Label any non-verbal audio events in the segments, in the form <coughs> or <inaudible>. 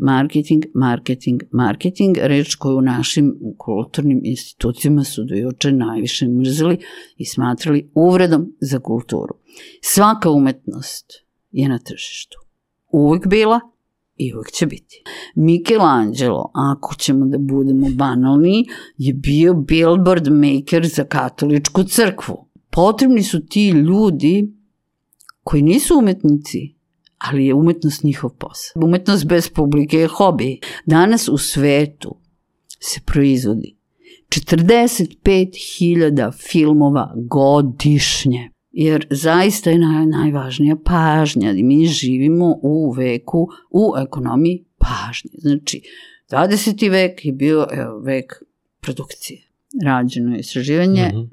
marketing, marketing, marketing, reč koju u našim kulturnim institucijama su do juče najviše mrzili i smatrali uvredom za kulturu. Svaka umetnost je na tržištu. Uvijek bila i uvijek će biti. Michelangelo, ako ćemo da budemo banalni, je bio billboard maker za katoličku crkvu. Potrebni su ti ljudi koji nisu umetnici, ali je umetnost njihov posao. Umetnost bez publike je hobi. Danas u svetu se proizvodi 45.000 filmova godišnje. Jer zaista je naj, najvažnija pažnja. Mi živimo u veku, u ekonomiji pažnje. Znači, 20. vek je bio evo, vek produkcije. Rađeno je istraživanje, mm -hmm.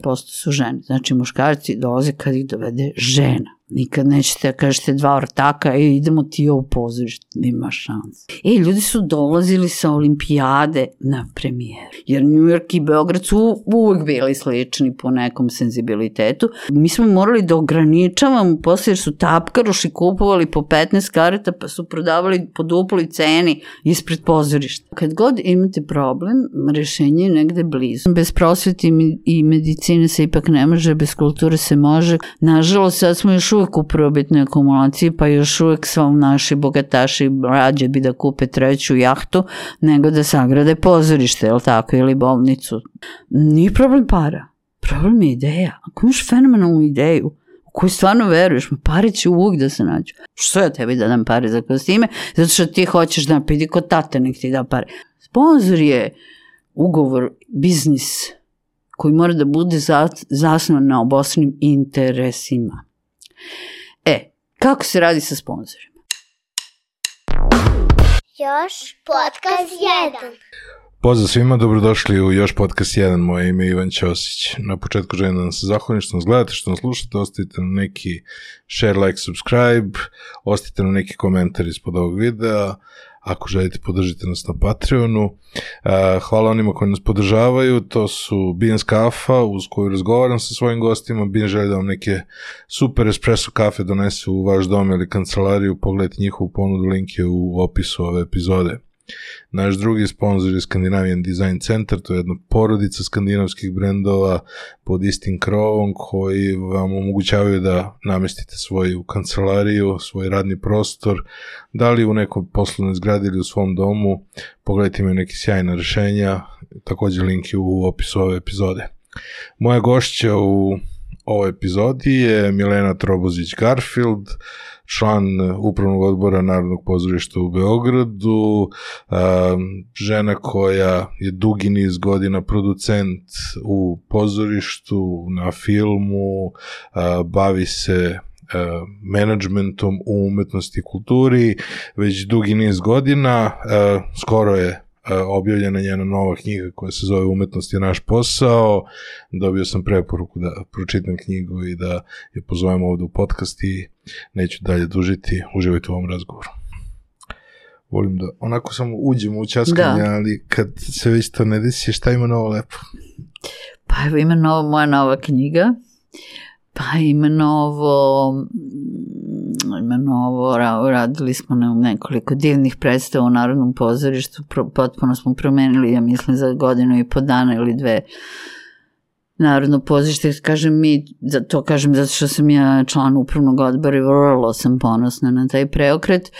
70% su žene. Znači, muškarci dolaze kad ih dovede žena. Nikad nećete da kažete dva ortaka i idemo ti ovo pozorište, nema šans. E, ljudi su dolazili sa olimpijade na premijeru. Jer New York i Beograd su uvek bili slični po nekom senzibilitetu. Mi smo morali da ograničavamo posle jer su tapkaroši kupovali po 15 karata pa su prodavali po duploj ceni ispred pozorišta. Kad god imate problem, rešenje je negde blizu. Bez prosveti i medicine se ipak ne može, bez kulture se može. Nažalost, sad smo još uvek u probitnoj akumulaciji, pa još uvek svom naši bogataši rađe bi da kupe treću jahtu nego da sagrade pozorište, je li tako, ili bolnicu. Nije problem para, problem je ideja. Ako imaš fenomenalnu ideju, u koju stvarno veruješ, ma pare će uvijek da se nađu. Što ja tebi da dam pare za kostime? Zato što ti hoćeš da pidi kod tate nek ti da pare. Sponzor je ugovor, biznis koji mora da bude zasnovan na obostranim interesima. E, kako se radi sa sponsorima? Još podcast 1. Pozdrav svima, dobrodošli u Još podcast 1, moje ime je Ivan Ćosić. Na početku želim da nam se zahvalim što nas gledate, što nas slušate, ostavite nam neki share, like, subscribe, ostavite nam neki komentar ispod ovog videa, ako želite podržite nas na Patreonu. Hvala onima koji nas podržavaju, to su Beans Kafa uz koju razgovaram sa svojim gostima, Bean želi da vam neke super espresso kafe donesu u vaš dom ili kancelariju, pogledajte njihovu ponudu, link je u opisu ove epizode. Naš drugi sponsor je Scandinavian Design Center, to je jedna porodica skandinavskih brendova pod istim krovom koji vam omogućavaju da namestite svoju kancelariju, svoj radni prostor, da li u nekoj poslovnoj zgradi ili u svom domu, pogledajte imaju neke sjajne rešenja, takođe link je u opisu ove epizode. Moja gošća u ovoj epizodi je Milena Trobozić-Garfield, član upravnog odbora Narodnog pozorišta u Beogradu, žena koja je dugi niz godina producent u pozorištu, na filmu, bavi se menadžmentom u umetnosti i kulturi. Već dugi niz godina, skoro je objavljena njena nova knjiga koja se zove Umetnost je naš posao. Dobio sam preporuku da pročitam knjigu i da je pozovem ovde u podcast i neću dalje dužiti. Uživajte u ovom razgovoru. Volim da onako samo uđemo u časkanje, da. ali kad se već to ne desi, šta ima novo lepo? Pa evo ima novo, moja nova knjiga. Pa ima novo imenovo, radili smo na nekoliko divnih predstava u Narodnom pozorištu, potpuno smo promenili, ja mislim, za godinu i po dana ili dve Narodno pozorište, kažem mi, za to kažem zato što sam ja član upravnog odbora i vrlo sam ponosna na taj preokret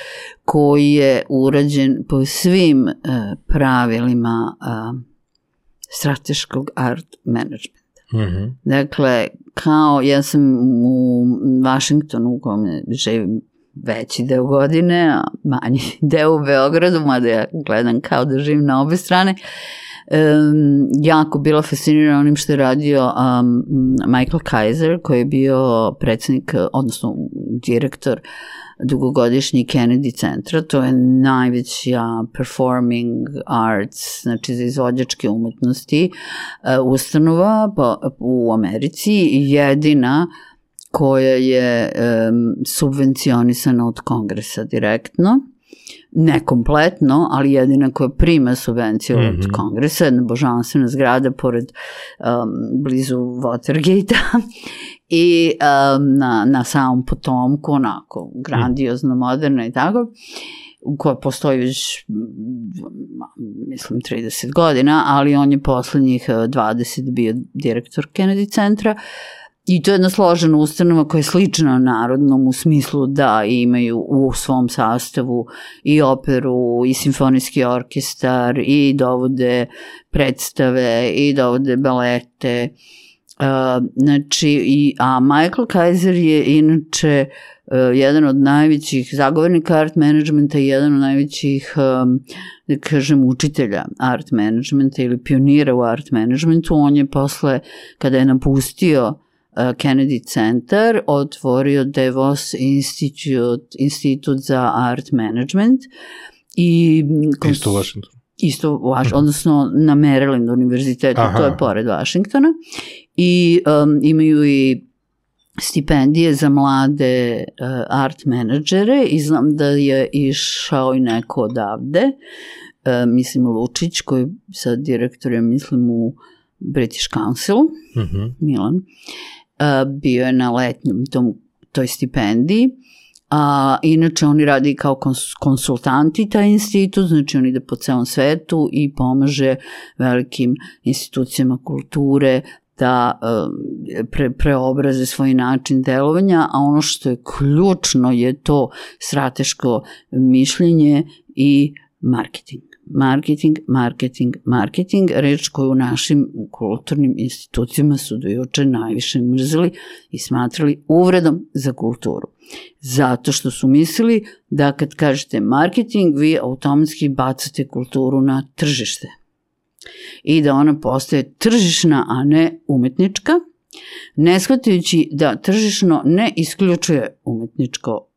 koji je urađen po svim uh, pravilima uh, strateškog art managementa. Mm -hmm. Dakle, kao ja sam u Vašingtonu u kome živim veći deo godine, a manji <laughs> deo u Beogradu, mada ja gledam kao da živim na obe strane, um, jako bila fascinirana onim što je radio um, Michael Kaiser, koji je bio predsednik, odnosno direktor uh, dugogodišnji Kennedy centra, to je najveća performing arts, znači za izvođačke umetnosti, e, ustanova u Americi, jedina koja je um, subvencionisana od kongresa direktno, ne kompletno, ali jedina koja prima subvenciju mm -hmm. od mhm. kongresa, jedna božanstvena zgrada pored um, blizu Watergate-a <laughs> i um, na, na samom potomku, onako, grandiozno, moderno i tako. koja postoji već, mislim, 30 godina, ali on je poslednjih e, 20 bio direktor Kennedy centra I to je jedna složena ustanova koja je slična narodnom u smislu da imaju u svom sastavu i operu i simfonijski orkestar i dovode predstave i dovode balete. Uh, znači, i, a Michael Kaiser je inače uh, jedan od najvećih zagovornika art managementa i jedan od najvećih, um, da kažem, učitelja art managementa ili pionira u art managementu. On je posle, kada je napustio Kennedy centar otvorio DeVos Institute, institut za art management i Isto u Washingtonu. isto u Vaš, odnosno na Maryland univerzitetu, Aha. to je pored Vašingtona i um, imaju i stipendije za mlade uh, art menadžere i znam da je išao i neko odavde, uh, mislim Lučić koji je sad direktor, ja mislim u British Council, Mhm. Milan, uh, bio je na letnjem tom, toj stipendiji, a inače oni radi kao kons- konsultanti taj institut, znači on ide po celom svetu i pomaže velikim institucijama kulture da um, pre, preobraze svoj način delovanja, a ono što je ključno je to strateško mišljenje i marketing. Marketing, marketing, marketing, reč koju u našim kulturnim institucijama su do juče najviše mrzili i smatrali uvredom za kulturu. Zato što su mislili da kad kažete marketing, vi automatski bacate kulturu na tržište i da ona postaje tržišna, a ne umetnička, ne shvatajući da tržišno ne isključuje umetničko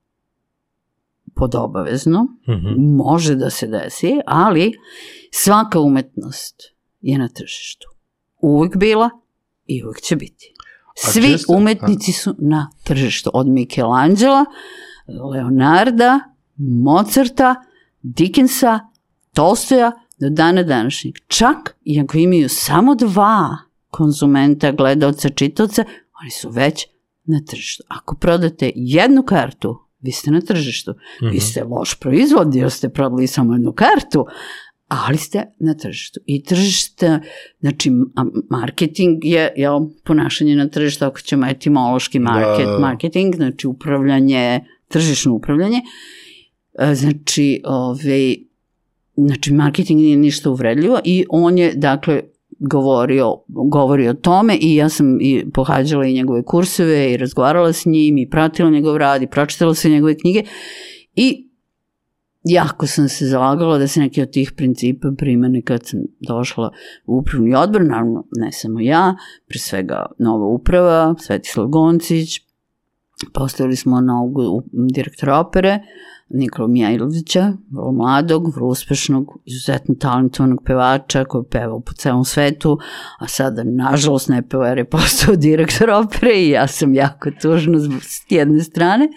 podobavezno, Mhm. može da se desi, ali svaka umetnost je na tržištu. Uvijek bila i uvijek će biti. Svi često- umetnici su na tržištu, od Michelangela, Leonarda, Mozarta, Dickensa, Tolstoja do dana današnjeg. Čak i ako imaju samo dva konzumenta, gledalca, čitavca, oni su već na tržištu. Ako prodate jednu kartu, vi ste na tržištu. Vi ste loš proizvod jer ste prodali samo jednu kartu, ali ste na tržištu. I tržište, znači marketing je jel, ponašanje na tržištu, ako ćemo etimološki market, Da, da. marketing, znači upravljanje, tržišno upravljanje. E, Znači, ovaj, znači marketing nije ništa uvredljivo i on je, dakle, govorio, govori o tome i ja sam i pohađala i njegove kurseve i razgovarala s njim i pratila njegov rad i pročitala sve njegove knjige i jako sam se zalagala da se neki od tih principa primene kad sam došla u upravni odbor, naravno ne samo ja, pre svega nova uprava, Svetislav Goncić, postavili smo novog direktora opere, Nikola Mijailovića, vrlo mladog, vrlo uspešnog, izuzetno talentovanog pevača koji pevao po celom svetu, a sada nažalost ne peva jer je postao <laughs> direktor opere i ja sam jako tužna s jedne strane,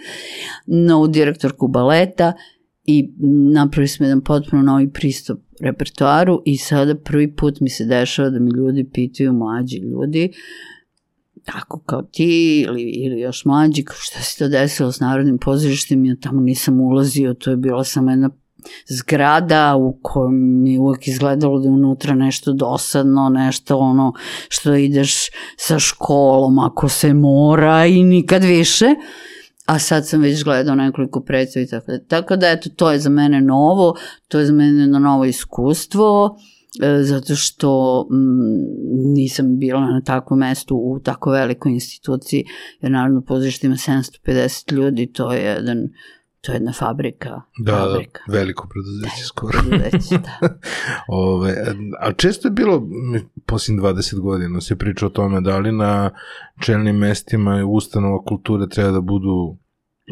novu direktorku baleta i napravili smo jedan potpuno novi pristup repertoaru i sada prvi put mi se dešava da mi ljudi pitaju, mlađi ljudi, tako kao ti ili, ili još mlađi, kao šta se to desilo s Narodnim pozorištem, ja tamo nisam ulazio, to je bila samo jedna zgrada u kojoj mi je uvek izgledalo da je unutra nešto dosadno, nešto ono što ideš sa školom ako se mora i nikad više. A sad sam već gledao nekoliko predstava i tako da. Tako da, eto, to je za mene novo, to je za mene jedno novo iskustvo, e, zato što mm, nisam bila na takvom mestu u tako velikoj instituciji, jer naravno pozorište ima 750 ljudi, to je jedan to je jedna fabrika. Da, da, fabrika. veliko preduzeće skoro. Preduzeće, da. <laughs> Ove, a često je bilo, m, posljednjih 20 godina se priča o tome da li na čelnim mestima ustanova kulture treba da budu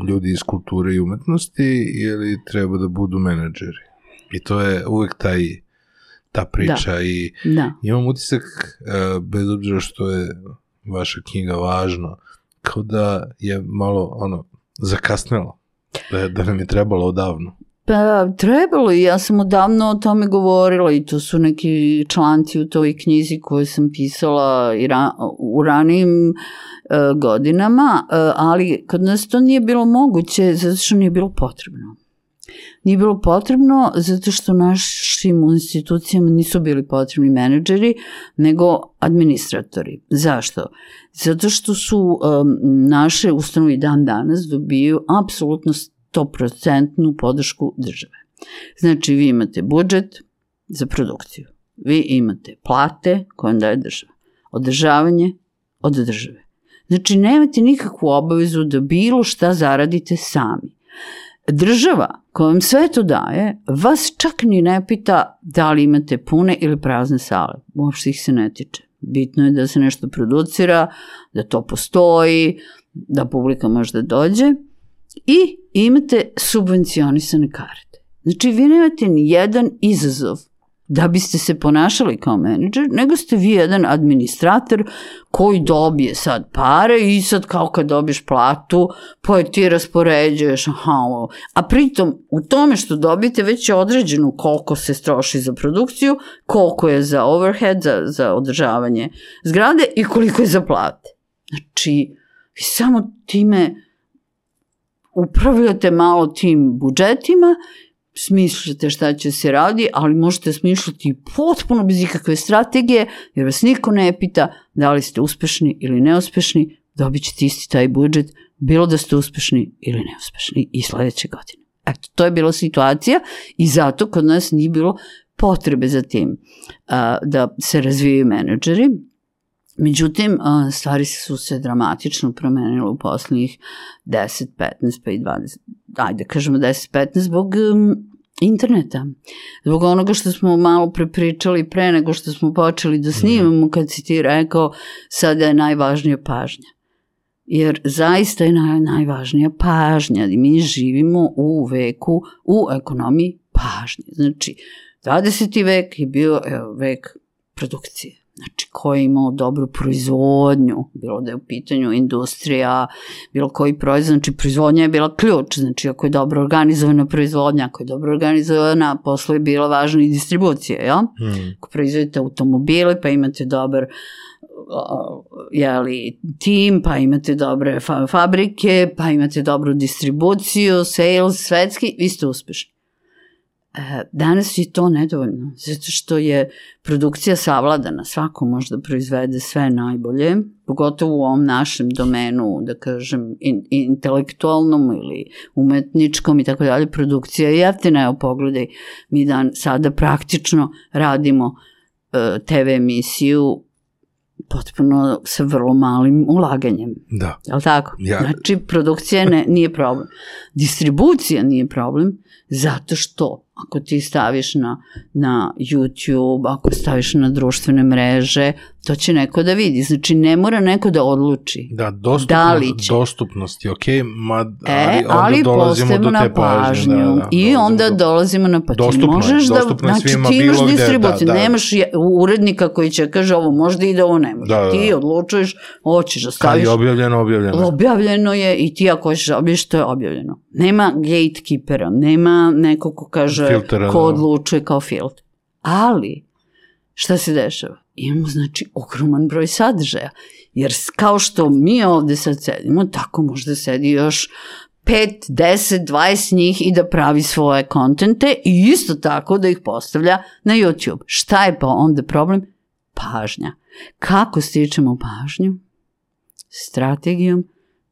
ljudi iz kulture i umetnosti ili treba da budu menadžeri. I to je uvek taj, ta priča i Da. imam utisak, e, bez obzira što je vaša knjiga važna, kao da je malo ono, zakasnelo. Da, da nam je trebalo odavno. Pa trebalo i ja sam odavno o tome govorila i to su neki članci u toj knjizi koju sam pisala i ra, u ranijim e, godinama, e, ali kod nas to nije bilo moguće zato što nije bilo potrebno. Nije bilo potrebno zato što našim institucijama nisu bili potrebni menadžeri, nego administratori. Zašto? Zato što su um, naše ustanove dan danas dobiju apsolutno 100% podršku države. Znači, vi imate budžet za produkciju. Vi imate plate koje vam daje država. Održavanje od države. Znači, nemate nikakvu obavezu da bilo šta zaradite sami. Država koja vam sve to daje, vas čak ni ne pita da li imate pune ili prazne sale. Uopšte ih se ne tiče. Bitno je da se nešto producira, da to postoji, da publika možda dođe i imate subvencionisane karte. Znači, vi nemate ni jedan izazov da biste se ponašali kao menadžer, nego ste vi jedan administrator koji dobije sad pare i sad kao kad dobiješ platu, pa ti raspoređuješ, aha, ovo. A pritom u tome što dobijete već je određeno koliko se stroši za produkciju, koliko je za overhead, za, za održavanje zgrade i koliko je za plate. Znači, vi samo time upravljate malo tim budžetima smišljate šta će se radi, ali možete smišljati potpuno bez ikakve strategije, jer vas niko ne pita da li ste uspešni ili neuspešni, dobit ćete isti taj budžet, bilo da ste uspešni ili neuspešni i sledeće godine. Eto, to je bila situacija i zato kod nas nije bilo potrebe za tim a, da se razvijaju menadžeri. Međutim, a, stvari su se dramatično promenile u poslednjih 10, 15 pa i 20, ajde kažemo 10-15 zbog um, interneta. Zbog onoga što smo malo prepričali pre nego što smo počeli da snimamo kad si ti rekao sada je najvažnija pažnja. Jer zaista je naj, najvažnija pažnja. Mi živimo u veku, u ekonomiji pažnje. Znači, 20. vek je bio evo, vek produkcije znači ko je imao dobru proizvodnju, bilo da je u pitanju industrija, bilo koji proizvod, znači proizvodnja je bila ključ, znači ako je dobro organizovana proizvodnja, ako je dobro organizovana, posle je bila važna i distribucija, ja? Hmm. Ako proizvodite automobile, pa imate dobar jeli, tim, pa imate dobre fa fabrike, pa imate dobru distribuciju, sales, svetski, vi ste uspešni. E, danas je to nedovoljno, zato što je produkcija savladana, svako može da proizvede sve najbolje, pogotovo u ovom našem domenu, da kažem, in, intelektualnom ili umetničkom i tako dalje, produkcija je jeftina, evo pogledaj, mi dan sada praktično radimo e, TV emisiju potpuno sa vrlo malim ulaganjem. Da. Je li tako? Ja. Znači, produkcija ne, nije problem. Distribucija nije problem, zato što ako ti staviš na, na YouTube, ako staviš na društvene mreže, to će neko da vidi. Znači, ne mora neko da odluči. Da, dostupno, da li će. dostupnost je okej, okay, ma, e, ali onda dolazimo do te pažnje. Da, da, I onda do... dolazimo na pa dostupno, ti možeš da, znači ti imaš distribuciju, da, da. nemaš urednika koji će kaže ovo možda ide, ovo ne može. Da, da, ti da. odlučuješ, hoćeš da staviš. Kad je objavljeno, objavljeno. Objavljeno je i ti ako hoćeš da objaviš, to je objavljeno. Nema gatekeepera, nema neko ko kaže, Filtera, ko da. odlučuje kao filter. Ali, šta se dešava? Imamo, znači, ogroman broj sadržaja. Jer kao što mi ovde sad sedimo, tako možda sedi još 5, 10, 20 njih i da pravi svoje kontente i isto tako da ih postavlja na YouTube. Šta je pa onda problem? Pažnja. Kako stičemo pažnju? Strategijom,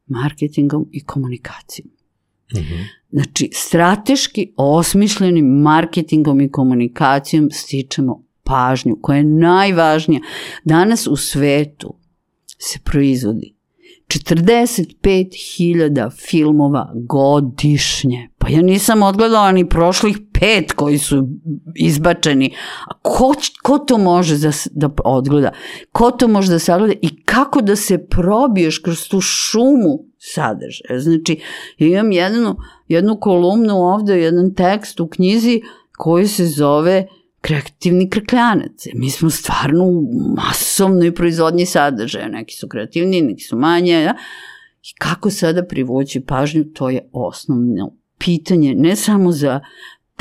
marketingom i komunikacijom. -hmm. Znači, strateški osmišljenim marketingom i komunikacijom stičemo pažnju koja je najvažnija. Danas u svetu se proizvodi 45.000 filmova godišnje. Pa ja nisam odgledala ni prošlih pet koji su izbačeni. Ko, ko to može da, da odgleda? Ko to može da sagleda i kako da se probiješ kroz tu šumu sadržaja? Znači, imam jednu, jednu kolumnu ovde, jedan tekst u knjizi koji se zove kreativni krkljanac. Mi smo stvarno u masovnoj proizvodnji sadržaja. Neki su kreativni, neki su manje. Ja? I kako sada privući pažnju, to je osnovno pitanje ne samo za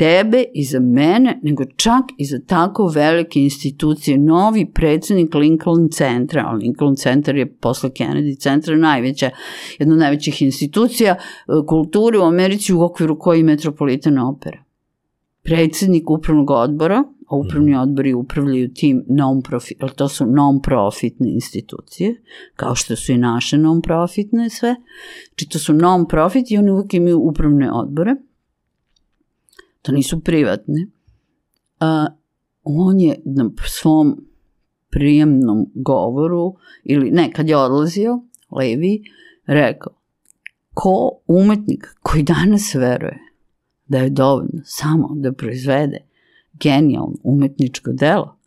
tebe i za mene, nego čak i za tako velike institucije. Novi predsednik Lincoln centra, a Lincoln centar je posle Kennedy centra najveća, jedna od najvećih institucija e, kulture u Americi u okviru koji je Metropolitan opera. Predsednik upravnog odbora, a upravni odbori upravljaju tim non-profit, ali to su non-profitne institucije, kao što su i naše non-profitne sve. Znači to su non-profit i oni uvijek imaju upravne odbore to nisu privatne, a, on je na svom prijemnom govoru, ili ne, kad je odlazio, Levi, rekao, ko umetnik koji danas veruje da je dovoljno samo da proizvede genijalno umetničko delo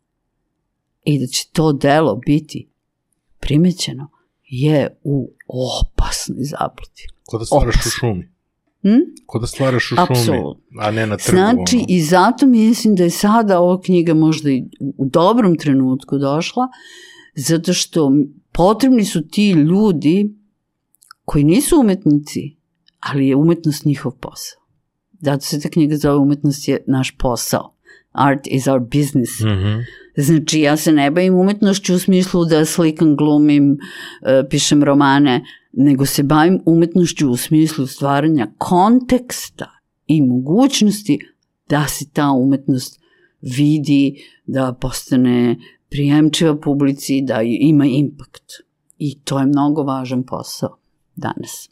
i da će to delo biti primećeno, je u opasnoj zabludi. Ko da stvaraš u šumi. Hm? Ko da stvaraš u šumi, Apsolutno. a ne na trgu. Znači, ono. i zato mislim da je sada ova knjiga možda i u dobrom trenutku došla, zato što potrebni su ti ljudi koji nisu umetnici, ali je umetnost njihov posao. Zato se ta knjiga zove Umetnost je naš posao. Art is our business. Mhm. Znači, ja se ne bavim umetnošću u smislu da slikam, glumim, e, pišem romane, nego se bavim umetnošću u smislu stvaranja konteksta i mogućnosti da se ta umetnost vidi, da postane prijemčiva publici, da ima impakt. I to je mnogo važan posao danas.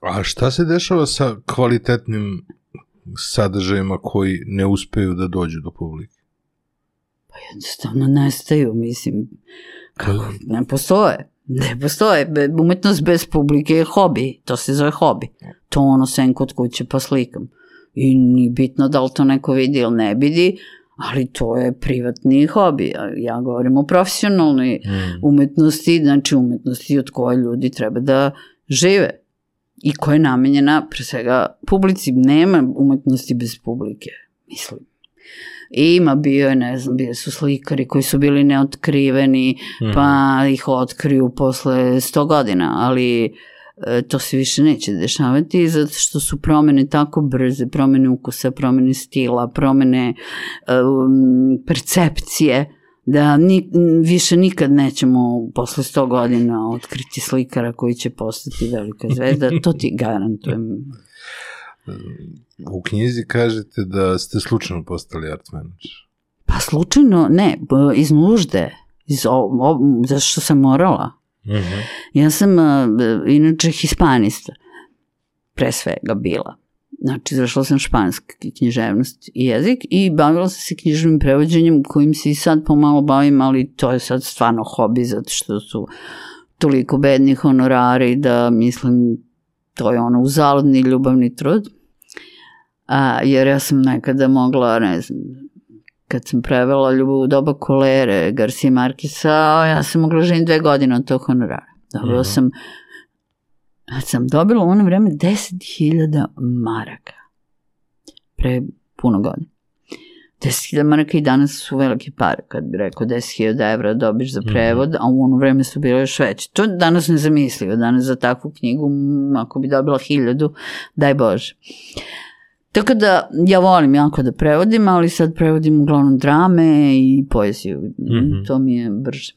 A šta se dešava sa kvalitetnim sadržajima koji ne uspeju da dođu do publike? Jednostavno nestaju, mislim, kako, ne postoje. Ne postoje. Umetnost bez publike je hobi. To se zove hobi. To ono sem kod kuće pa slikam. I nije bitno da li to neko vidi ili ne vidi, ali to je privatni hobi. Ja govorim o profesionalnoj Mm. umetnosti, znači umetnosti od koje ljudi treba da žive i koja je namenjena pre svega publici. Nema umetnosti bez publike, mislim. Ima bio je, ne znam, bio su slikari koji su bili neotkriveni, Mhm. pa ih otkriju posle 100 godina, ali e, to se više neće dešavati zato što su promene tako brze, promene ukusa, promene stila, promene um, percepcije, da ni, više nikad nećemo posle 100 godina otkriti slikara koji će postati velika zvezda, to ti garantujem. <laughs> U knjizi kažete da ste slučajno postali art manager. Pa slučajno, ne, iz nužde, iz, o, o, zašto sam morala. Mhm. Ja sam a, b- inače hispanista, pre svega bila. Znači, završila sam španski književnost i jezik i bavila sam se književnim prevođenjem kojim se i sad pomalo bavim, ali to je sad stvarno hobi zato što su toliko bedni honorari da mislim to je ono uzaludni ljubavni trud. A, jer ja sam nekada mogla, ne znam, kad sam prevela Ljubav u doba kolere Garcia Markisa, ja sam mogla živim dve godine od tog honorara. Dobila Mhm. sam, ja sam dobila u ono vreme 10.000 maraka. Pre puno godina. 10.000 maraka i danas su velike pare, kad bi rekao 10.000 evra dobiš za prevod, a u ono vreme su bile još veće. To danas nezamislivo, danas za takvu knjigu, ako bi dobila 1000, daj Bože. Tako da ja volim jako da prevodim, ali sad prevodim uglavnom drame i poeziju. Mhm. To mi je brže.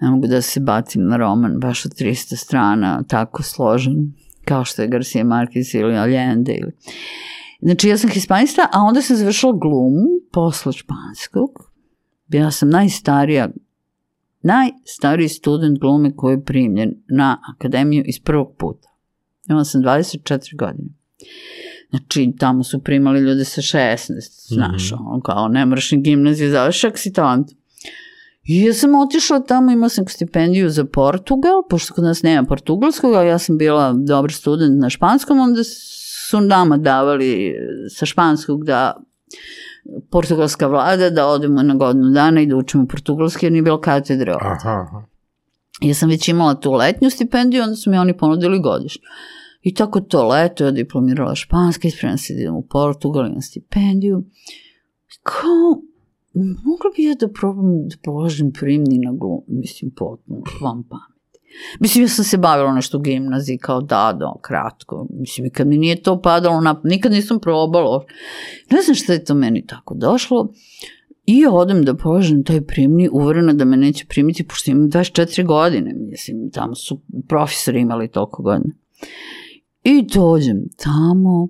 Ne mogu da se bacim na roman baš od 300 strana, tako složen, kao što je Garcia Marquez ili Allende. Ili... Znači, ja sam hispanista, a onda sam završila glumu posle španskog. Bila sam najstarija, najstariji student glume koji je primljen na akademiju iz prvog puta. Imala sam 24 godine. Znači, tamo su primali ljude sa 16, znaš, Mhm. ono, kao ne moraš ni gimnaziju završak, si talent. I ja sam otišla tamo, imala sam stipendiju za Portugal, pošto kod nas nema portugalskog, a ja sam bila dobar student na španskom, onda su nama davali sa španskog da portugalska vlada da odemo na godinu dana i da učimo portugalski jer nije bilo katedre ovde. Aha, aha. Ja sam već imala tu letnju stipendiju, onda su mi oni ponudili godišnju. I tako to leto ja diplomirala španski, spremna se da idem u Portugal, imam stipendiju. Kao, mogla bi ja da probam da položim primni na glum, mislim, potpuno, vam pameti. Mislim, ja sam se bavila nešto u gimnaziji kao da, da, kratko. Mislim, kad mi nije to padalo, na, nikad nisam probala. Ne znam šta je to meni tako došlo. I odem da položem taj primni, uverena da me neće primiti, pošto imam 24 godine. Mislim, tamo su profesori imali toliko godina. I dođem tamo,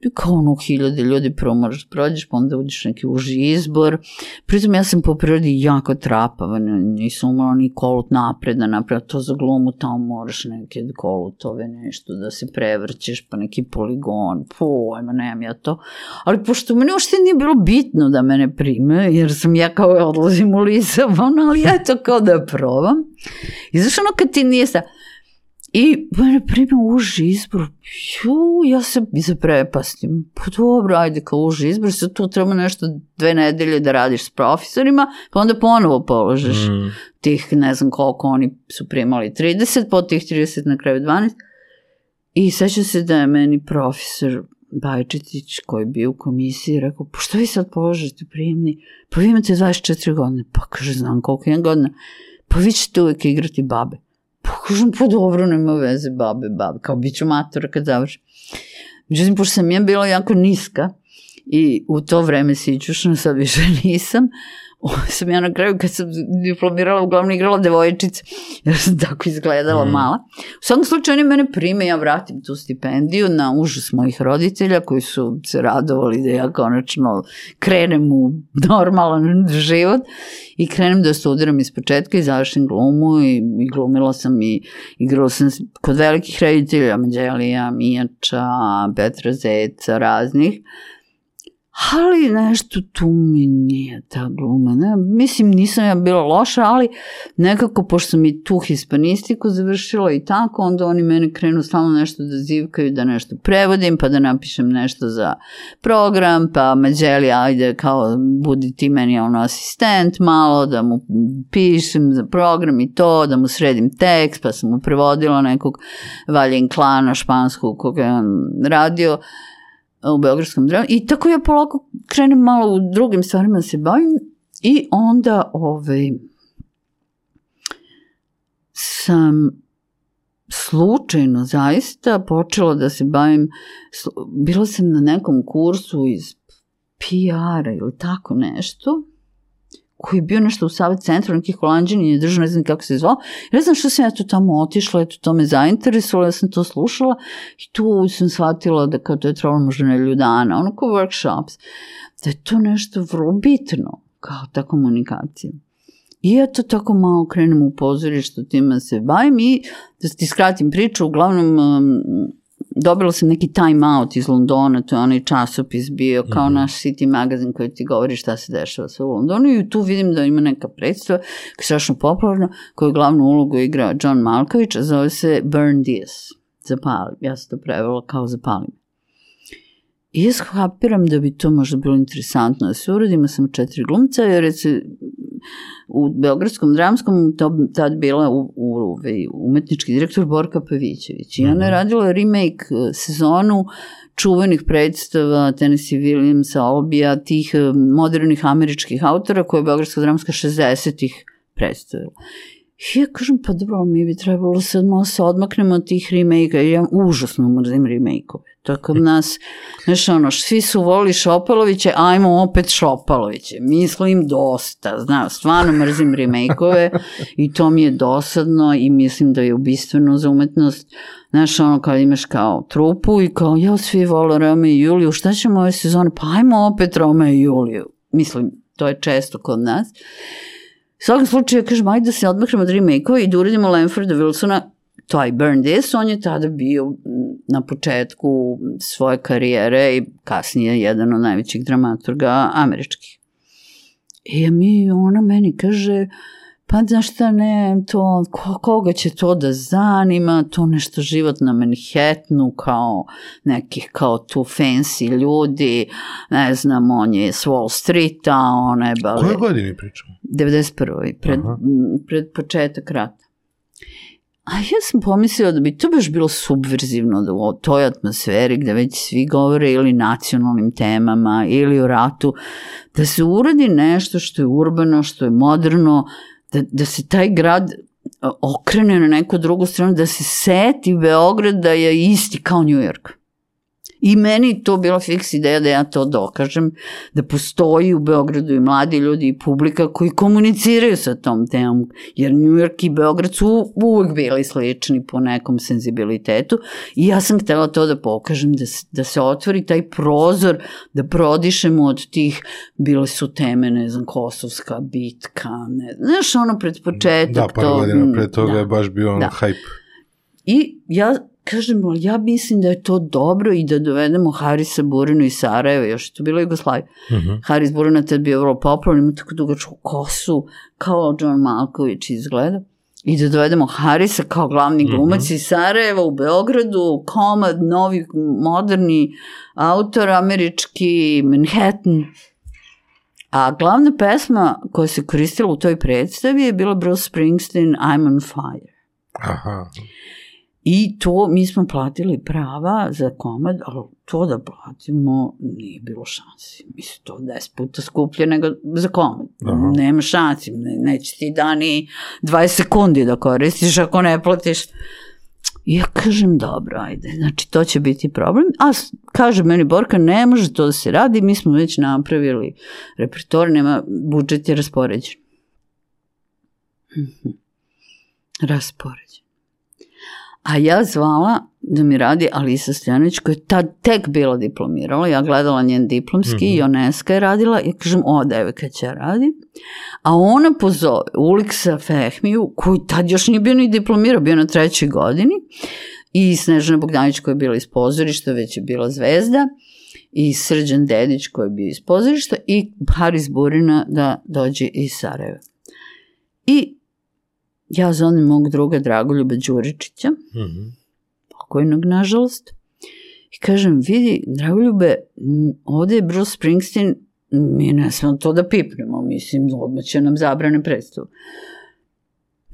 I kao ono hiljade ljudi prvo moraš da prođeš, pa onda uđeš neki uži izbor. Pritom ja sam po prirodi jako trapava, nisam umela ni kolut napred da napravila to za glumu, tamo moraš neke kolutove, nešto da se prevrćeš, pa neki poligon, pojma, nemam ja to. Ali pošto meni uopšte nije bilo bitno da mene prime, jer sam ja kao odlazim u Lisabon, ali ja to kao da probam. I znaš ono kad ti nije sa, I mene prima uži izbor, ju, ja se zaprepastim. Pa dobro, ajde kao uži izbor, sad tu treba nešto dve nedelje da radiš s profesorima, pa onda ponovo položeš mm. tih, ne znam koliko oni su primali, 30, po tih 30 na kraju 12. I seća se da je meni profesor Bajčetić koji je bio u komisiji rekao, pa što vi sad položite prijemni? Pa vi imate 24 godine. Pa kaže, znam koliko je godina. Pa vi ćete uvek igrati babe. Pa kažem, pa dobro, nema veze, babe, babe, kao bit ću matora kad završim. Međutim, pošto sam ja bila jako niska i u to vreme sićušno, sad više <laughs> nisam, sam ja na kraju kad sam diplomirala uglavnom igrala devojčice, <laughs> jer sam tako izgledala mm. mala. U svakom slučaju oni mene prime, ja vratim tu stipendiju na užas mojih roditelja koji su se radovali da ja konačno krenem u <laughs> normalan život i krenem da studiram iz početka i završim glumu i, i glumila sam i igrala sam kod velikih reditelja, Mađelija, Mijača, Petra Zeca, raznih ali nešto tu mi nije ta gluma. Ne? Mislim, nisam ja bila loša, ali nekako, pošto sam i tu hispanistiku završila i tako, onda oni mene krenu stalno nešto da zivkaju, da nešto prevodim, pa da napišem nešto za program, pa Mađeli, ajde, kao, budi ti meni ono asistent malo, da mu pišem za program i to, da mu sredim tekst, pa sam mu prevodila nekog Valjen Klana španskog koga je on radio, u Beogradskom drama i tako ja polako krenem malo u drugim stvarima da se bavim. I onda ovaj, sam slučajno zaista počela da se bavim, bila sam na nekom kursu iz PR-a ili tako nešto, koji je bio nešto u savjet centru, neki holandžani je držao, ne znam kako se zvao. Ne znam što sam ja tu tamo otišla, eto to me zainteresovala, ja sam to slušala i tu sam shvatila da kao to je trebalo možda nedelju dana, ono kao workshops, da je to nešto vrlo bitno, kao ta komunikacija. I eto tako malo krenem u pozorištu, tima se bavim i da ti skratim priču, uglavnom um, dobila sam neki time out iz Londona, to je onaj časopis bio kao mm -hmm. naš City magazin koji ti govori šta se dešava sve u Londonu i tu vidim da ima neka predstava koja je strašno popularna, koju glavnu ulogu igra John Malković, a zove se Burn This, zapali. Ja sam to prevela kao zapali. I ja skapiram da bi to možda bilo interesantno da se uradi, ima sam četiri glumca, jer se u Beogradskom dramskom to tad bila u, u, u, umetnički direktor Borka Pavićević. I ona je mhm. radila remake e, sezonu čuvenih predstava Tennessee Williamsa, Albija, tih e, modernih američkih autora koje je Beogradska dramska 60-ih predstavila. I ja kažem, pa dobro, mi bi trebalo sad malo se odmaknemo od tih remake-a, ja užasno mrzim remake-ove. Tako da nas, znaš ono, svi su voli Šopaloviće, ajmo opet Šopaloviće. Mislim dosta, znaš, stvarno mrzim remake-ove i to mi je dosadno i mislim da je ubistveno za umetnost. Znaš, ono, kad imaš kao trupu i kao, ja, svi vole Rome i Juliju, šta ćemo ove sezone? Pa ajmo opet Rome i Juliju. Mislim, to je često kod nas. U svakom slučaju, kažem, ajde da se odmahnemo od remake-ova i da uradimo Lamforda Wilsona taj Burn This, on je tada bio na početku svoje karijere i kasnije jedan od najvećih dramaturga američkih. I mi, ona meni kaže, pa znaš šta ne, to, koga će to da zanima, to nešto život na Manhattanu, kao nekih kao tu fancy ljudi, ne znam, on je s Wall Streeta, ona je bali... Koje godine pričamo? 91. Pred, Aha. pred početak rata. A ja sam pomislila da bi to baš bilo subverzivno da u toj atmosferi gde već svi govore ili nacionalnim temama ili o ratu, da se uradi nešto što je urbano, što je moderno, da, da se taj grad okrene na neku drugu stranu, da se seti Beograd da je isti kao New York. I meni to bila fiks ideja da ja to dokažem, da postoji u Beogradu i mladi ljudi i publika koji komuniciraju sa tom temom, jer New York i Beograd su uvek bili slični po nekom senzibilitetu i ja sam htela to da pokažem, da, se, da se otvori taj prozor, da prodišemo od tih, bile su teme, ne znam, Kosovska bitka, ne, znaš, ono pred početak. Da, par to, godina pre toga da. je baš bio on Da. hype. I ja kažem, ja mislim da je to dobro i da dovedemo Harisa Burinu iz Sarajeva, još je to bila Jugoslavija. Mhm. Haris Burina tad bio vrlo popularan, ima tako dugačku kosu, kao John Malković izgleda. I da dovedemo Harisa kao glavni glumac iz Sarajeva u Beogradu, komad, novi, moderni autor, američki, Manhattan. A glavna pesma koja se koristila u toj predstavi je bila Bruce Springsteen, I'm on fire. Aha. I to, mi smo platili prava za komad, ali to da platimo nije bilo šansi. Mislim, to 10 puta skuplje nego za komad. Aha. Nema šansi, ne, neće ti da ni 20 sekundi da koristiš ako ne platiš. Ja kažem, dobro, ajde, znači to će biti problem. A kaže meni Borka, ne može to da se radi, mi smo već napravili repertoar, nema, budžet je raspoređen. Mhm. Raspoređen. A ja zvala da mi radi Alisa Stojanović koja je tad tek bila diplomirala. Ja gledala njen diplomski Mhm. i Joneska je radila. Ja kažem, o, devojka će radi. A ona pozove Uliksa Fehmiju, koji tad još nije bio ni diplomirao, bio na trećoj godini. I Snežana Bogdanić koja je bila iz pozorišta, već je bila zvezda. I Srđan Dedić koji je bio iz pozorišta. I Haris Burina da dođe iz Sarajeva. I ja zovem mog druga Dragoljuba Đuričića, Mhm. pokojnog nažalost, i kažem, vidi, Dragoljube, ovde je Bruce Springsteen, mi ne smemo to da pipnemo, mislim, odmah će nam zabrane predstavu.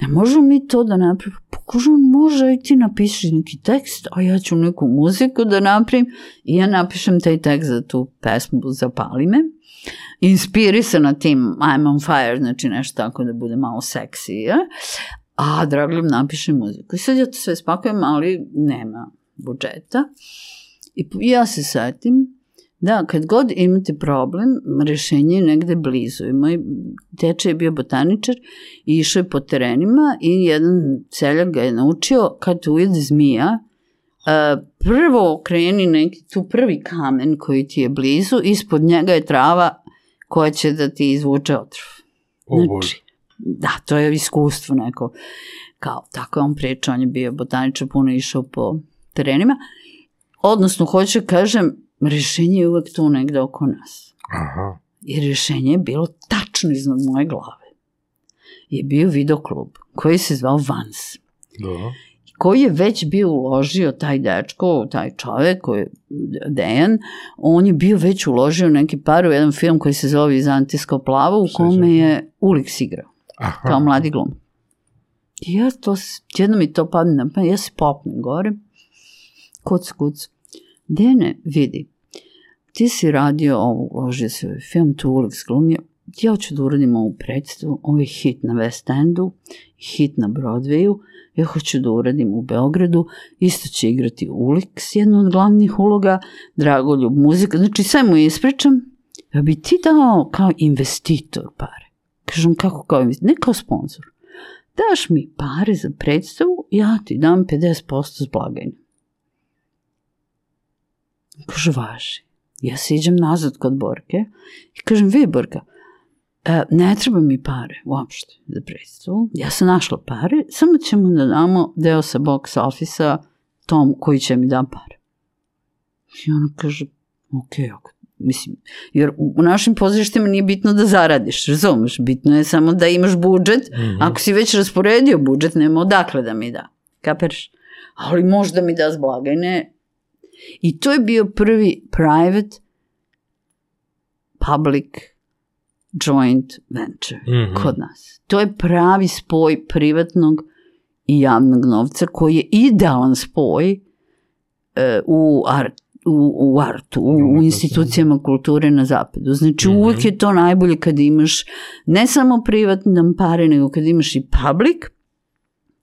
Ne možemo mi to da napravimo? Pokužu, može i ti napiši neki tekst, a ja ću neku muziku da napravim i ja napišem taj tekst za tu pesmu Zapali me. Inspirisana tim I'm on fire, znači nešto tako da bude malo seksi, ja? a Dragoljub napiše muziku. I sad ja to sve spakujem, ali nema budžeta. I ja se setim da kad god imate problem, rešenje je negde blizu. I moj teče je bio botaničar i išao je po terenima i jedan seljak ga je naučio kad ujede zmija, Uh, prvo okreni neki tu prvi kamen koji ti je blizu, ispod njega je trava koja će da ti izvuče otrov. O Bože. Da, to je iskustvo neko. Kao, tako je on priča, on je bio botaničar, puno išao po terenima. Odnosno, hoću da kažem, rešenje je uvek tu negde oko nas. Aha. I rešenje je bilo tačno iznad moje glave. Je bio videoklub koji se zvao Vans Dobro. Koji je već bio uložio taj dečko, taj čovek koji je Dejan, on je bio već uložio neki par u jedan film koji se zove Vizantijsko plavo u kome se. je Ulix igrao Aha. kao mladi glum. I ja to, jedno mi to padne na pamet, ja se popnem gore, kuc, kuc. Dene, vidi, ti si radio ovo, uložio si ovaj film, tu Ulix glumio, ja hoću da uradim ovu predstavu, ovo je hit na West Endu, hit na Broadwayu, ja hoću da uradim u Beogradu, isto će igrati Ulix, jedna od glavnih uloga, Dragoljub muzika, znači sve mu ispričam, ja bi ti dao kao investitor pare. Kažem, kako kao investitor? Ne kao sponsor. Daš mi pare za predstavu, ja ti dam 50% s blagajne. Kaže, važi. Ja se iđem nazad kod Borke i kažem, vi Borka, ne treba mi pare uopšte za predstavu. Ja sam našla pare, samo ćemo da damo deo sa box office-a tom koji će mi da pare. I ona kaže, ok, ok. Mislim, jer u našim pozorištima nije bitno da zaradiš, razumeš? Bitno je samo da imaš budžet. Mhm. Ako si već rasporedio budžet, nema odakle da mi da. Kapiraš? Ali možda mi da s blagajne. I to je bio prvi private public joint venture Mhm. kod nas. To je pravi spoj privatnog i javnog novca koji je idealan spoj e, u art u, u artu, u, u institucijama kulture na zapadu. Znači Mhm. uvek je to najbolje kad imaš ne samo privatne pare, nego kad imaš i public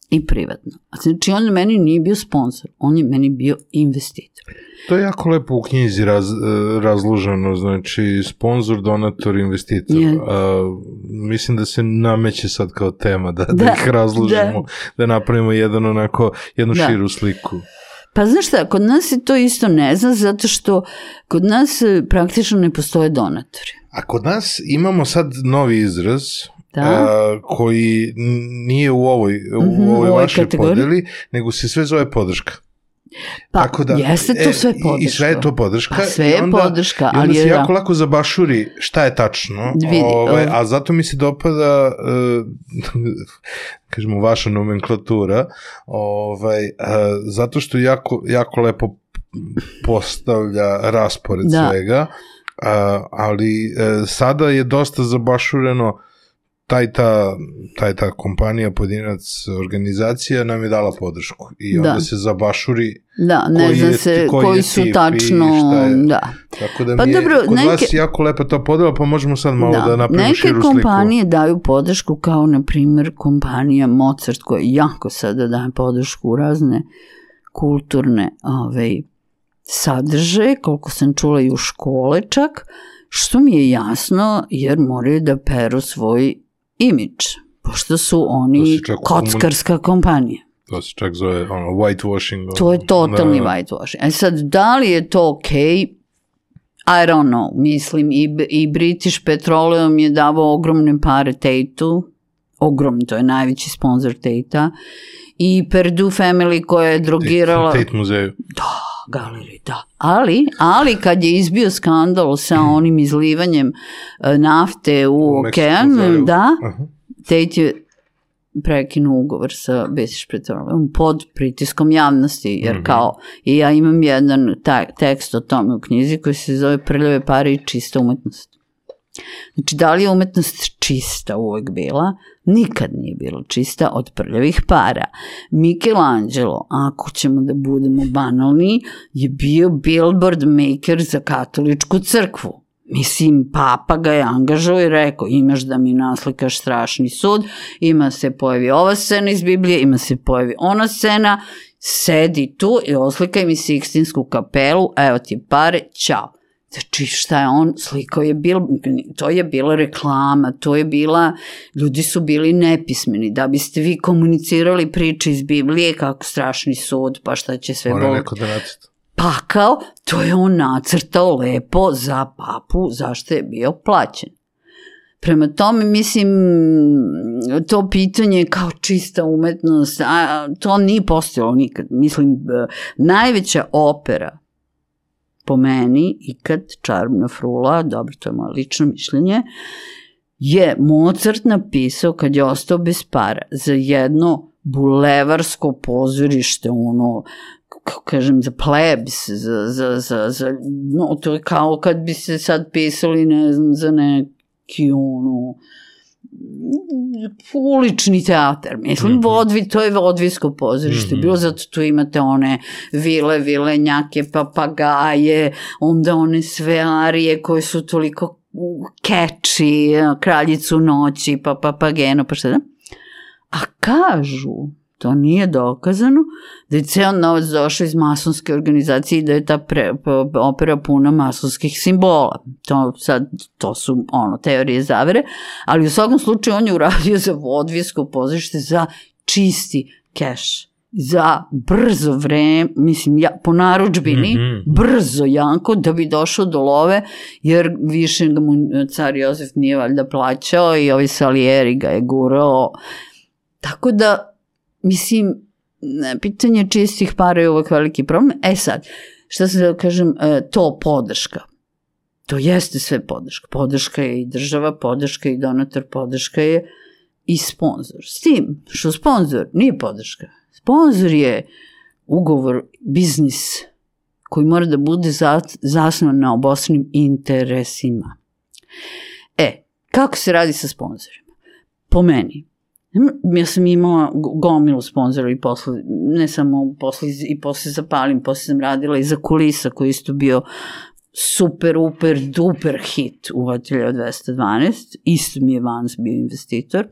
i privatno. Znači, on meni nije bio sponsor, on je meni bio investitor. To je jako lepo u knjizi raz, e, razloženo, znači sponsor, donator, investitor. Je. A, mislim da se nameće sad kao tema da, da, Da, ih razložimo, da. napravimo jedan onako, jednu Da. širu sliku. Pa znaš šta, kod nas se to isto ne zna, zato što kod nas e, praktično ne postoje donatori. A kod nas imamo sad novi izraz Da. a, koji nije u ovoj, u Mhm, u ovoj ovoj vašoj kategoriji. podeli, nego se sve zove podrška. Pa, Tako da, jeste to e, sve podrška. I sve je to podrška. Pa sve je onda, podrška, i onda ali se je da. jako lako zabašuri šta je tačno. Vidi, ovaj, ov- a zato mi se dopada, <laughs> uh, kažemo, vaša nomenklatura, ovaj, uh, zato što jako, jako lepo postavlja raspored Da. svega, uh, ali uh, sada je dosta zabašureno taj ta, taj ta kompanija, pojedinac, organizacija nam je dala podršku i onda Da. se zabašuri Da, ne koji zna je- se koji koji, su tačno, je. da. Tako da Pa mi je dobro, kod neke- vas jako lepa ta podela, pa možemo sad malo da, napravimo neke širu kompanije daju podršku kao na primjer kompanija Mozart koja jako sada daje podršku u razne kulturne ovaj, sadržaje, koliko sam čula i u škole čak, što mi je jasno jer moraju da peru svoj imidž, pošto su oni čak u komun- kockarska kompanija. To se čak zove ono, whitewashing. To je totalni Da. whitewashing. E sad, da li je to okej? I don't know. Mislim, i, i British Petroleum je davao ogromne pare Tate-u. Ogromni, to je najveći sponsor Tate-a. I Perdue Family koja je drogirala... Tate muzeju. Galeriji, da. Ali, ali kad je izbio skandal sa onim izlivanjem e, nafte u okean, da, Aha. Tate je prekinuo ugovor sa British Petroleum pod pritiskom javnosti, jer Mhm. kao, i ja imam jedan ta, tekst o tome u knjizi koji se zove Prljave pare i čista umetnost. Znači, da li je umetnost čista uvek bila? Nikad nije bila čista od prljavih para. Michelangelo, ako ćemo da budemo banalni, je bio billboard maker za katoličku crkvu. Mislim, papa ga je angažao i rekao, imaš da mi naslikaš strašni sud, ima se pojavi ova scena iz Biblije, ima se pojavi ona scena, sedi tu i oslikaj mi Sikstinsku kapelu, evo ti pare, ćao. Znači šta je on slikao je bilo, to je bila reklama, to je bila, ljudi su bili nepismeni, da biste vi komunicirali priče iz Biblije kako strašni sud, pa šta će sve Mora bol neko da nacrta. pakao, to je on nacrtao lepo za papu, zašto je bio plaćen. Prema tome, mislim, to pitanje kao čista umetnost, a, to nije postojalo nikad. Mislim, najveća opera po meni, ikad, Čarobna frula, dobro, to je moje lično mišljenje, je Mozart napisao kad je ostao bez para za jedno bulevarsko pozorište, ono, kako kažem, za plebs, za, za, za, za, no, to je kao kad bi se sad pisali, ne znam, za neki, ono, ulični teatar, mislim, mm -hmm. vodvi, to je vodvijsko pozorište, mm. -hmm. bilo zato tu imate one vile, vilenjake, papagaje, onda one sve arije koje su toliko keči, kraljicu noći, pa papageno, pa šta da? A kažu, to nije dokazano, da je ceo novac došao iz masonske organizacije i da je ta pre, opera puna masonskih simbola. To sad, to su ono, teorije zavere, ali u svakom slučaju on je uradio za vodvijsko pozorište za čisti keš za brzo vreme, mislim, ja, po naručbini, mm. -hmm. brzo, jako, da bi došao do love, jer više ga mu car Jozef nije valjda plaćao i ovi Salieri ga je gurao. Tako da, mislim, pitanje čistih para je uvek veliki problem. E sad, šta se da kažem, e, to podrška. To jeste sve podrška. Podrška je i država, podrška je i donator, podrška je i sponsor. S tim što sponsor nije podrška. Sponsor je ugovor, biznis koji mora da bude zasnovan na obostranim interesima. E, kako se radi sa sponsorima? Po meni, ja sam imala gomilu sponzora i posle, ne samo posle, i posle zapalim, posle sam radila i za kulisa koji isto bio super, uper, duper hit u Hotelja 212, isto mi je Vans bio investitor.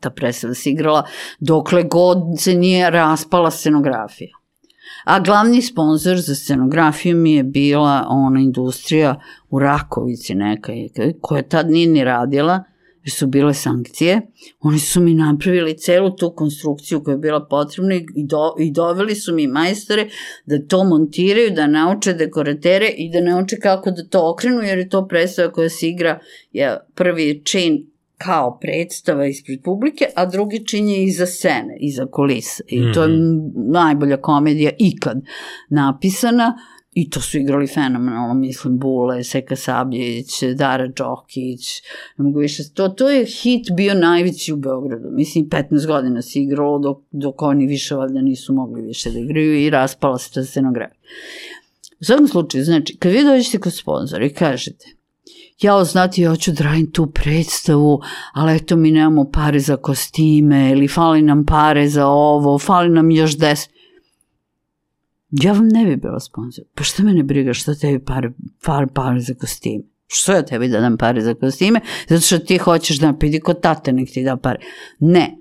Ta predstava se igrala dokle god se nije raspala scenografija. A glavni sponsor za scenografiju mi je bila ona industrija u Rakovici neka, koja tad nije ni radila, su bile sankcije. Oni su mi napravili celu tu konstrukciju koja je bila potrebna i, do, i doveli su mi majstore da to montiraju, da nauče dekoratere i da nauče kako da to okrenu, jer je to predstava koja se igra, je prvi čin kao predstava ispred publike, a drugi čin je iza scene, iza kulisa. I mm -hmm. to je Mhm. najbolja komedija ikad napisana. I to su igrali fenomenalno, mislim, Bule, Seka Sabljić, Dara Đokić, ne mogu više, to, to je hit bio najveći u Beogradu. Mislim, 15 godina se igralo dok, dok oni više valjda nisu mogli više da igraju i raspala se ta scenografija. U svakom slučaju, znači, kad vi dođete kod sponzora i kažete, ja znati, ja hoću da radim tu predstavu, ali eto mi nemamo pare za kostime, ili fali nam pare za ovo, fali nam još deset. Ja vam ne bi bila sponsor. Pa šta mene briga šta tebi pare, pare, pare za kostime? Što ja tebi da dam pare za kostime? Zato što ti hoćeš da pidi kod tate nek ti da pare. Ne.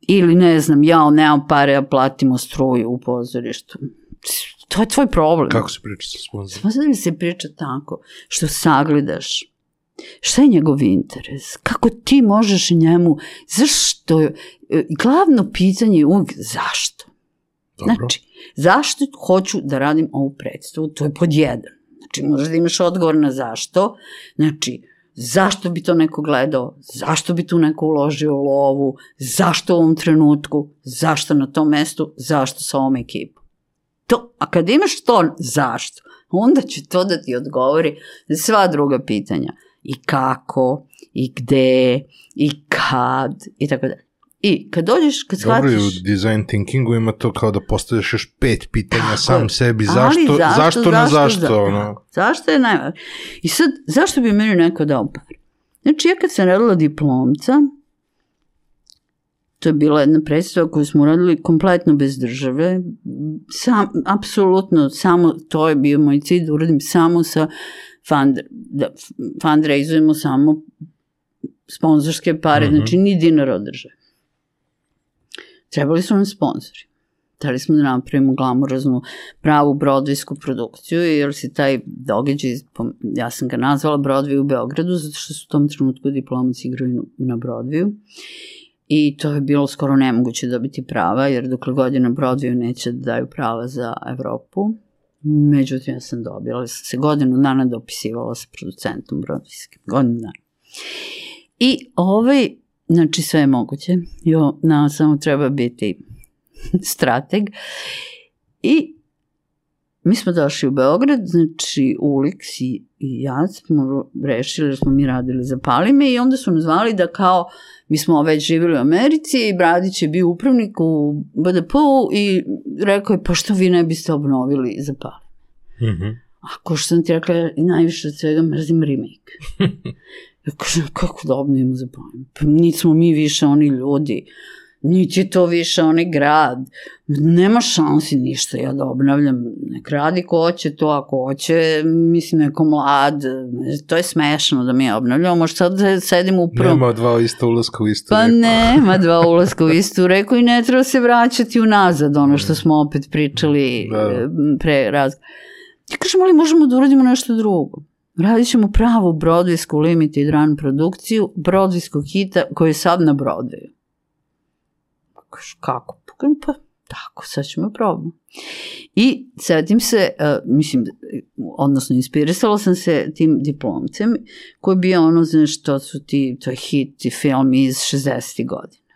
Ili ne znam, ja nemam pare, ja platimo struju u pozorištu. To je tvoj problem. Kako se priča sa sponzorom? Samo da se priča tako, što sagledaš šta je njegov interes, kako ti možeš njemu, zašto, glavno pitanje je uvijek zašto. Dobro. Znači, zašto hoću da radim ovu predstavu, to je pod jedan. Znači, možeš da imaš odgovor na zašto, znači, zašto bi to neko gledao, zašto bi tu neko uložio lovu, zašto u ovom trenutku, zašto na tom mestu, zašto sa ovom ekipom. To, a kad imaš to zašto, onda će to da ti odgovori sva druga pitanja. I kako, i gde, i kad, i tako dalje. I kad dođeš, kad Dobro, shvatiš... u design thinkingu ima to kao da postavljaš još pet pitanja Tako sam sebi, zašto, zašto, zašto na zašto, za- ono. Zašto je najvažnije? I sad, zašto bi meni neko dao par? Znači, ja kad sam radila diplomca, to je bila jedna predstava koju smo radili kompletno bez države, sam, apsolutno samo, to je bio moj cilj, da uradim samo sa fund, da fundraizujemo samo sponzorske pare, Mhm. znači ni dinara od države. Trebali su nam sponzori. Hteli smo da napravimo glamuroznu pravu brodvijsku produkciju, jer se taj događaj, ja sam ga nazvala Broadway u Beogradu, zato što su u tom trenutku diplomaci igraju na- Broadwayu. I to je bilo skoro nemoguće dobiti prava, jer dokle god je na Broadwayu neće da daju prava za Evropu. Međutim, ja sam dobila, sam se godinu dana dopisivala sa producentom Broadwayskim. Godinu dana. I ovaj, znači sve je moguće, jo, na, samo treba biti <laughs> strateg. I mi smo došli u Beograd, znači Ulix i, i ja smo rešili da smo mi radili za Palime i onda su nas zvali da kao mi smo već živjeli u Americi i Bradić je bio upravnik u BDP-u i rekao je pa što vi ne biste obnovili za Palime. Mhm. Ako što sam ti rekla, najviše od svega mrzim remake. <laughs> Ja kažem, kako da obnovimo za Palime? Pa niti smo mi više oni ljudi, niti je to više onaj grad. Nema šansi ništa ja da obnavljam. Nek radi ko hoće to, ako hoće, mislim, neko mlad. To je smešno da mi obnavljamo. Možda sad da sedimo u prvom... Nema dva ista ulaska u istu Pa reku. nema <laughs> dva ulaska u istu reku i ne treba se vraćati unazad, ono što smo opet pričali Da, pre raz. Ja kažem, ali možemo da uradimo nešto drugo. Radit ćemo pravu brodvijsku limited run produkciju brodvijskog hita koji je sad na kažem, kako? Pa tako, sad ćemo probamo. I setim se, uh, mislim, odnosno inspirisala sam se tim diplomcem koji bio ono, znaš, to su ti, to je hit, ti film iz 60. godina.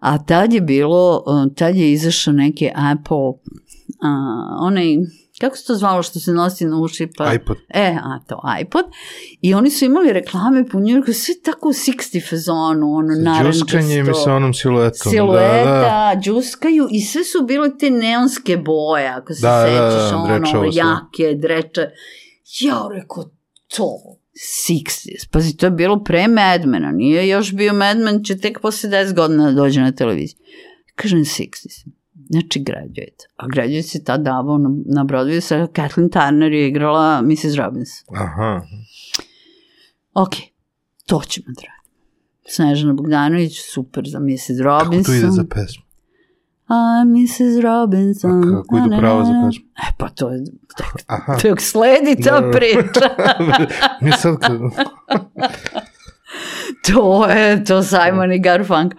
A tad je bilo, uh, tad je izašao neki Apple, uh, onaj, kako se to zvalo što se nosi na uši? Pa, iPod. E, a to, iPod. I oni su imali reklame po Njurku, sve tako u 60 fazonu, ono, naranđasto. Džuskanje mi sa onom siluetom. Silueta, Da, da. džuskaju i sve su bile te neonske boje, ako se Da, da, da, sećaš, da, ono, drečavo sve. jake, dreče. Ja rekao, to, 60s. Pazi, to je bilo pre Madmana, nije još bio Madman, će tek posle 10 godina da dođe na televiziju. Kažem 60s. Znači Graduate. A Graduate se tad davao na, na Broadway sa Kathleen Turner je igrala Mrs. Robinson. Aha. Ok, to ćemo da radimo. Snežana Bogdanović, super za Mrs. Kako Robinson. to ide za pesmu? A Mrs. Robinson. A kako na, prava za pesmu? E, pa to je, tek, Aha. tek sledi ta Da, priča. <laughs> Mi sad to je, to Simon i Garfunkel.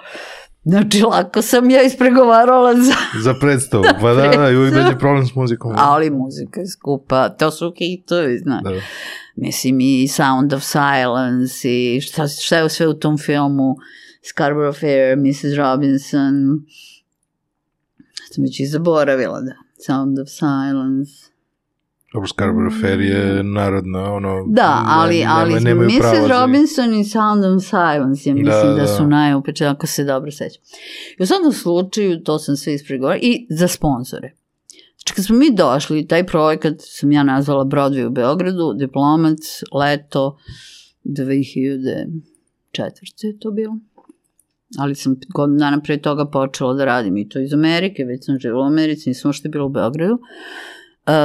Znači, lako sam ja ispregovarala za... Za predstavu. <laughs> Pa da, da, i uvijek dođe problem s muzikom. Ali muzika je skupa, to su hitovi, znaš. Da. Mislim, i Sound of Silence i šta, šta je sve u tom filmu, Scarborough Fair, Mrs. Robinson, sam već i zaboravila, da. Sound of Silence. Dobro, Scarborough Fair je narodna, ono... Da, ali, ne- ali nema- Mrs. Robinson i Sound of Silence, ja Da, mislim da, da. su najupečeni, ako se dobro sećam. I u svakom slučaju, to sam sve ispregovorila, i za sponzore. Znači, kad smo mi došli, taj projekat sam ja nazvala Broadway u Beogradu, diplomac, leto, 2004. je to bilo. Ali sam godinu dana pre toga počela da radim i to iz Amerike, već sam živjela u Americi, nisam što bila u Beogradu. E,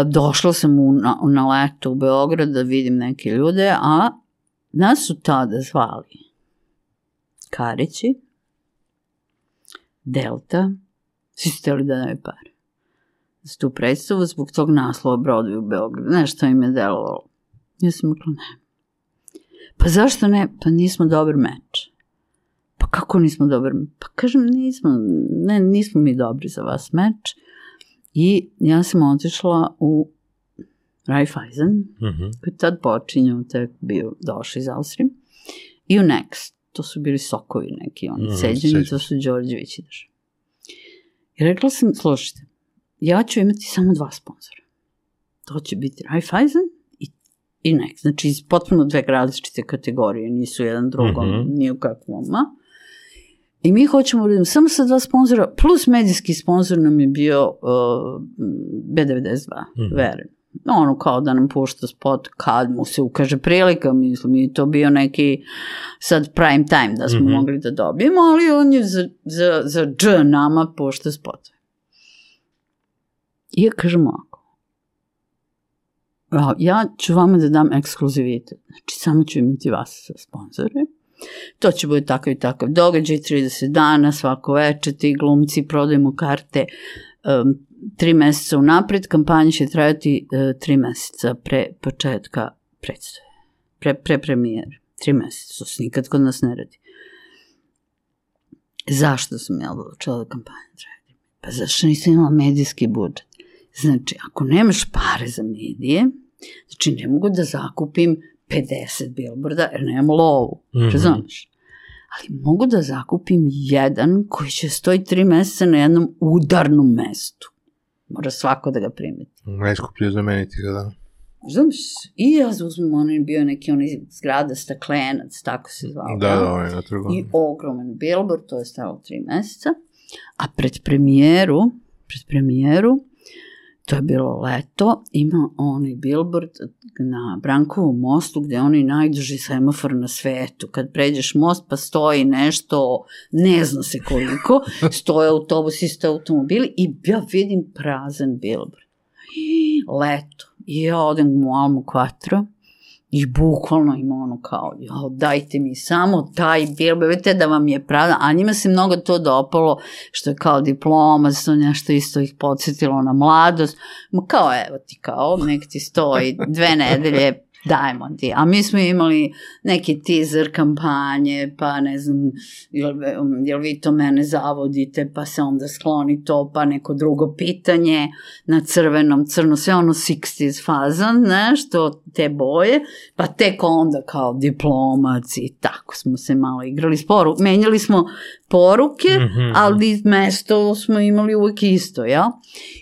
došla sam u, na, na leto u Beograd da vidim neke ljude, a nas su tada zvali Karići, Delta, svi su htjeli da daju pare. Za tu predstavu zbog tog naslova Broadway u Beogradu. Znaš što im je delovalo? Ja sam rekla ne. Pa zašto ne? Pa nismo dobar meč. Pa kako nismo dobar meč? Pa kažem nismo, ne, nismo mi dobri za vas meč. I ja sam otišla u Raiffeisen, Mhm. koji je tad počinjao, tek bio došao iz Austrije, i u Next, to su bili sokovi neki, oni Mhm, ceđeni, sećam to su Đorđević i drži. I rekla sam, slušajte, ja ću imati samo dva sponzora. To će biti Raiffeisen i, i Next. Znači, iz potpuno dve različite kategorije, nisu jedan drugom, Mhm. ni u kakvom, a? I mi hoćemo da idemo samo sa dva sponzora, plus medijski sponzor nam je bio uh, B92, Mhm. verujem. Ono kao da nam pušta spot kad mu se ukaže prilika, mislim, i to bio neki sad prime time da smo Mhm. mogli da dobijemo, ali on je za, za, za dž nama pušta spot. I ja kažem ovako, "A, ja ću vama da dam ekskluzivitet, znači samo ću imati vas sa sponzore, to će biti takav i takav događaj, 30 dana, svako veče, ti glumci, prodajemo karte um, tri meseca unapred, kampanja će trajati uh, tri meseca pre početka predstave, pre, pre premijere, tri meseca, to se nikad kod nas ne radi. Zašto sam ja odlučila da kampanja traje? Pa zašto nisam imala medijski budžet? Znači, ako nemaš pare za medije, znači ne mogu da zakupim 50 bilborda jer nemam lovu, mm. -hmm. razumeš? Ali mogu da zakupim jedan koji će stoji tri meseca na jednom udarnom mestu. Mora svako da ga primeti. Najskuplje je zameniti ga, da. Razumeš? I ja uzmem onaj bio neki onaj zgrada staklenac, tako se zvao. Da, da, ovaj na trgu. I ogroman billboard, to je stalo tri meseca. A pred premijeru, pred premijeru, to je bilo leto, ima onaj billboard na Brankovom mostu gde je onaj najduži semafor na svetu. Kad pređeš most pa stoji nešto, ne zna se koliko, <laughs> stoje autobusi, stoje automobili i ja vidim prazan billboard. <gasps> Leto. I ja odem u Almu Quattro i bukvalno ima ono kao, jao, dajte mi samo taj billboard, vidite da vam je prazan, a njima se mnogo to dopalo, što je kao diploma, to nešto isto ih podsjetilo na mladost, ma kao evo ti kao, nek ti stoji dve nedelje, dajmo ti. A mi smo imali neki teaser kampanje, pa ne znam, jel, jel vi to mene zavodite, pa se onda skloni to, pa neko drugo pitanje na crvenom, crno, sve ono 60s fazan, ne, što te boje, pa tek onda kao diplomac i tako smo se malo igrali s poru. Menjali smo poruke, Mhm. ali mesto smo imali uvek isto, ja?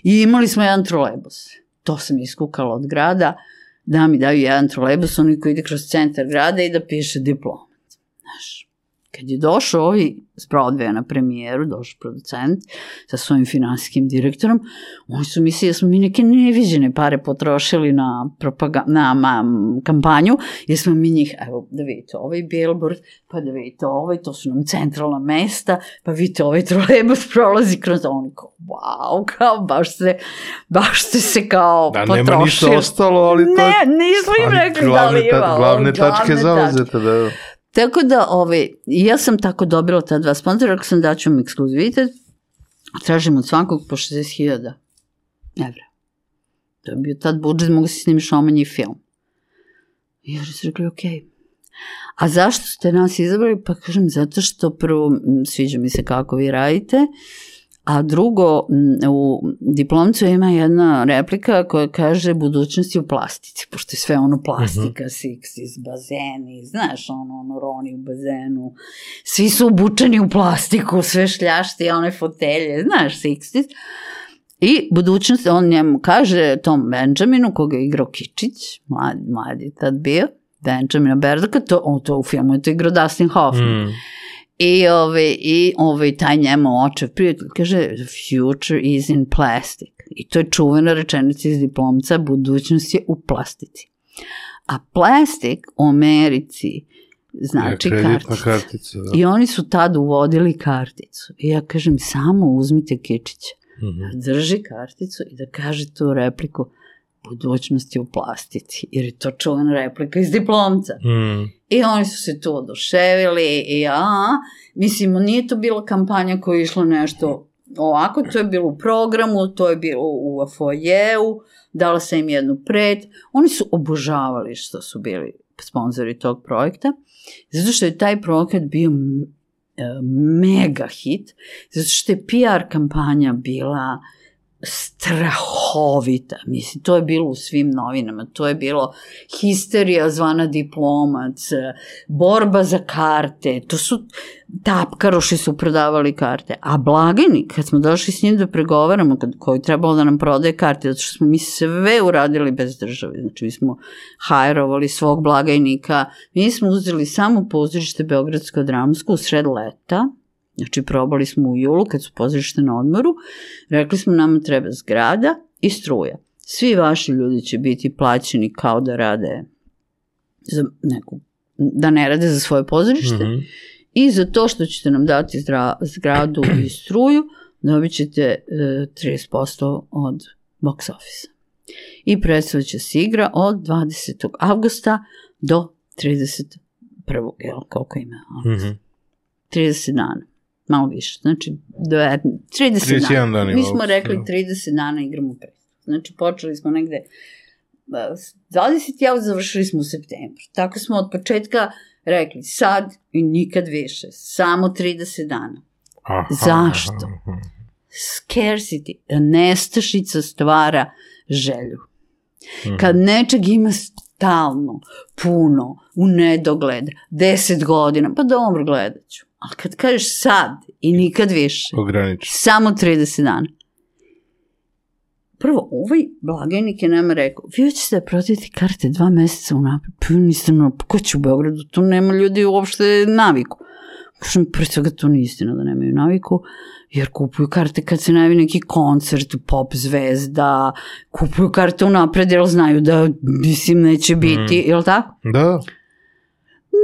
I imali smo jedan trolebus. To sam iskukala od grada, da mi daju jedan trolebus, oni koji ide kroz centar grada i da piše diplomat. Znaš, kad je došao ovi s Broadwaya na premijeru, došao producent sa svojim finansijskim direktorom, oni su mislili da smo mi neke neviđene pare potrošili na, propaga na ma, kampanju, jer smo mi njih, evo da vidite ovaj billboard, pa da vidite ovaj, to su nam centralna mesta, pa vidite ovaj trolebus prolazi kroz oni kao, wow, kao baš se, baš ste se kao Da, potrošili. nema ništa ostalo, ali to... Ne, nismo im rekli da glavne li ima. Glavne tačke glavne zauzete, da. Tako da, ovaj, ja sam tako dobila ta dva sponzora, rekla sam daću vam ekskluzivitet, tražim od svakog po 60.000 evra. To je bio tad budžet, mogu si snimiš omanji film. I ja su rekli, okej. A zašto ste nas izabrali? Pa kažem, zato što prvo sviđa mi se kako vi radite, a drugo, u diplomcu ima jedna replika koja kaže budućnost je u plastici, pošto je sve ono plastika, mm -hmm. Sixties, bazeni, znaš, ono, ono, Roni u bazenu, svi su obučeni u plastiku, sve šljašti, one fotelje, znaš, Sixties. I budućnost, on njemu kaže tom Benjaminu, koga je igrao Kičić, mlad, mlad je tad bio, Benjamina Berdaka, to, on to u filmu je to igrao Dustin Hoffman. Mm. I, ovaj, I ovaj, taj njemu očev prijatelj kaže, future is in plastic. I to je čuvena rečenica iz diplomca, budućnost je u plastici. A plastik u Americi znači Ja, kartica. kartica, da. I oni su tad uvodili karticu. I ja kažem, samo uzmite Kičića, Mhm. drži karticu i da kaže tu repliku, budućnost je u plastici, jer je to čuvena replika iz diplomca. Mm. I oni su se tu oduševili i a, mislim, nije to bila kampanja koja je išla nešto ovako, to je bilo u programu, to je bilo u foajeu, dala sam im jednu pred. Oni su obožavali što su bili sponzori tog projekta, zato što je taj projekat bio e, mega hit, zato što je PR kampanja bila strahovita. Mislim, to je bilo u svim novinama. To je bilo histerija zvana diplomac, borba za karte, to su tapkaroši su prodavali karte. A blagajnik, kad smo došli s njim da pregovaramo, kad, koji trebalo da nam prodaje karte, zato što smo mi sve uradili bez države. Znači, mi smo hajrovali svog blagajnika, mi smo uzeli samo pozorište Beogradsko dramsko u sred leta, Znači, probali smo u julu kad su pozorište na odmoru, rekli smo nama treba zgrada i struja. Svi vaši ljudi će biti plaćeni kao da rade za neku, da ne rade za svoje pozorište Mhm. i za to što ćete nam dati zdra, zgradu i struju, dobit ćete e, 30% od box office. I predstava će se igra od 20. avgusta do 31. Jel, koliko ima? Mhm. 30 dana. Malo više. Znači, dve, 30 31 dana. dan ima Mi smo rekli da. 30 dana igramo predstavu. Znači, počeli smo negde ba, s 20. avgust završili smo u septembru. Tako smo od početka rekli sad i nikad više. Samo 30 dana. Aha, Zašto? aha. Scarcity, nestašica stvara želju. Mhm. Kad nečeg ima stalno, puno, u nedogled, 10 godina, pa dobro gledat ću. Ali kad kažeš sad i nikad više, Ograničen. samo 30 dana. Prvo, ovaj blagajnik je nama rekao, vi hoćete da prodajete karte dva meseca unapred, pa niste no, pa ko će u Beogradu, tu nema ljudi uopšte naviku. Kažem, pre svega to nije istina da nemaju naviku, jer kupuju karte kad se najavi neki koncert, pop zvezda, kupuju karte unapred jer znaju da, mislim, neće biti, mm. jel tako? Da,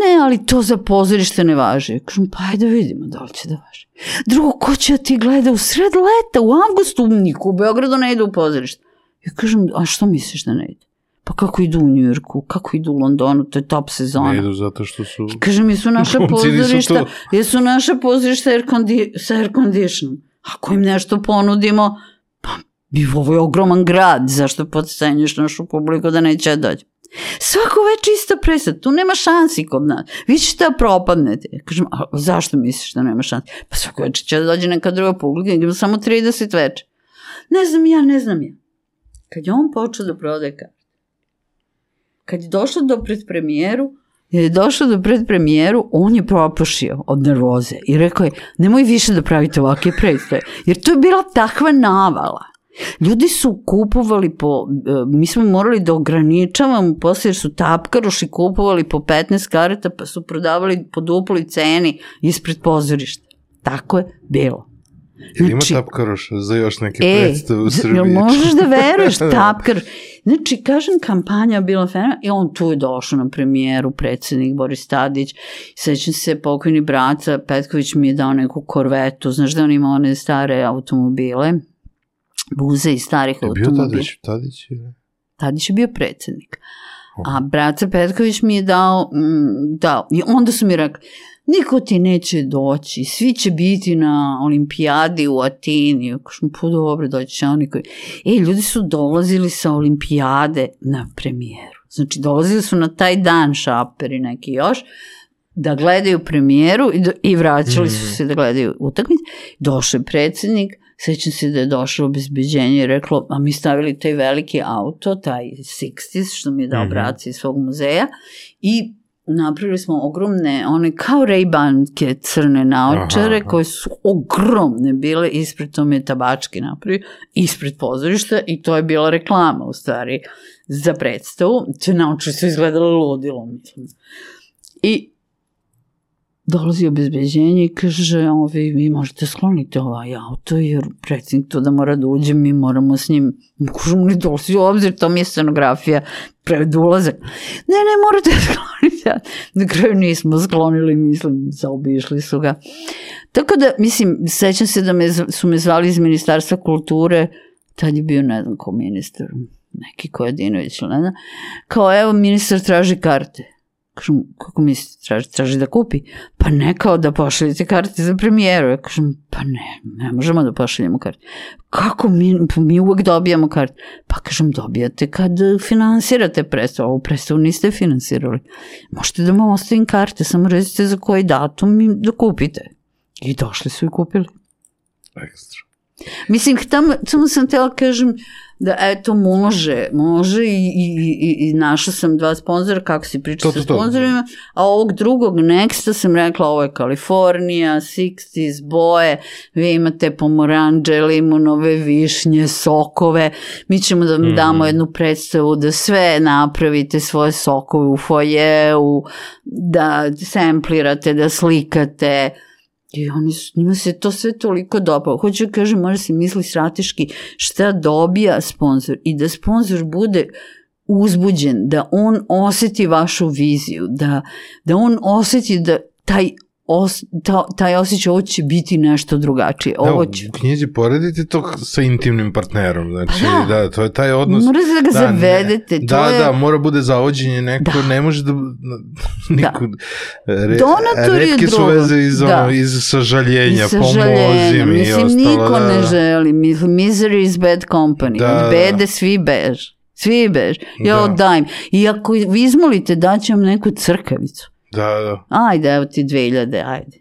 Ne, ali to za pozorište ne važi. Kažem, pa ajde da vidimo da li će da važi. Drugo, ko će da ti gleda u sred leta, u avgustu, niko u Beogradu ne ide u pozorište. Ja kažem, a što misliš da ne ide? Pa kako idu u Njujorku, kako idu u Londonu, to je top sezona. ne idu zato što su... Kažem, jesu naša <laughs> pozorišta, jesu naša pozorišta air condi, sa air conditionom. Ako im nešto ponudimo, pa bi ovo je ogroman grad, zašto podcenjuješ našu publiku da neće dođe? Svako već ista predstava, tu nema šansi kod nas. Vi ćete da propadnete. Kažem, a zašto misliš da nema šansi? Pa svako večer će da dođe neka druga publika, idemo samo 30 večer. Ne znam ja, ne znam ja. Kad je on počeo da prodaje karte, kad je došlo do predpremijeru, jer je došao do predpremijeru, on je propušio od nervoze i rekao je, nemoj više da pravite ovakve predstave, jer to je bila takva navala. Ljudi su kupovali po, e, mi smo morali da ograničavamo posle jer su tapkaroši kupovali po 15 karata pa su prodavali po duploj ceni ispred pozorišta. Tako je bilo. Ima Znači- tapkaroša za još neke E, predstave u Srbiji? jel možeš da veruješ, <laughs> tapkar. Znači, kažem, kampanja bila fenomenalna i on tu je došao na premijeru, predsednik Boris Tadić. Sećam se, pokojni braca Petković mi je dao neku korvetu, znaš da on ima one stare automobile, buze i starih Je bio automobila. Tadić? Tadić ili? Tadić je bio predsednik. A Braca Petković mi je dao, mm, dao. I onda su mi rekli, niko ti neće doći, svi će biti na olimpijadi u Atini. Kažem, pa dobro, doći će oni koji... E, ljudi su dolazili sa olimpijade na premijeru. Znači, dolazili su na taj dan šaperi neki još, da gledaju premijeru i, do, i vraćali su se da gledaju utakmice. Došao je predsednik, sećam se da je došlo obezbeđenje i reklo, a mi stavili taj veliki auto, taj 60 što mi je dao mm -hmm. braci iz svog muzeja i napravili smo ogromne, one kao Ray-Banke crne naočare aha, aha. koje su ogromne bile, ispred to mi je tabački napravio, ispred pozorišta i to je bila reklama u stvari za predstavu. Te naočare su izgledale ludilo, mislim. I dolazi obezbeđenje i kaže, ovi, vi možete skloniti ovaj auto, jer predsjednik to da mora da uđe, mi moramo s njim, kažemo, ne dolazi u obzir, to mi je scenografija pred ulazak. Ne, ne, morate <laughs> skloniti. Na kraju nismo sklonili, mislim, zaobišli su ga. Tako da, mislim, sećam se da me, su me zvali iz Ministarstva kulture, tad je bio, ne znam, ko ministar, neki Kojadinović, ne znam, kao, evo, ministar traži karte Kažem, kako mislite, traži, traži da kupi? Pa ne kao da pošaljete karte za premijeru. Ja kažem, pa ne, ne možemo da pošaljemo karte. Kako mi, pa mi uvek dobijamo karte? Pa kažem, dobijate kad finansirate predstavu. Ovu predstavu niste finansirali. Možete da vam ostavim karte, samo recite za koji datum i da kupite. I došli su i kupili. Ekstra. Mislim, tamo, tamo sam tela kažem, da eto može, može i, i, i, i našla sam dva sponzora, kako si pričao sa sponzorima, a ovog drugog Nexta sam rekla ovo je Kalifornija, 60s, boje, vi imate pomoranđe, limunove, višnje, sokove, mi ćemo da vam mm. damo jednu predstavu da sve napravite svoje sokove u fojeu, da samplirate, da slikate, I oni su, njima se to sve toliko dopao. Hoću da kažem, mora se misli strateški šta dobija sponsor i da sponsor bude uzbuđen, da on oseti vašu viziju, da, da on oseti da taj os, ta, taj osjećaj ovo će biti nešto drugačije. Da, ovo će... u knjizi poredite to sa intimnim partnerom, znači pa da. da, to je taj odnos. Morate da ga da, zavedete. Ne, to da, je... da, mora bude zavođenje neko, da. ne može da... Niko, da. Re, Donator redke su veze iz, da. ono, iz sažaljenja, pomozi mi Mislim, i ostalo. niko da, ne želi. Misery is bad company. Da, Od bede svi bež. Svi bež. Ja da. odajem. I ako vi izmolite, daću vam neku crkavicu. Da, da. Ajde, evo ti 2000, ajde.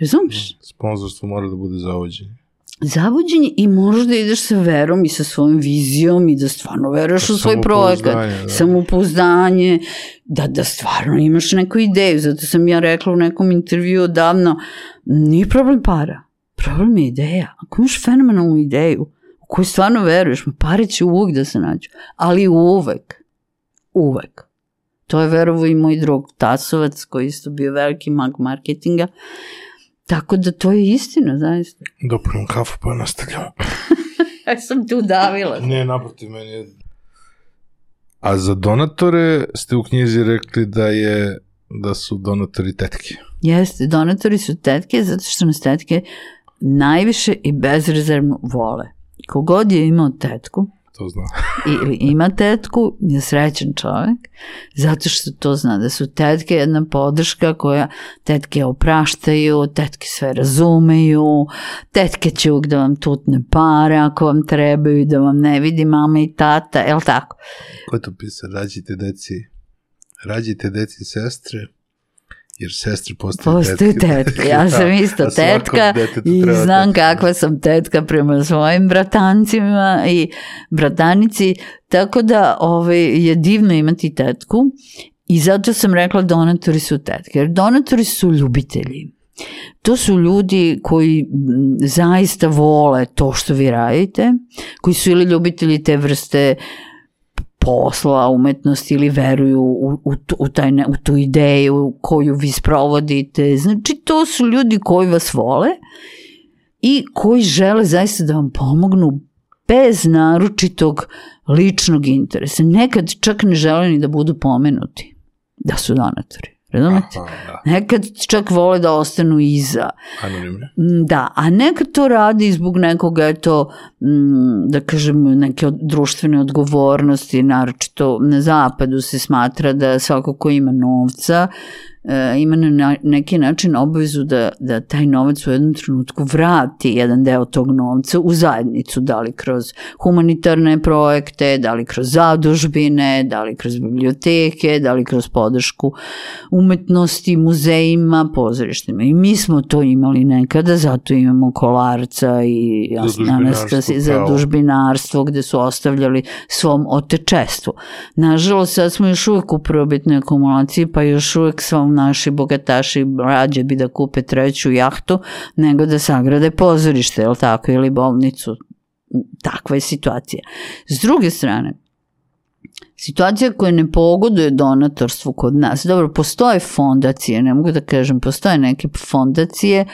Razumeš? Sponzorstvo mora da bude zavođenje. Zavođenje i možeš da ideš sa verom i sa svojom vizijom i da stvarno veruješ u svoj projekat. Da. Samopouzdanje, da, da stvarno imaš neku ideju. Zato sam ja rekla u nekom intervju odavno, nije problem para, problem je ideja. Ako imaš fenomenalnu ideju u koju stvarno veruješ, pare će uvek da se nađu, ali uvek, uvek To je verovo i moj drug Tasovac koji isto bio veliki mag marketinga. Tako da to je istina, zaista. Dopunim kafu pa nastavljamo. <laughs> ja sam tu davila. Ne, naprotiv, meni je... A za donatore ste u knjizi rekli da je da su donatori tetke. Jeste, donatori su tetke zato što nas tetke najviše i bezrezervno vole. Kogod je imao tetku, to zna. <laughs> ili ima tetku, je srećan čovek, zato što to zna da su tetke jedna podrška koja tetke opraštaju, tetke sve razumeju, tetke će uvijek da vam tutne pare ako vam trebaju, da vam ne vidi mama i tata, je li tako? Ko je to pisao? Rađite deci, rađite deci sestre, jer sestre postaju Postoju tetke. tetke. Ja <laughs> sam da, isto tetka i znam tetka. kakva sam tetka prema svojim bratancima i bratanici, tako da ovaj, je divno imati tetku i zato sam rekla donatori su tetke, jer donatori su ljubitelji. To su ljudi koji zaista vole to što vi radite, koji su ili ljubitelji te vrste uh, posla, umetnosti ili veruju u, u, u, taj, u tu ideju koju vi sprovodite. Znači, to su ljudi koji vas vole i koji žele zaista da vam pomognu bez naručitog ličnog interesa. Nekad čak ne žele ni da budu pomenuti da su donatori. Razumete? Da. Nekad čak vole da ostanu iza. Anonimne. Mm, Da, a nekad to radi zbog nekog, eto, mm, da kažem, neke od- društvene odgovornosti, naročito na zapadu se smatra da svako ko ima novca, ima na neki način obavezu da, da taj novac u jednom trenutku vrati jedan deo tog novca u zajednicu, da li kroz humanitarne projekte, da li kroz zadužbine, da li kroz biblioteke, da li kroz podršku umetnosti, muzejima, pozorištima. I mi smo to imali nekada, zato imamo kolarca i Anastasije pravo. zadužbinarstvo gde su ostavljali svom otečestvu. Nažalost, sad smo još uvek u prvobitnoj akumulaciji, pa još uvek svom naši bogataši rađe bi da kupe treću jahtu nego da sagrade pozorište, jel tako, ili bolnicu. Takva je situacija. S druge strane, situacija koja ne pogoduje donatorstvu kod nas. Dobro, postoje fondacije, ne mogu da kažem, postoje neke fondacije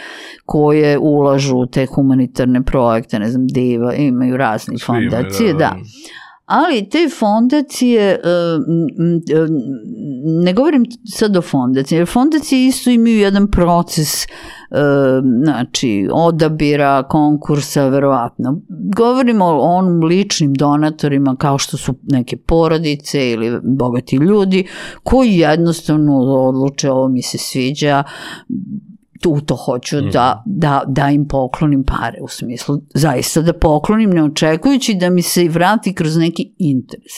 koje ulažu u te humanitarne projekte, ne znam, diva, imaju razni Svi imaju, fondacije, da. Ali te fondacije, e, e, ne govorim sad o fondaciji, jer fondacije isto imaju jedan proces e, znači, odabira, konkursa, verovatno. Govorimo o onim ličnim donatorima kao što su neke porodice ili bogati ljudi koji jednostavno odluče ovo mi se sviđa, tu to hoću da, da, da im poklonim pare, u smislu zaista da poklonim ne očekujući da mi se vrati kroz neki interes.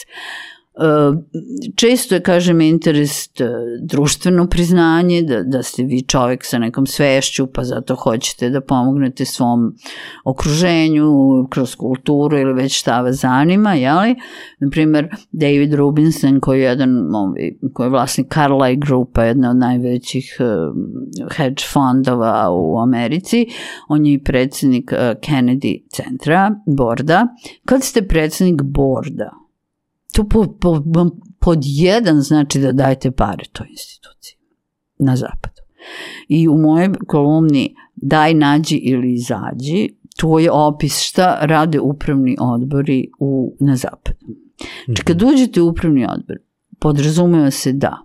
E, Često je, kažem, interes e, društveno priznanje, da, da ste vi čovjek sa nekom svešću, pa zato hoćete da pomognete svom okruženju, kroz kulturu ili već šta vas zanima, jeli? Naprimer, David Rubinson, koji je jedan, ovaj, koji je vlasnik Carlyle Grupa, jedna od najvećih eh, hedge fondova u Americi, on je i predsednik Kennedy centra, borda. Kad ste predsednik borda, to po, po, pod jedan znači da dajete pare toj instituciji na zapadu. I u mojoj kolumni daj, nađi ili izađi, to je opis šta rade upravni odbori u, na zapadu. Znači kad uđete u upravni odbor, podrazumeva se da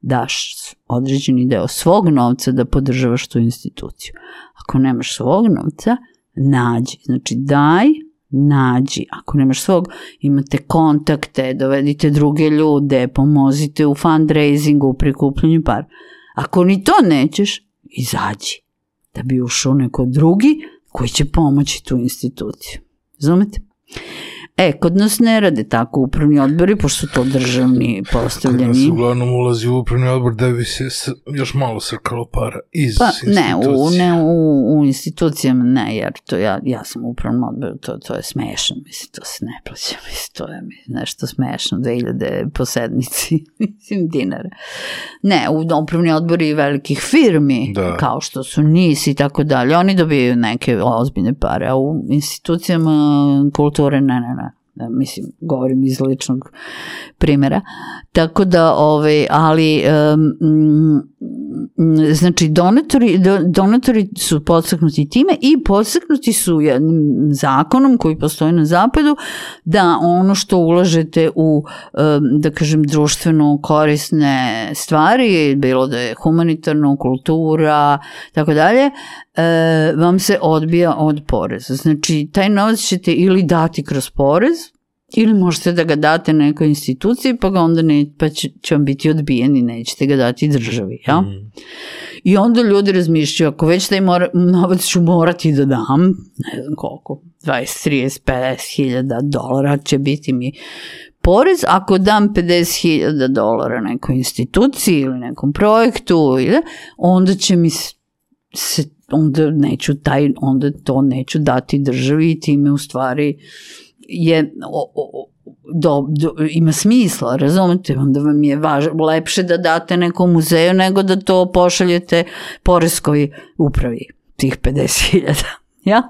daš određeni deo svog novca da podržavaš tu instituciju. Ako nemaš svog novca, nađi. Znači daj, nađi. Ako nemaš svog, imate kontakte, dovedite druge ljude, pomozite u fundraisingu, u prikupljanju par. Ako ni to nećeš, izađi. Da bi ušao neko drugi koji će pomoći tu instituciju. Razumete? E, kod nas ne rade tako upravni odbori, pošto su to državni Kod nas postavljeni. uglavnom ulazi u upravni odbor da bi se još malo srkalo para iz Pa ne, u, ne u, u institucijama ne, jer to ja, ja sam u upravnom odboru, to, to je smešno, mislim, to se ne plaća, <laughs> mislim, to je nešto smešno, 2000 po sednici, <laughs> mislim, dinara. Ne, u upravni odbori velikih firmi, Da. kao što su NIS i tako dalje, oni dobijaju neke ozbiljne pare, a u institucijama kulture ne, ne, ne. Da, mislim, govorim iz ličnog primjera. Tako da, ovaj, ali, um, znači, donatori, do, donatori su podstaknuti time i podstaknuti su jednim zakonom koji postoji na zapadu da ono što ulažete u, da kažem, društveno korisne stvari, bilo da je humanitarno, kultura, tako dalje, e, vam se odbija od poreza. Znači, taj novac ćete ili dati kroz porez, ili možete da ga date nekoj instituciji, pa ga onda ne, pa će, će vam biti odbijen i nećete ga dati državi. Ja? Mm. I onda ljudi razmišljaju, ako već taj mora, novac ću morati da dam, ne znam koliko, 20, 30, 50 hiljada dolara će biti mi porez, ako dam 50 hiljada dolara nekoj instituciji ili nekom projektu, ili, onda će mi se onda neću taj, onda to neću dati državi i time u stvari je o, o, do, do, ima smisla, razumete, onda vam je važ, lepše da date nekom muzeju nego da to pošaljete poreskoj upravi, tih 50.000. Ja?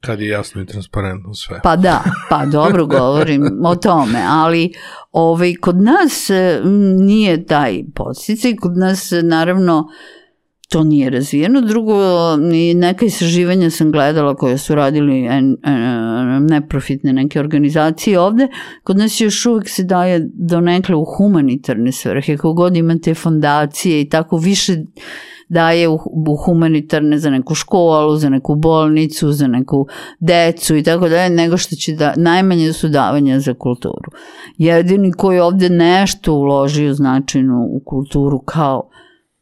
Kad je jasno i transparentno sve. Pa da, pa dobro govorim o tome, ali ovaj, kod nas nije taj podsticaj, kod nas naravno to nije razvijeno. Drugo, i neka istraživanja sam gledala koje su radili neprofitne neke organizacije ovde. Kod nas još uvek se daje donekle u humanitarne svrhe. Kogod imate fondacije i tako više daje u, u humanitarne za neku školu, za neku bolnicu, za neku decu i tako dalje, nego što će da, najmanje su davanja za kulturu. Jedini koji ovde nešto uložio značajno u kulturu kao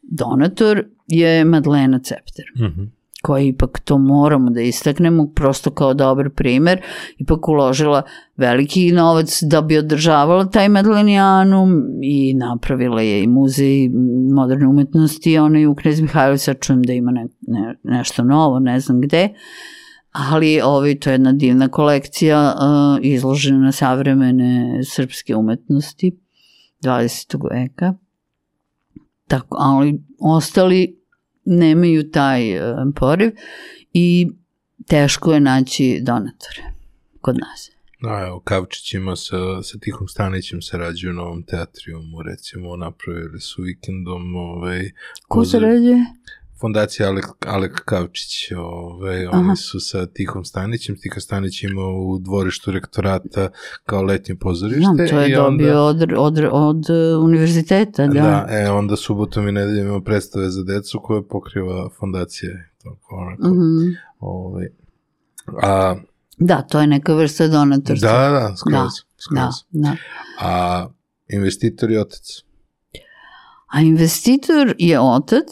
donator je Madlena Cepter. Mm -hmm koja ipak to moramo da istaknemo prosto kao dobar primer, ipak uložila veliki novac da bi održavala taj Medlenijanum i napravila je i muzej moderne umetnosti, ona je u Knez Mihajlovi, sad čujem da ima ne, ne, nešto novo, ne znam gde, ali ovaj, to je jedna divna kolekcija uh, izložena na savremene srpske umetnosti 20. veka. Tako, ali ostali nemaju taj uh, poriv i teško je naći donatore kod nas. Da, evo, Kavčić ima sa, sa Tihom Stanićem sarađuju u Novom teatrijumu, recimo, napravili su vikendom, ovaj... Ko sarađuje? Fondacija Alek, Alek Kavčić, ovaj, oni su sa Tihom Stanićem, Tiha Stanić ima u dvorištu rektorata kao letnje pozorište. Znam, to je dobio onda, od, od, od univerziteta, da. Da, e, onda subotom i nedeljom ima predstave za decu koje pokriva fondacija. Tako, onako, mm -hmm. ovaj, a, da, to je neka vrsta donatorstva. Da, da, skroz. Da, skroz. da, da. A investitor je otac. A investitor je otac,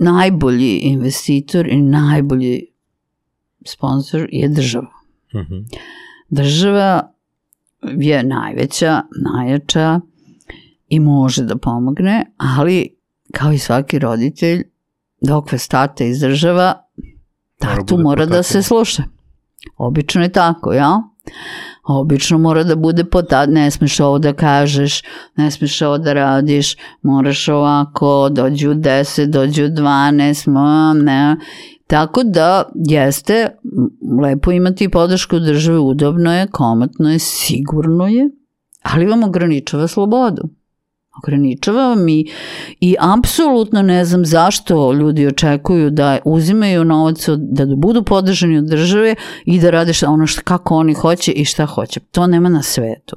najbolji investitor i najbolji sponsor je država. Uh mhm. -huh. Država je najveća, najjača i može da pomogne, ali kao i svaki roditelj, dok vas tata izdržava, tatu mora, mora da se sluša. Obično je tako, ja? Obično mora da bude potad, ne smeš ovo da kažeš, ne smeš ovo da radiš, moraš ovako, dođu u 10, dođu u 12, ma, ne. Tako da jeste lepo imati podršku države, udobno je, komatno je, sigurno je, ali vam ograničava slobodu ograničava mi i apsolutno ne znam zašto ljudi očekuju da uzimaju novac, od, da budu podržani od države i da rade šta, ono što, kako oni hoće i šta hoće. To nema na svetu.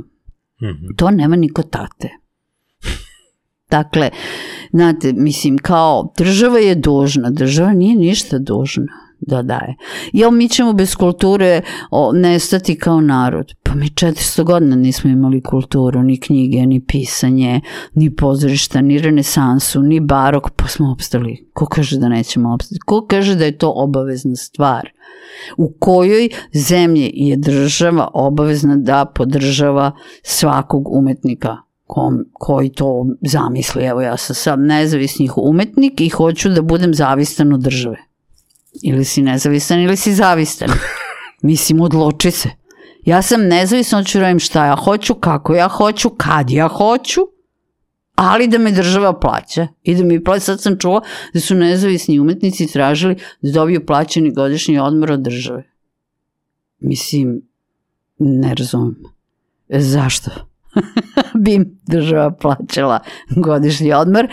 Mm -hmm. To nema niko tate. Dakle, znate, mislim, kao država je dužna, država nije ništa dužna da daje. Jel mi ćemo bez kulture nestati kao narod? Pa mi 400 godina nismo imali kulturu, ni knjige, ni pisanje, ni pozorišta, ni renesansu, ni barok, pa smo opstali. Ko kaže da nećemo opstati? Ko kaže da je to obavezna stvar? U kojoj zemlji je država obavezna da podržava svakog umetnika kom, koji to zamisli. Evo ja sam sad nezavisnih umetnik i hoću da budem zavistan od države. Ili si nezavisan ili si zavistan. <laughs> Mislim, odloči se. Ja sam nezavisan, hoću da radim šta ja hoću, kako ja hoću, kad ja hoću, ali da me država plaća. I da mi plaća, sad sam čula da su nezavisni umetnici tražili da dobiju plaćeni godišnji odmor od države. Mislim, ne razumem. Zašto? <laughs> bi im država plaćala godišnji odmor,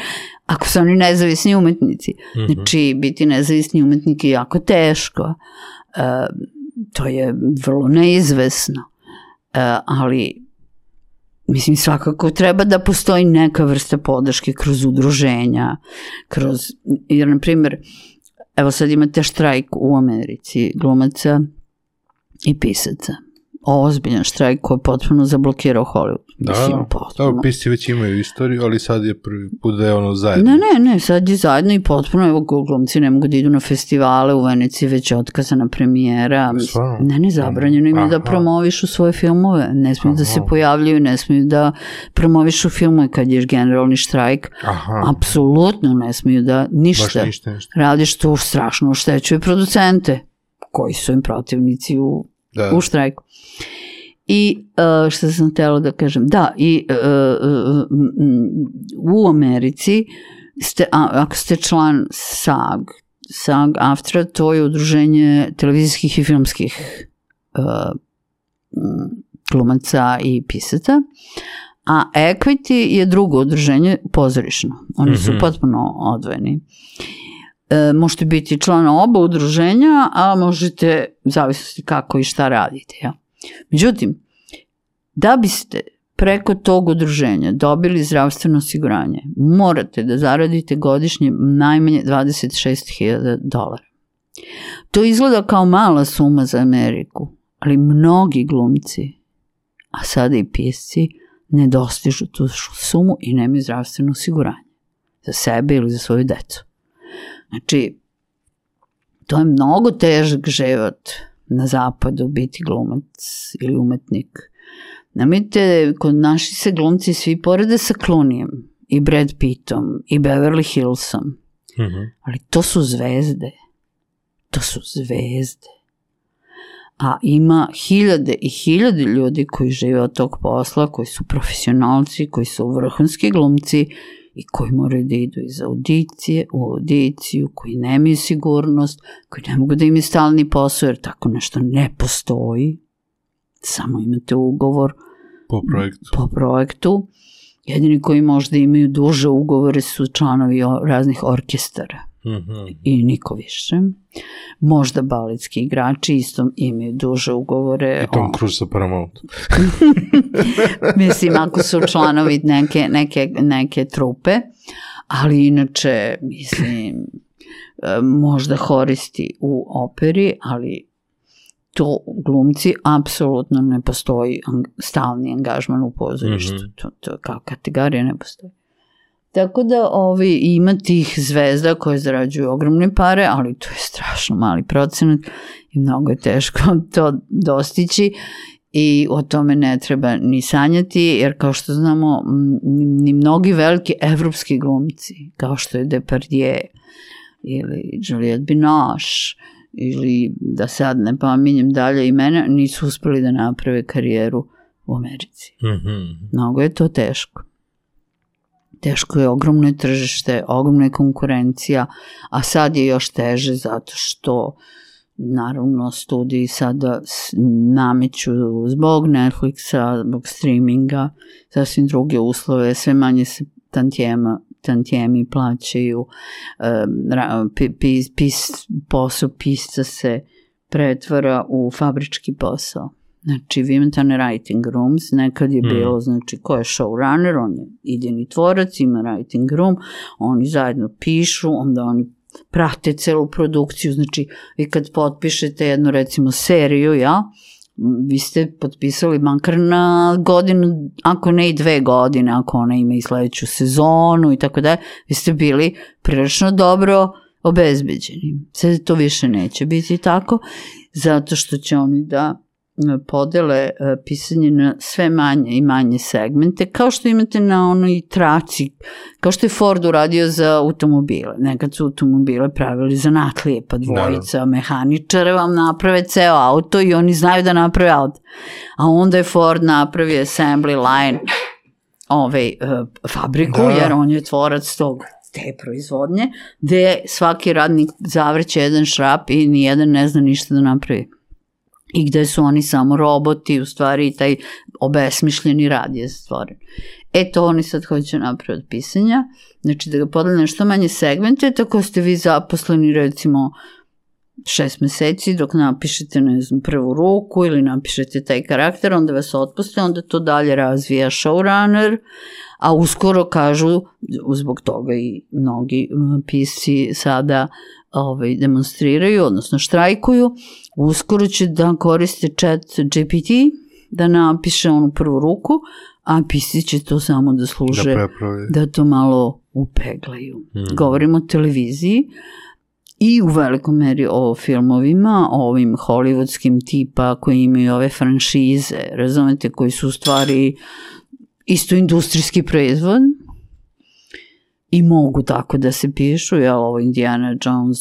ako su oni nezavisni umetnici. Mm -hmm. Znači, biti nezavisni umetnik je jako teško. E, to je vrlo neizvesno. E, ali, mislim, svakako treba da postoji neka vrsta podrške kroz udruženja, kroz, jer, na primjer, evo sad imate štrajk u Americi glumaca i pisaca ozbiljan štrajk koji je potpuno zablokirao Hollywood. Da, Mislim, da, da, pisci već imaju istoriju, ali sad je prvi put da je ono zajedno. Ne, ne, ne, sad je zajedno i potpuno, evo, glumci ne mogu da idu na festivale, u Veneciji već otkazana premijera. Svarno? Ne, ne, zabranjeno im je da promovišu svoje filmove, ne smiju Aha. da se pojavljaju, ne smiju da promovišu filmove kad je generalni štrajk. Aha. Apsolutno ne smiju da ništa, ništa, ništa. radiš to strašno oštećuje producente koji su im protivnici u da. u štrajku. I uh, što sam htjela da kažem, da, i uh, uh, u Americi, ste, ako ste član SAG, SAG AFTRA, to je udruženje televizijskih i filmskih glumaca i pisaca, a Equity je drugo udruženje pozorišno. Oni su mm -hmm. potpuno odvojeni. E, možete biti član oba udruženja, a možete, zavisnosti kako i šta radite. Ja. Međutim, da biste preko tog udruženja dobili zdravstveno osiguranje, morate da zaradite godišnje najmanje 26.000 dolara. To izgleda kao mala suma za Ameriku, ali mnogi glumci, a sada i pisci, ne dostižu tu sumu i nemaju zdravstveno osiguranje za sebe ili za svoju decu. Znači, to je mnogo težak život na zapadu biti glumac ili umetnik. Namite, kod naši se glumci svi porede sa Clooneyem i Brad Pittom i Beverly Hillsom. Mm -hmm. Ali to su zvezde. To su zvezde. A ima hiljade i hiljade ljudi koji žive od tog posla, koji su profesionalci, koji su vrhunski glumci i koji moraju da idu iz audicije u audiciju, koji nemaju sigurnost, koji ne mogu da imaju stalni posao jer tako nešto ne postoji. Samo imate ugovor po projektu. Po projektu. Jedini koji možda imaju duže ugovore su članovi raznih orkestara. I niko više. Možda baletski igrači isto imaju duže ugovore. I Tom Cruise sa Paramount. <laughs> Mislim, ako su članovi neke, neke, neke trupe, ali inače, mislim, možda horisti u operi, ali to glumci apsolutno ne postoji stalni angažman u pozorištu. Mm -hmm. to, to kao kategorija ne postoji. Tako da ovi, ima tih zvezda koje zarađuju ogromne pare, ali to je strašno mali procenat i mnogo je teško <laughs> to dostići i o tome ne treba ni sanjati, jer kao što znamo, ni mnogi veliki evropski glumci, kao što je Depardieu ili Juliette Binoche, ili da sad ne pominjem dalje imena, nisu uspeli da naprave karijeru u Americi. Mm -hmm. Mnogo je to teško. Teško je, ogromno je tržište, ogromna je konkurencija, a sad je još teže zato što naravno studiji sada nameću zbog Netflixa, zbog streaminga, sasvim druge uslove, sve manje se tantijema tantijemi plaćaju, pis, pis, posao pisca se pretvara u fabrički posao. Znači, vi imate one writing rooms, nekad je mm. bilo, znači, ko je showrunner, on je idejni tvorac, ima writing room, oni zajedno pišu, onda oni prate celu produkciju, znači, vi kad potpišete jednu, recimo, seriju, ja, vi ste potpisali makar na godinu, ako ne i dve godine, ako ona ima i sledeću sezonu i tako da, vi ste bili prilično dobro obezbeđeni. Sada to više neće biti tako, zato što će oni da podele e, pisanje na sve manje i manje segmente, kao što imate na onoj traci, kao što je Ford uradio za automobile. Nekad su automobile pravili za natlije, pa dvojica da. mehaničara vam naprave ceo auto i oni znaju da naprave auto. A onda je Ford napravio assembly line ovaj, uh, fabriku, da. jer on je tvorac tog te proizvodnje, gde svaki radnik zavrće jedan šrap i nijedan ne zna ništa da napravi i gde su oni samo roboti, u stvari taj obesmišljeni rad je stvoren. E to oni sad hoće napraviti od pisanja, znači da ga podele na što manje segmente, tako ste vi zaposleni recimo šest meseci dok napišete, ne znam, prvu ruku ili napišete taj karakter, onda vas otpuste, onda to dalje razvija showrunner, a uskoro kažu, zbog toga i mnogi pisci sada ovaj, demonstriraju, odnosno štrajkuju, uskoro će da koriste chat GPT, da napiše onu prvu ruku, a pisci će to samo da služe, da, da to malo upeglaju. Mm. Govorimo o televiziji i u velikoj meri o filmovima, o ovim hollywoodskim tipa koji imaju ove franšize, razumete, koji su u stvari isto industrijski proizvod, i mogu tako da se pišu, jel, ovo Indiana Jones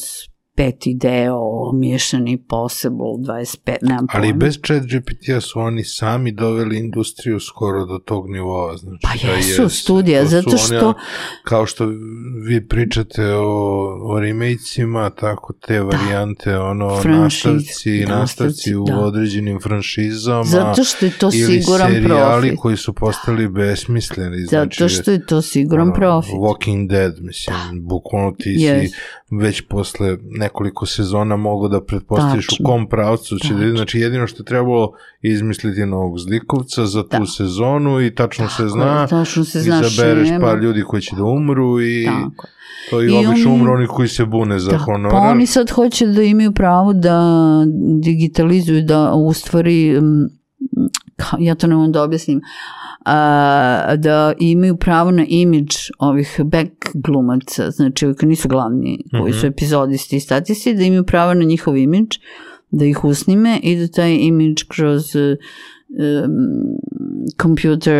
peti deo, miješani possible, 25, nemam Ali pojma. bez chat GPT-a su oni sami doveli industriju skoro do tog nivoa. Znači, Pa da jesu, jeste. studija, To su zato oni, što- kao što vi pričate o, o remake-cima, tako te varijante, ono, Franšiz, nastavci, nastavci, nastavci u da. određenim franšizama. Zato što je to ili siguran serijali profit. koji su postali besmisleni. Znači, Zato što je to siguran ono, profit. Walking Dead, mislim, bukvalno ti si Yes. već posle nekoliko sezona mogu da pretpostaviš u kom pravcu će da. Znači jedino što je trebalo je izmisliti novog zlikovca za tu Da. sezonu i tačno se Tako zna. je, tačno se zna Izabereš par ljudi koji će da umru i Tako. to i, I obično oni- umru oni koji se bune za Da, honorar. pa oni sad hoće da imaju pravo da digitalizuju, da u stvari, m, ka- ja to ne mogu da objasnim, a, da imaju pravo na imidž ovih back glumaca, znači koji nisu glavni, koji su epizodisti i statisti, da imaju pravo na njihov imidž, da ih usnime i da taj imidž kroz um, computer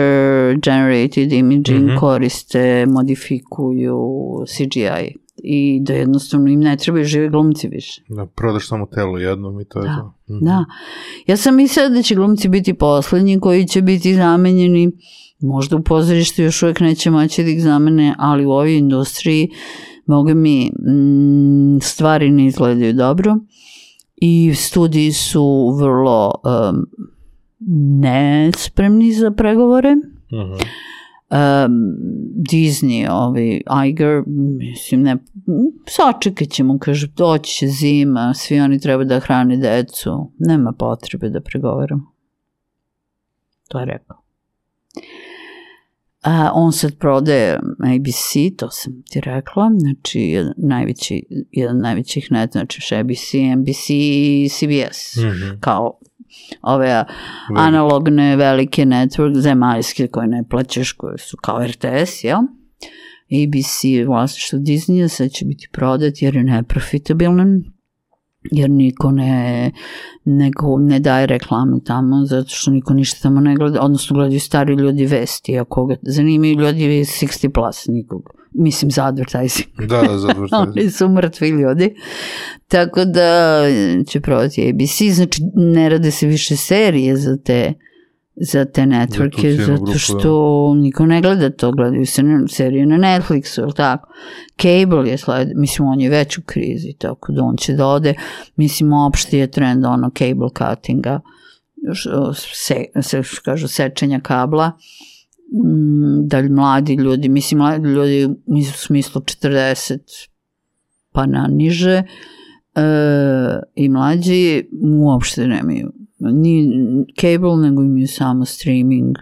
generated imaging Mhm. koriste, modifikuju CGI i da jednostavno im ne trebaju živi glumci više. Da prodaš samo telo jednom i to je Da, to. Mhm. Da. Ja sam mislila da će glumci biti poslednji koji će biti zamenjeni možda u pozorištu još uvek neće moći da ih zamene, ali u ovoj industriji mogu mi mm, stvari ne izgledaju dobro i studiji su vrlo um, nespremni za pregovore. Mhm. Um, Disney, ovaj Iger, mislim, ne, sačekat ćemo, kaže, doći će zima, svi oni treba da hrane decu, nema potrebe da pregovaramo. To je rekao. A, on sad prodaje ABC, to sam ti rekla, znači jedan, najveći, jedan najvećih net, znači ABC, NBC CBS, Mhm. kao ove analogne velike network zemaljske koje ne plaćaš, koje su kao RTS, jel? ABC vlasništvo Disneya, sad će biti prodat jer je neprofitabilan, jer niko ne, nego ne daje reklame tamo, zato što niko ništa tamo ne gleda, odnosno gledaju stari ljudi vesti, a koga zanimaju ljudi 60 plus, nikog. Mislim za advertising. Da, da, za <laughs> advertising. Oni su mrtvi ljudi. Tako da će prodati ABC, znači ne rade se više serije za te za te networke, cijelu zato grupu, što niko ne gleda to, gledaju se na, serije na Netflixu, ili tako. Cable je sled, mislim, on je već u krizi, tako da on će da ode, mislim, opšti je trend ono cable cuttinga, se, se, kažu, sečenja kabla, mm, da mladi ljudi, mislim, mladi ljudi u smislu 40 pa na niže e, i mlađi uopšte nemaju ni cable, nego imaju samo streaming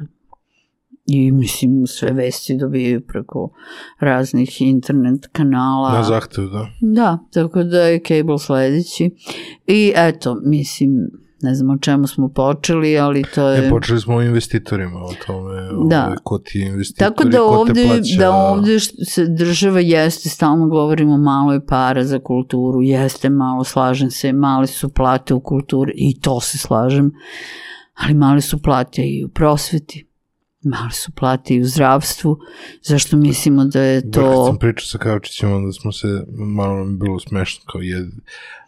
i mislim sve vesti dobijaju preko raznih internet kanala. Na zahtev, da. Da, tako da je cable sledeći. I eto, mislim, ne znam o čemu smo počeli, ali to je... E, počeli smo o investitorima, o tome, Da. ovaj, ko ti je investitori, Tako da ko te ovde, plaća. da ovde se država jeste, stalno govorimo malo je para za kulturu, jeste malo, slažem se, male su plate u kulturi i to se slažem, ali male su plate i u prosveti, male su plate i u zdravstvu, zašto mislimo da je To... Kad to... sam pričao sa Kaučićem, onda smo se, malo nam je bilo smešno, kao jed...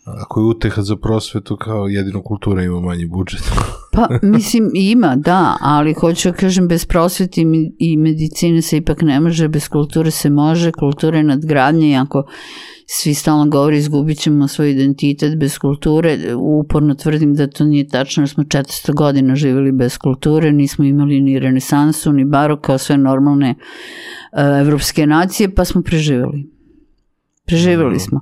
Ako je uteha za prosvetu, kao jedino kultura ima manji budžet. <laughs> Pa, mislim, ima, da, ali hoću da kažem, bez prosveti i i medicine se ipak ne može, bez kulture se može, kultura je nadgradnja i ako svi stalno govori izgubit ćemo svoj identitet bez kulture, uporno tvrdim da to nije tačno, jer smo 400 godina živjeli bez kulture, nismo imali ni renesansu, ni barok, kao sve normalne uh, evropske nacije, pa smo preživjeli. Preživjeli smo.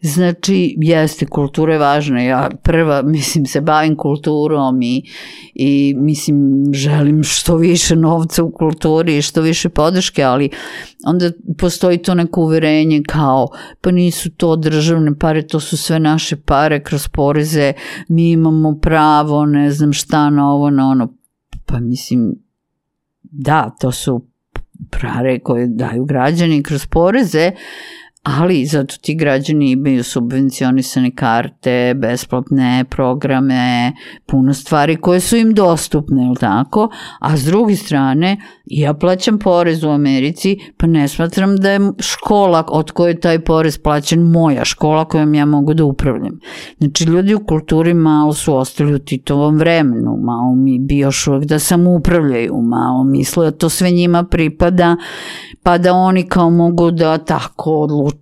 Znači, jeste, kultura je važna. Ja prva, <laughs> mislim, se bavim kulturom i, i mislim, želim što više novca u kulturi i što više podrške, ali onda postoji to neko uverenje kao, pa nisu to državne pare, to su sve naše pare kroz poreze, mi imamo pravo, ne znam šta, na ovo, na ono. Pa mislim, da, to su pare koje daju građani kroz poreze, ali zato ti građani imaju subvencionisane karte, besplatne programe, puno stvari koje su im dostupne, ili tako? A s druge strane, ja plaćam porez u Americi, pa ne smatram da je škola od koje je taj porez plaćen moja škola kojom ja mogu da upravljam. Znači, ljudi u kulturi malo su ostali u Titovom vremenu, malo mi bi još uvek da sam upravljaju, malo misle da to sve njima pripada, pa da oni kao mogu da tako odlučuju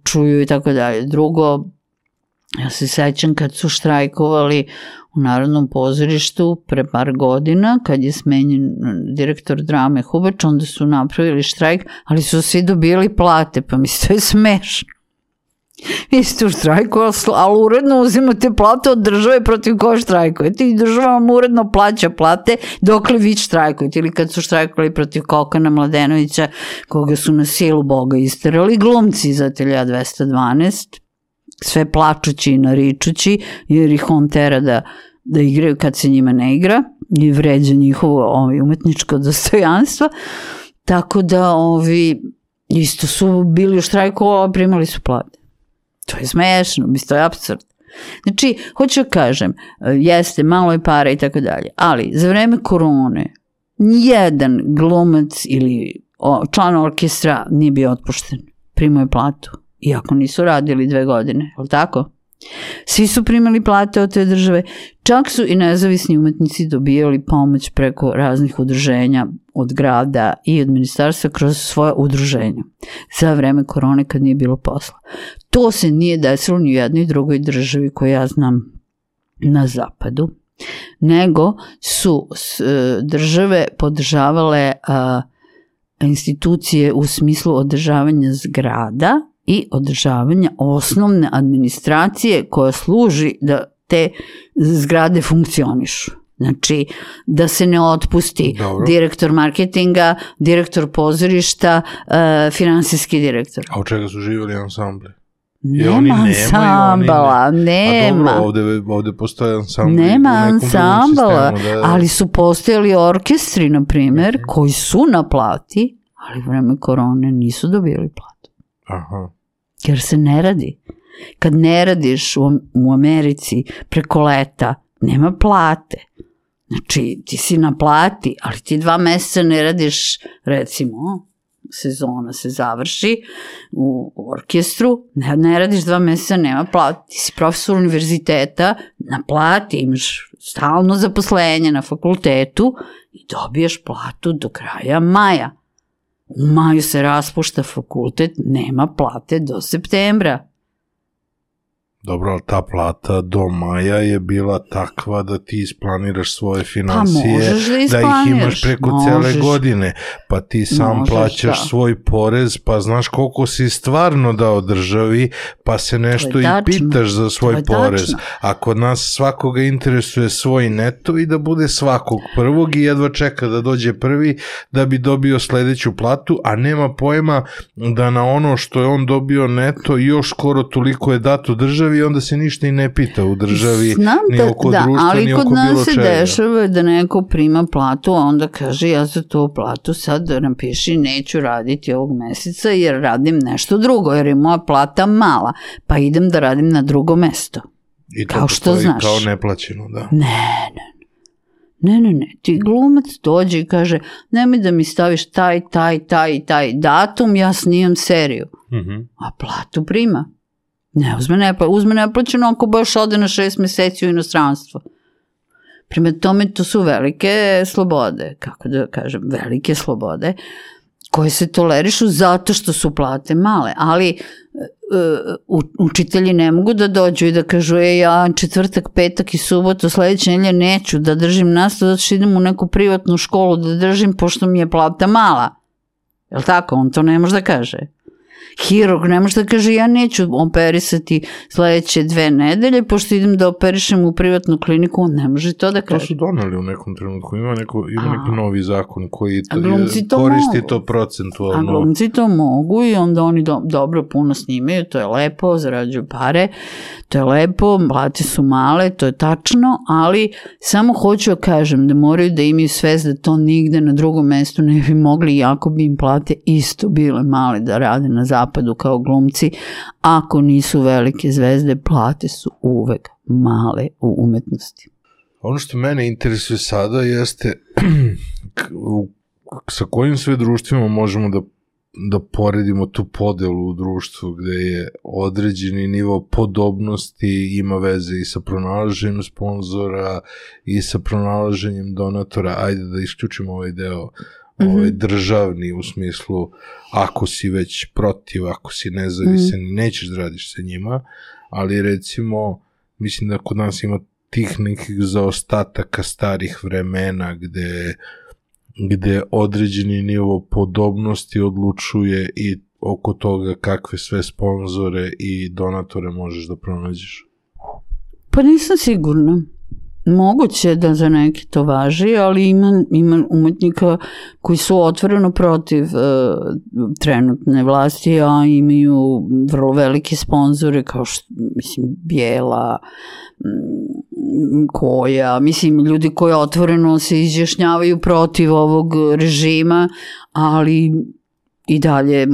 i tako dalje. Drugo, ja se sećam kad su štrajkovali u Narodnom pozorištu pre par godina, kad je smenjen direktor drame Hubač, onda su napravili štrajk, ali su svi dobili plate, pa mi se to je smešno. <laughs> Vi ste u štrajku, ali uredno uzimate plate od države protiv koje štrajkujete i država vam uredno plaća plate dok li vi štrajkujete ili kad su štrajkovali protiv Kokana Mladenovića koga su na silu Boga isterali glumci za telja 212 sve plačući i naričući jer ih on tera da, da igraju kad se njima ne igra i vređa njihovo ovaj, umetničko dostojanstvo. Tako da ovi isto su bili u štrajku primali su plate To je smešno, mislim, to je absurd. Znači, hoću da kažem, jeste, malo je para i tako dalje, ali za vreme korone nijedan glumac ili član orkestra nije bio otpušten. Primao je platu, iako nisu radili dve godine, je li tako? Svi su primali plate od te države, čak su i nezavisni umetnici dobijali pomoć preko raznih udruženja od grada i od ministarstva kroz svoje udruženja za vreme korone kad nije bilo posla. To se nije desilo ni u jednoj drugoj državi koju ja znam na zapadu, nego su e, države podržavale institucije u smislu održavanja zgrada i održavanja osnovne administracije koja služi da te zgrade funkcionišu. Znači, da se ne otpusti Dobro. direktor marketinga, direktor pozorišta, uh, finansijski direktor. A od čega su živjeli ansambli? Nema oni ansambala, ne... nema. A dobro, ovde, ovde postoje ansambli. Nema ansambala, sistemu, da... ali su postojali orkestri, na primer, okay. koji su na plati, ali u vreme korone nisu dobili platu. Aha. Jer se ne radi. Kad ne radiš u, u Americi preko leta, nema plate. Znači, ti si na plati, ali ti dva meseca ne radiš, recimo, sezona se završi u orkestru, ne, ne radiš dva meseca, nema plati, ti si profesor univerziteta, na plati, imaš stalno zaposlenje na fakultetu i dobiješ platu do kraja maja. U maju se raspušta fakultet, nema plate do septembra. Dobro, ali ta plata do maja je bila takva da ti isplaniraš svoje financije, pa da, da ih imaš preko možeš. cele godine, pa ti sam možeš, plaćaš da. svoj porez, pa znaš koliko si stvarno dao državi, pa se nešto i pitaš za svoj porez. Tačno. A kod nas svakoga interesuje svoj neto i da bude svakog prvog i jedva čeka da dođe prvi da bi dobio sledeću platu, a nema pojma da na ono što je on dobio neto još skoro toliko je dato državi državi onda se ništa i ne pita u državi, Znam ni da, oko da, društva, ali ni oko kod nas se dešava da neko prima platu, a onda kaže ja za tu platu sad napiši neću raditi ovog meseca jer radim nešto drugo, jer je moja plata mala, pa idem da radim na drugo mesto. I to kao što znaš. Kao neplaćeno, da. Ne, ne, Ne, ne, ne, ti glumac dođe i kaže nemoj da mi staviš taj, taj, taj, taj datum, ja snimam seriju. Mm -hmm. A platu prima. Ne, uzme ne, pa uzme neplaćeno ako baš ode na šest meseci u inostranstvo. Prima tome to su velike slobode, kako da kažem, velike slobode, koje se tolerišu zato što su plate male, ali uh, učitelji ne mogu da dođu i da kažu e, ja četvrtak, petak i subotu sledeće nelje neću da držim nastavu zato što idem u neku privatnu školu da držim pošto mi je plata mala. Jel tako? On to ne može da kaže hirurg ne može da kaže ja neću operisati sledeće dve nedelje, pošto idem da operišem u privatnu kliniku, on ne može to da kaže. To su donali u nekom trenutku, ima, neko, ima neki novi zakon koji to, to koristi mogu. to procentualno. A glumci to mogu i onda oni do, dobro puno snimaju, to je lepo, zarađuju pare, to je lepo, plate su male, to je tačno, ali samo hoću da kažem da moraju da imaju svest da to nigde na drugom mestu ne bi mogli, iako bi im plate isto bile male da rade na zapadu kao glumci, ako nisu velike zvezde, plate su uvek male u umetnosti. Ono što mene interesuje sada jeste <clears throat> sa kojim sve društvima možemo da da poredimo tu podelu u društvu gde je određeni nivo podobnosti ima veze i sa pronalaženjem sponzora i sa pronalaženjem donatora. Ajde da isključimo ovaj deo ovaj državni u smislu ako si već protiv, ako si nezavisan i nećeš da radiš sa njima, ali recimo mislim da kod nas ima tih nekih zaostataka starih vremena gde gde određeni nivo podobnosti odlučuje i oko toga kakve sve sponzore i donatore možeš da pronađeš. Pa nisam sigurna. Moguće da za neke to važi, ali ima, ima umetnika koji su otvoreno protiv uh, trenutne vlasti, a imaju vrlo velike sponzore kao što, mislim, Bijela, mm, koja, mislim, ljudi koji otvoreno se izjašnjavaju protiv ovog režima, ali i dalje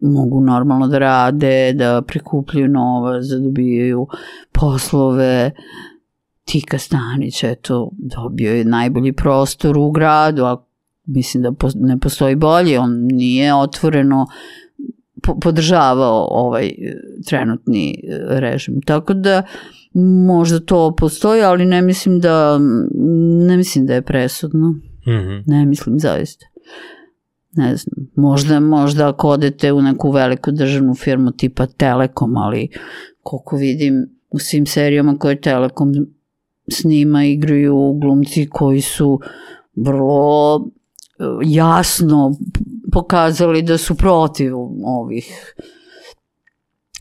mogu normalno da rade, da prikupljaju novac, da dobijaju poslove. Tika Stanić, eto, dobio je najbolji prostor u gradu, a mislim da ne postoji bolje, on nije otvoreno po- podržavao ovaj e, trenutni e, režim. Tako da možda to postoji, ali ne mislim da ne mislim da je presudno. Mhm. Ne mislim zaista. Ne znam, možda, možda ako odete u neku veliku državnu firmu tipa Telekom, ali koliko vidim u svim serijama koje Telekom snima igraju glumci koji su vrlo e, jasno pokazali da su protiv ovih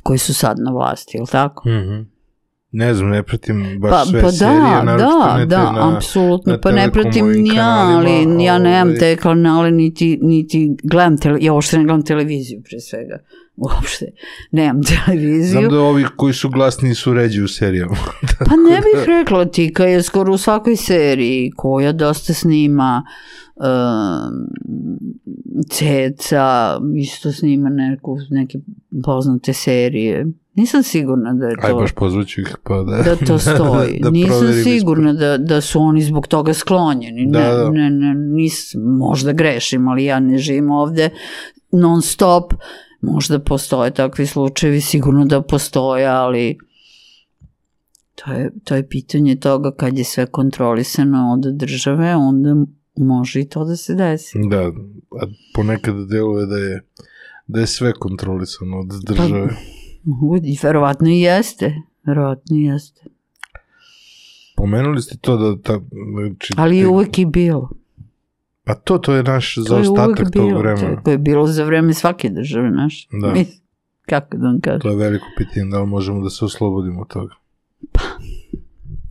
koji su sad na vlasti, je li tako? Mhm. Ne znam, ne pratim baš Pa, sve pa serije, da, da, ne da, na, apsolutno, na pa ne pratim ni ja, ali ja nemam ovaj. te kanale, niti, niti gledam, tele, ja uopšte ne gledam televiziju pre svega, uopšte, nemam <laughs> televiziju. Znam da ovi koji su glasni su ređi u serijama. <laughs> Pa ne bih rekla Tika je skoro u svakoj seriji koja dosta snima um, Ceca isto snima neku, neke poznate serije. Nisam sigurna da je Aj, to baš pozvaću ih pa da... da to <laughs> stoji. da Nisam sigurna da, da su oni zbog toga sklonjeni. Ne, Da, da. ne, ne, nis, možda grešim, ali ja ne živim ovde non stop. Možda postoje takvi slučajevi, sigurno da postoje, ali to je, to je pitanje toga kad je sve kontrolisano od države, onda može i to da se desi. Da, a ponekad deluje da je da je sve kontrolisano od države. Mogu- I verovatno i jeste. Verovatno i jeste. Pomenuli ste to da ta... Znači, Ali je uvek i bilo. Pa to, to je naš To je zaostatak uvek tog bilo. vremena. To je bilo za vreme svake države naše. Da. Mislim, <laughs> Kako da vam kažem? To je veliko pitanje, da li možemo da se oslobodimo od toga.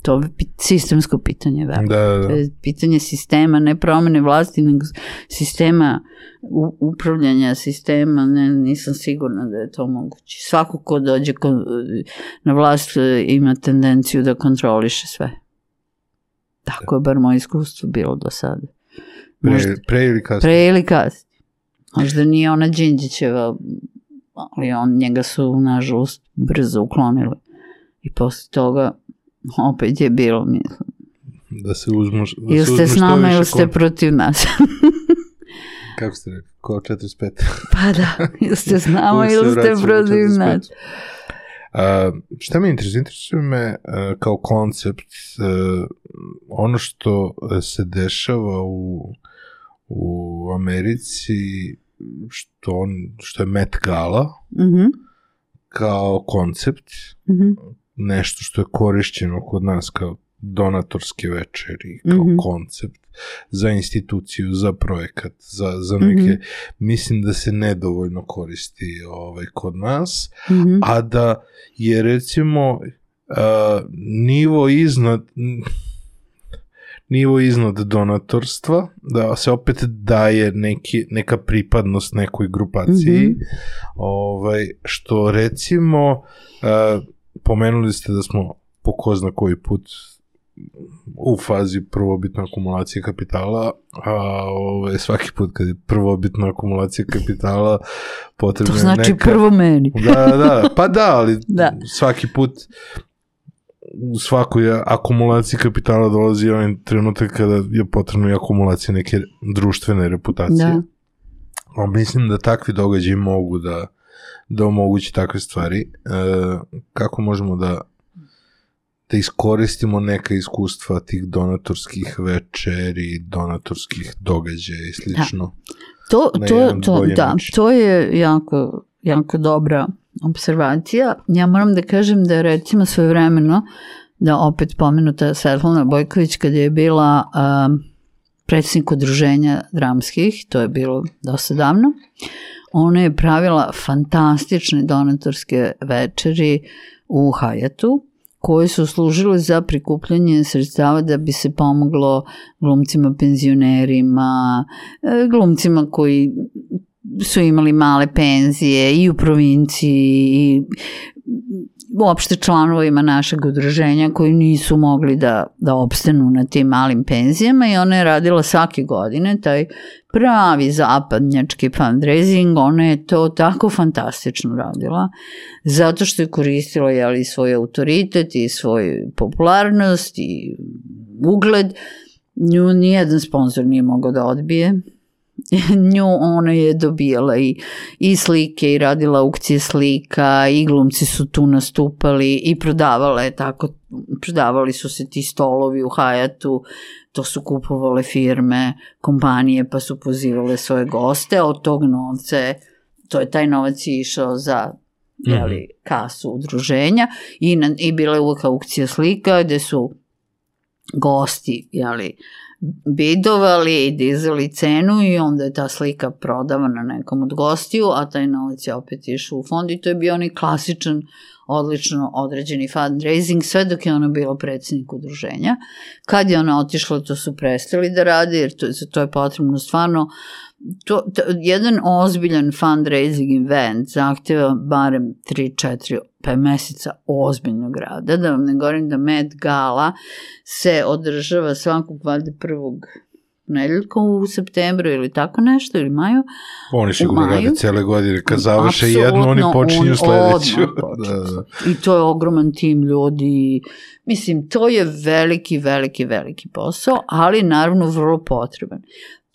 To je sistemsko pitanje. Veliko. Da, da, To da. je pitanje sistema, ne promene vlasti, nego sistema u, upravljanja sistema, ne, nisam sigurna da je to moguće. Svako ko dođe na vlast e, ima tendenciju da kontroliše sve. Tako je bar moje iskustvo bilo do sada. Možda- Pre, pre ili kasnije? Pre ili kasnije. Možda nije ona Đinđićeva, ali on, njega su, nažalost, brzo uklonili. I posle toga opet je bilo, mislim. Da se uzmu, da Ili ste s nama ili ste protiv nas. <laughs> Kako ste rekli? Ko 45. <laughs> pa da, ili ste s nama ili ste protiv 45. nas. A, šta me interesuje? Interesuje me a, kao koncept a, ono što se dešava u, u Americi što, on, što je Met Gala Mhm, kao koncept mhm, nešto što je korišćeno kod nas kao donatorske večeri, kao Mhm. koncept za instituciju, za projekat, za, za neke, Mhm. mislim da se nedovoljno koristi ovaj, kod nas, mhm. a da je recimo a, nivo iznad nivo iznad donatorstva, da se opet daje neki, neka pripadnost nekoj grupaciji, Mhm. ovaj, što recimo a, pomenuli ste da smo po ko zna koji put u fazi prvobitne akumulacije kapitala, a ove, svaki put kad je prvobitna akumulacija kapitala potrebno To je znači neka... prvo meni. Da, da, pa da, ali <laughs> Da. svaki put u svakoj akumulaciji kapitala dolazi onaj trenutak kada je potrebno i akumulacija neke društvene reputacije. Da. A mislim da takvi događaji mogu da, da omogući takve stvari. E, kako možemo da da iskoristimo neka iskustva tih donatorskih večeri, donatorskih događaja i slično. To, na to, to, bolji da, način. to je jako, jako dobra observacija. Ja moram da kažem da je recimo svojevremeno, da opet pomenuta Svetlana Bojković kada je bila um, predsjednik udruženja dramskih, to je bilo dosta davno, ona je pravila fantastične donatorske večeri u Hajatu, koje su služile za prikupljanje sredstava da bi se pomoglo glumcima penzionerima, e, glumcima koji su imali male penzije i u provinciji i uopšte članovima našeg udruženja koji nisu mogli da, da opstanu na tim malim penzijama i ona je radila svake godine taj pravi zapadnjački fundraising, ona je to tako fantastično radila, zato što je koristila jeli, svoj autoritet i svoj popularnost i ugled. Nju nijedan sponsor nije mogao da odbije, <laughs> nju ona je dobijala i, i slike i radila aukcije slika i glumci su tu nastupali i prodavala je tako, prodavali su se ti stolovi u Hajatu, to su kupovale firme, kompanije pa su pozivale svoje goste, od tog novca je, to je taj novac je išao za jeli, kasu udruženja i, na, i bila je uvek aukcija slika gde su gosti jeli, bidovali i dizali cenu i onda je ta slika prodavana nekom od gostiju, a taj novac je opet išao u fond i to je bio onaj klasičan odlično određeni fundraising, sve dok je ona bila predsednik udruženja. Kad je ona otišla, to su prestali da rade, jer to, za to je potrebno stvarno to, to, jedan ozbiljan fundraising event zahteva barem 3-4 pa meseca ozbiljnog rada, da vam ne govorim da Met Gala se održava svakog valjda prvog nedeljka u septembru ili tako nešto, ili maju. Oni sigurno rade cele godine. Kad završe Apsolutno, jednu, oni počinju on- sledeću. počinju. da, da. I to je ogroman tim ljudi. Mislim, to je veliki, veliki, veliki posao, ali naravno vrlo potreban.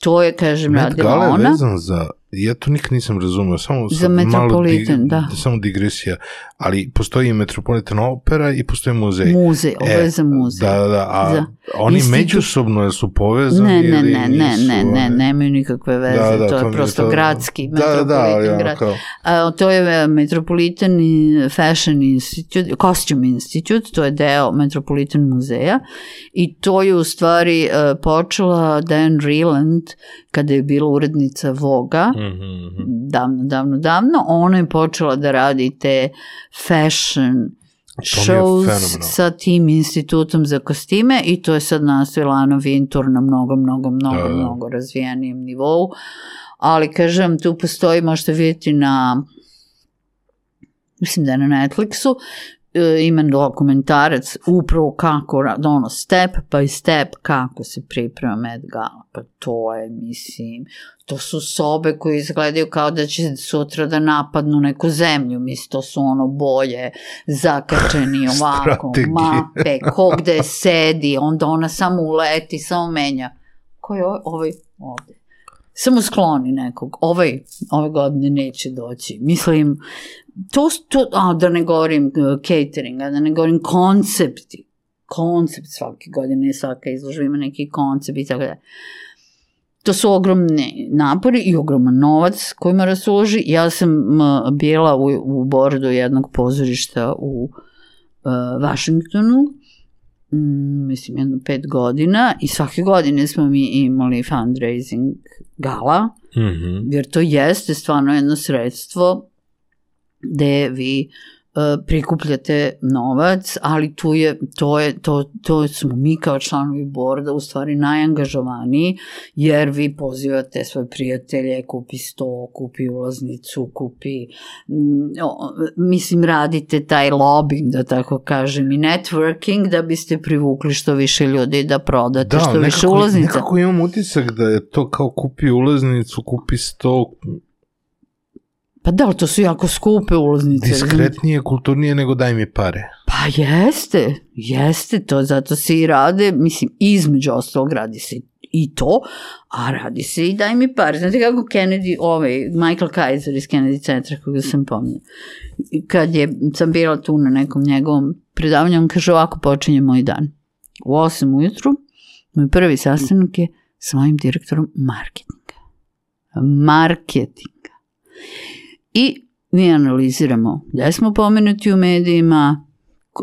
To je, kažem, Met radila Gala je ona. vezan za, ja to nikad nisam razumeo, samo Za Metropolitan, malo da. Samo digresija, ali postoji Metropolitan opera i postoji muzej. Muzej, ovo je za muzej. Da, da, da, a Za oni institut- međusobno su povezani Ne, ne, ili ne, ne, nisu, ne, ne, ono? nemaju nikakve veze, Da, da, to, to je prosto to- gradski, Da, da, da, ali metropolitan ono grad. kao, A, to je e, Metropolitan Fashion Institute, Costume Institute, to je deo Metropolitan muzeja i to je u stvari e, počela Dan Reland kada je bila urednica Voga, mhm, mhm. davno, davno, davno, ona je počela da radi te fashion shows sa tim institutom za kostime i to je sad nastavila Ana Vintur na mnogo, mnogo, mnogo, Da, da. mnogo razvijenijem nivou. Ali, kažem, tu postoji, možete vidjeti na, mislim da je na Netflixu, e, ima dokumentarac upravo kako, ono, step by step kako se priprema Met Gala. Pa to je, mislim, to su sobe koje izgledaju kao da će sutra da napadnu neku zemlju, mislim, to su ono boje, zakačeni <laughs> ovako, mape, ko gde sedi, onda ona samo uleti, samo menja. Ko je? Ovaj ovde. Samo skloni nekog. Ovaj, ove godine neće doći. Mislim, to, to a, da ne govorim uh, catering, a da ne govorim koncepti. Koncept svake godine, svaka izložba ima neki koncept i tako da. To su ogromni napori i ogroman novac koji mora se uloži. Ja sam bila u, u bordu jednog pozorišta u uh, Vašingtonu, mm, mislim jedno pet godina i svake godine smo mi imali fundraising gala, Mhm. jer to jeste stvarno jedno sredstvo gde vi prikupljate novac, ali tu je, to, je, to, to smo mi kao članovi borda u stvari najangažovaniji, jer vi pozivate svoje prijatelje, kupi sto, kupi ulaznicu, kupi, mm, mislim, radite taj lobbying, da tako kažem, i networking da biste privukli što više ljudi da prodate Da, što više nekako, ulaznica. nekako imam utisak da je to kao kupi ulaznicu, kupi sto, Pa da, ali to su jako skupe ulaznice. diskretnije, kulturnije nego daj mi pare. Pa jeste, jeste to, zato se i rade, mislim, između ostalog radi se i to, a radi se i daj mi par. Znate kako Kennedy, ovaj, Michael Kaiser iz Kennedy centra koga sam pominjala, kad je, sam bila tu na nekom njegovom predavanju, on kaže ovako počinje moj dan. U 8 ujutru, moj prvi sastanak je sa mojim direktorom marketinga. Marketinga. I mi analiziramo gde smo pomenuti u medijima,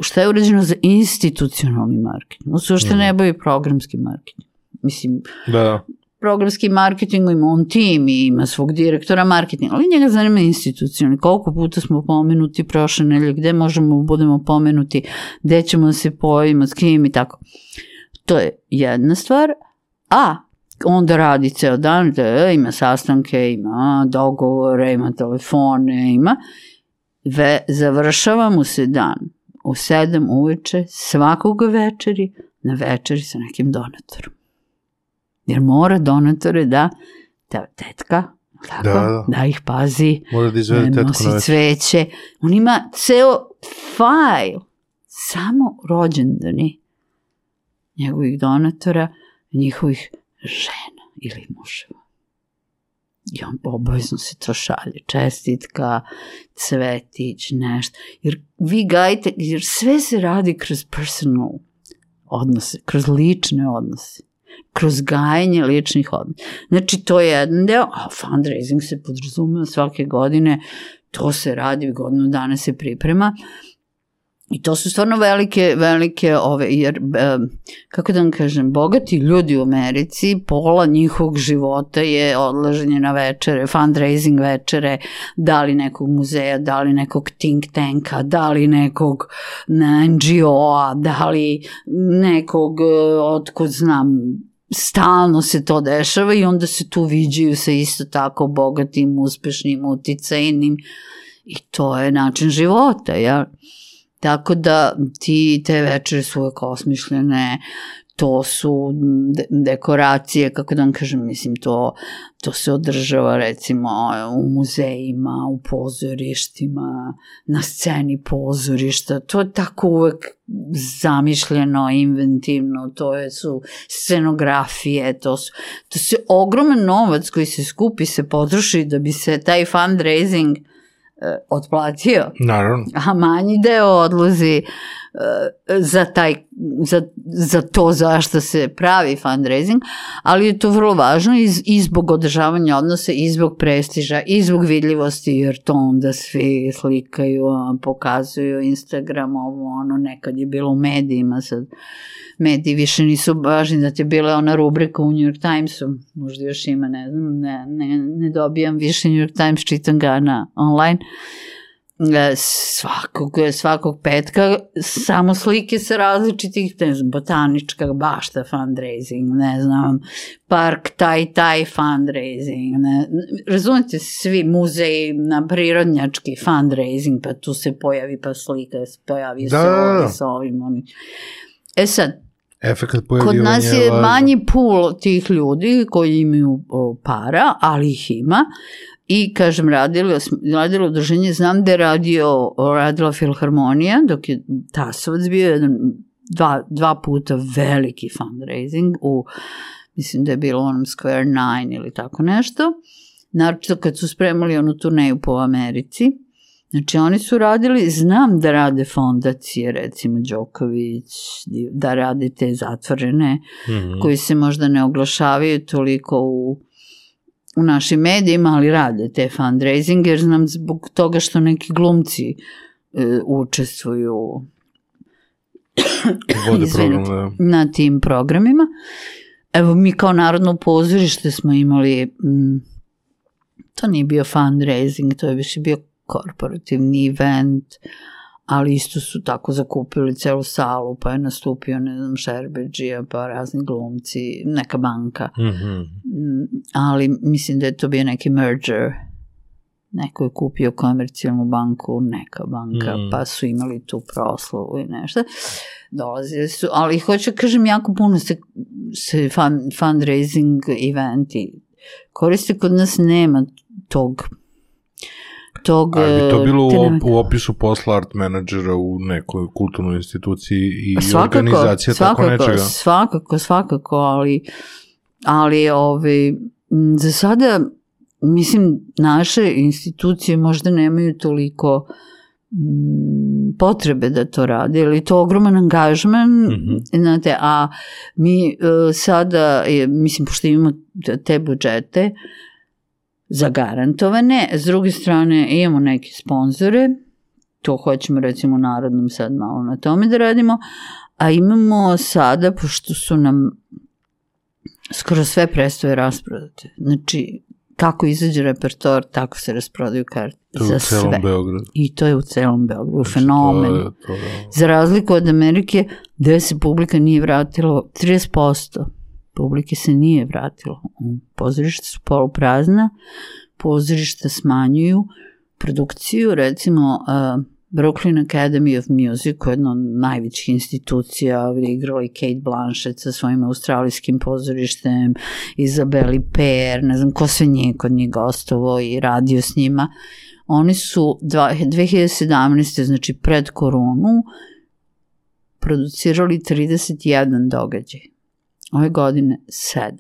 šta je urađeno za institucionalni marketing. On se uopšte ne bavi programski marketing. Mislim, Da, programski marketing ima on tim i ima svog direktora marketinga, ali njega zanima institucionalni. Koliko puta smo pomenuti prošle nedelje, gde možemo da budemo pomenuti, gde ćemo da se pojavimo, s kim i tako. To je jedna stvar, a onda radi ceo dan, da ima sastanke, ima dogovore, ima telefone, ima. Ve, završava mu se dan u sedam uveče, svakog večeri, na večeri sa nekim donatorom. Jer mora donatore da, da tetka, tako, Da, da. da ih pazi, mora da izvede ne tetku nosi na cveće. On ima ceo fajl, samo rođendani njegovih donatora, njihovih žena ili muževa. I on obavezno se to šalje. Čestitka, cvetić, nešto. Jer vi gajite, jer sve se radi kroz personal odnose, kroz lične odnose kroz gajanje ličnih odnosa. Znači, to je jedan deo, a fundraising se podrazumeva svake godine, to se radi, godinu dana se priprema, I to su stvarno velike, velike, ove, jer, kako da vam kažem, bogati ljudi u Americi, pola njihovog života je odlaženje na večere, fundraising večere, da li nekog muzeja, da li nekog think tanka, da li nekog NGO-a, da li nekog, e, otkud znam, stalno se to dešava i onda se tu viđaju sa isto tako bogatim, uspešnim, uticajnim i to je način života, ja. Tako da ti te večere su uvek osmišljene, to su de dekoracije, kako da vam kažem, mislim, to, to se održava recimo u muzejima, u pozorištima, na sceni pozorišta, to je tako uvek zamišljeno, inventivno, to je, su scenografije, to, su, to se ogroman novac koji se skupi, se potroši da bi se taj fundraising e, otplatio Naravno. a manji deo odlazi uh, za, taj, za, za to zašto se pravi fundraising, ali je to vrlo važno i, i zbog održavanja odnosa, i zbog prestiža, i zbog vidljivosti, jer to onda svi slikaju, pokazuju Instagram, ovo ono, nekad je bilo u medijima, sad mediji više nisu važni, da je bila ona rubrika u New York Timesu, možda još ima, ne znam, ne, ne, ne dobijam više New York Times, čitam ga na online, E, svakog, svakog petka samo slike sa različitih, ne znam, botanička bašta fundraising, ne znam, park taj taj fundraising, ne, razumete, svi muzeji na prirodnjački fundraising, pa tu se pojavi pa slika, pojavi Da, se da, da. ovdje sa ovim, oni. E sad, Efekat Kod nas je manji pool tih ljudi koji imaju para, ali ih ima. I, kažem, radilo, radilo udruženje, znam da je radio, radila Filharmonija, dok je Tasovac bio jedan, dva, dva puta veliki fundraising u, mislim da je bilo onom Square Nine ili tako nešto. Naročito kad su spremali onu turneju po Americi. Znači oni su radili, znam da rade fondacije, recimo Đoković, da rade te zatvorene, Mhm. koji se možda ne oglašavaju toliko u, u našim medijima, ali rade te fundraising, jer znam zbog toga što neki glumci e, učestvuju Vode <coughs> program, da. na tim programima. Evo mi kao Narodno pozorište smo imali, mm, to nije bio fundraising, to je više bio korporativni event, ali isto su tako zakupili celu salu, pa je nastupio, ne znam, Šerbeđija, pa razni glumci, neka banka. Mhm. Mm, ali mislim da je to bio neki merger. Neko je kupio komercijalnu banku, neka banka, Mm. pa su imali tu proslavu i nešto. Dolazili su, ali hoću da kažem, jako puno se, se fund, fundraising eventi koriste, kod nas nema tog tog... Ali bi to e, bilo u, op- u opisu posla art menadžera u nekoj kulturnoj instituciji i svakako, organizacija tako svakako, nečega. Svakako, svakako, ali, ali ovi, m, za sada, mislim, naše institucije možda nemaju toliko m, potrebe da to rade, ili je to ogroman angažman, Mhm. znate, a mi e, sada, je, mislim, pošto imamo te- te budžete zagarantovane, s druge strane imamo neke sponzore, to hoćemo recimo Narodnom sad malo na tome da radimo, a imamo sada, pošto su nam skoro sve predstave rasprodate, znači kako izađe repertoar, tako se rasprodaju karte To je za u celom sve. Beogradu. I to je u celom Beogradu, Znači, fenomen. To je, to je, Za razliku od Amerike, gde se publika nije vratila, 30% publike se nije vratilo. Pozorišta su poluprazna, pozorišta smanjuju produkciju, recimo uh, Brooklyn Academy of Music, koja je jedna od najvećih institucija, gde je igrala i Kate Blanchett sa svojim australijskim pozorištem, Izabeli Per, ne znam ko sve nije kod njih gostovo i radio s njima. Oni su dva- 2017. znači pred koronu producirali 31 događaj. Ove godine 7.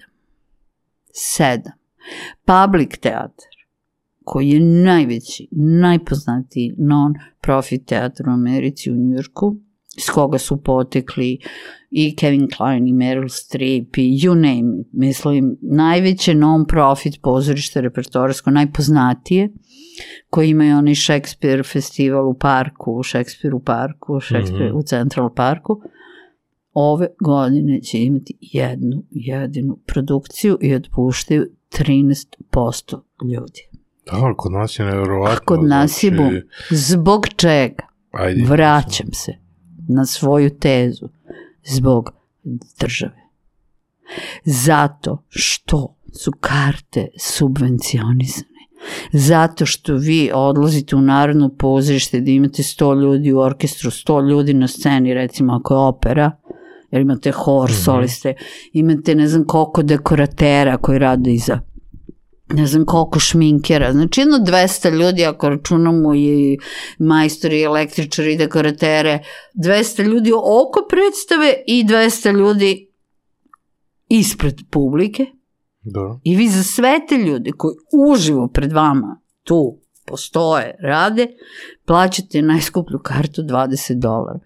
7. Public teatr, koji je najveći, najpoznatiji non-profit teatr u Americi u Njujorku, s koga su potekli i Kevin Kline i Meryl Streep i you name it. Mislim, najveće non-profit pozorište repertoarsko, najpoznatije, koji imaju onaj Shakespeare festival u parku, u Shakespeare u parku, Shakespeare Mhm. u Central parku. Ove godine će imati jednu jedinu produkciju i otpuštaju 13% ljudi. da, ali kod nas je nevjerovatno. Kod nas je znači, bum. Zbog čega? Ajde. Vraćam se na svoju tezu. Zbog države. Zato što su karte subvencionisane. Zato što vi odlazite u narodno pozorište da imate 100 ljudi u orkestru, 100 ljudi na sceni, recimo ako je opera, jer imate hor, Mhm. soliste, imate ne znam koliko dekoratera koji rade iza ne znam koliko šminkera, znači jedno 200 ljudi ako računamo i majstori, i električari, i dekoratere, 200 ljudi oko predstave i 200 ljudi ispred publike Da. i vi za sve te ljude koji uživo pred vama tu postoje, rade, plaćate najskuplju kartu 20 dolara.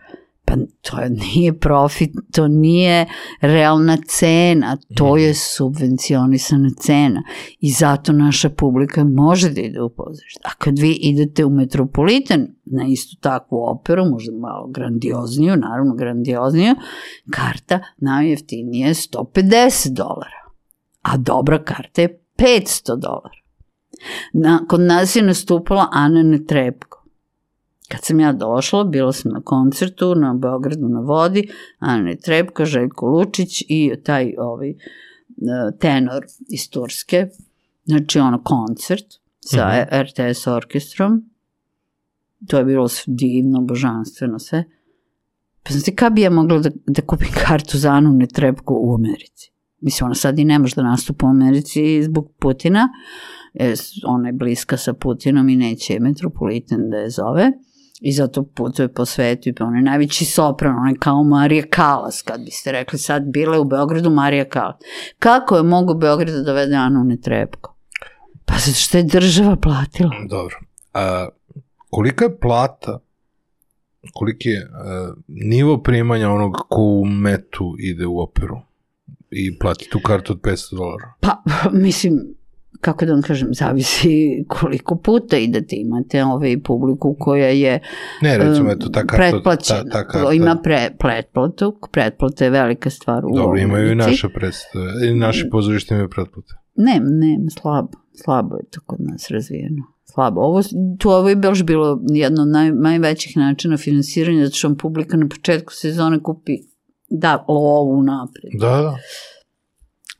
Pa to je- nije profit, to nije realna cena, to je subvencionisana cena i zato naša publika može da ide u pozorište. A kad vi idete u Metropolitan na istu takvu operu, možda malo grandiozniju, naravno grandiozniju, karta najjeftinija je 150 dolara, a dobra karta je 500 dolara. Na, kod nas je nastupala Ana Netrebko. Kad sam ja došla, bila sam na koncertu na Beogradu na vodi, Ana Netrebko, Željko Lučić i taj ovaj, e, tenor iz Turske, znači ono koncert sa Mhm. RTS orkestrom. To je bilo divno, božanstveno sve. Pa znate kada bi ja mogla da, da kupim kartu za Anu Netrebko u Americi? Mislim, ona sad i ne može da nastupa u Americi zbog Putina, jer ona je bliska sa Putinom i neće Metropolitan da je zove. I zato putuje po svetu i pa on je najveći sopran, on je kao Marija Kalas, kad biste rekli sad bila je u Beogradu Marija Kalas. Kako je mogu Beograd da dovede Anu Netrebko? Pa zato što je država platila. Dobro. A, kolika je plata, koliki je a, nivo primanja onog ko u metu ide u operu i plati tu kartu od 500 dolara? Pa, <laughs> mislim, kako da vam kažem, zavisi <laughs> koliko puta idete, imate ovaj publiku koja je Ne, recimo, em, eto, ta karta, pretplaćena. ta, ta karta. Ima pre, pretplatu, pretplata je velika stvar u Dobro, imaju i naše predstave, i naši pozorište imaju pretplate. Ne, ne, slabo, slabo je to kod nas razvijeno. slabo. Ovo, tu ovo je baš bilo jedno od naj, najvećih načina finansiranja, zato što vam publika na početku sezone kupi da, lovu napred. Da, da.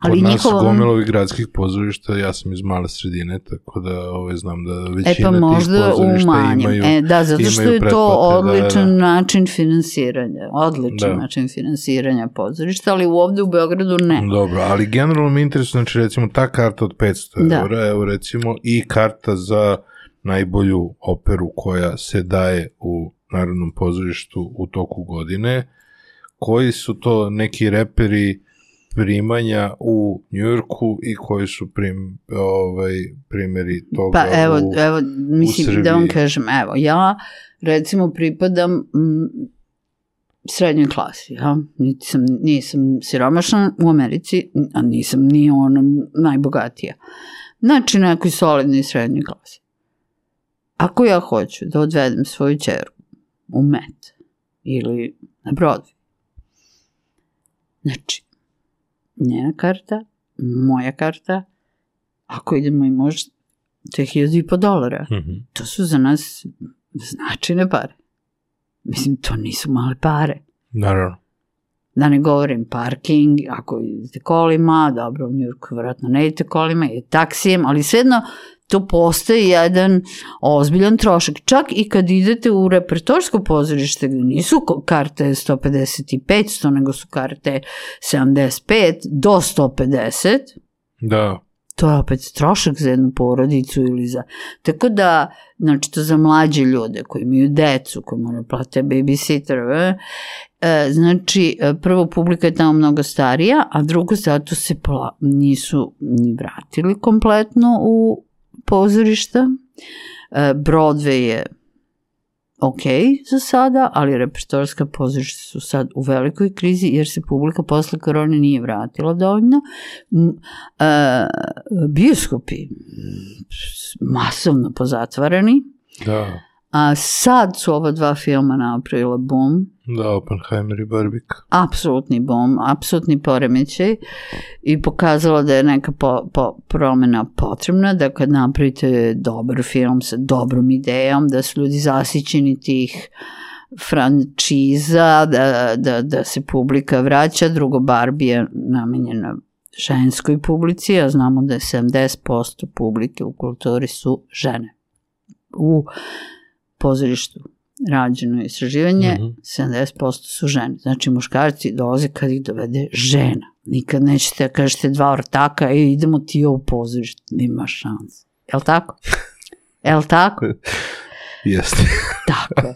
Ali Kod nas njihova- gomila ovih gradskih pozorišta, ja sam iz male sredine, tako da ovaj, znam da većina E pa možda tih u pozorišta manjem. imaju... e, da, zato što je to pretplate, da, odličan da. način finansiranja. Odličan Da. način finansiranja pozorišta, ali ovde u Beogradu ne. Dobro, ali generalno mi interesuje, znači recimo ta karta od 500 Da. eura, evo recimo i karta za najbolju operu koja se daje u Narodnom pozorištu u toku godine. Koji su to neki reperi primanja u Njujorku i koji su prim, ovaj, primeri toga Pa evo, u... evo, mislim da vam kažem, evo, ja recimo pripadam m, srednjoj klasi, ja? Niti sam, nisam siromašna u Americi, a nisam ni ona najbogatija. Znači, nekoj solidnoj srednjoj klasi. Ako ja hoću da odvedem svoju čeru u Met ili na Broadway, znači, njena karta, moja karta, ako idemo i možda, to je hiljadu i po dolara. Mhm. To su za nas značajne pare. Mislim, to nisu male pare. Naravno. Da ne govorim parking, ako idete kolima, dobro, u Njurku vjerojatno ne idete kolima, je taksijem, ali svejedno to postaje jedan ozbiljan trošak. Čak i kad idete u repertorsko pozorište, nisu karte 150 i 500, nego su karte 75 do 150, Da. to je opet trošak za jednu porodicu ili za... Tako da, znači to za mlađe ljude koji imaju decu, koji moraju plate babysitter, e, e, znači e, prvo publika je tamo mnogo starija, a drugo zato se pla, nisu ni vratili kompletno u pozorišta. E, Broadway je ok za sada, ali repertorska pozorišta su sad u velikoj krizi jer se publika posle korone nije vratila dovoljno. E, bioskopi masovno pozatvarani, Da. A sad su ova dva filma napravila boom, Da, Oppenheimer i Barbik. apsolutni bom, apsolutni poremećaj i pokazala da je neka po, po, promena potrebna, da kad napravite dobar film sa dobrom idejom, da su ljudi zasićeni tih frančiza, da, da, da se publika vraća, drugo Barbie je namenjena ženskoj publici, a znamo da je 70% publike u kulturi su žene. U pozorištu rađeno je istraživanje, Mhm. 70% su žene. Znači muškarci dolaze kad ih dovede žena. Nikad nećete da kažete dva ortaka i idemo ti u pozorište. Nima šans. Jel tako? <laughs> Jel tako? Jeste. Tako je.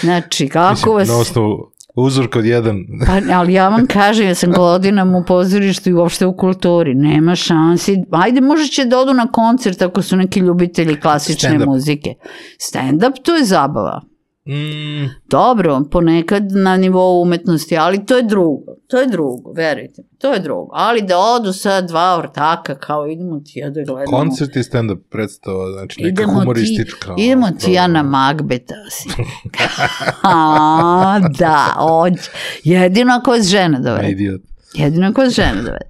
Znači, kako Mislim, vas... Na osnovu uzorka od jedan. Pa, ali ja vam kažem, ja sam godinama u pozorištu i uopšte u kulturi. Nema šansi. Ajde, možda će da odu na koncert ako su neki ljubitelji klasične Stand-up. muzike. Stand-up, to je zabava. Mm, Dobro, ponekad na nivou umetnosti, ali to je drugo. To je drugo, verujte mi. To je drugo. Ali da odu sad dva ortaka, kao idemo ti ja da gledamo. koncert i stand-up predstava, znači neka Idemo ti, humoristička. idemo ono, ti ja na. Magbeta si. <laughs> A, da, ođe. Jedino ako vas žena dovede. Idiot. Jedino ako vas žena dovede.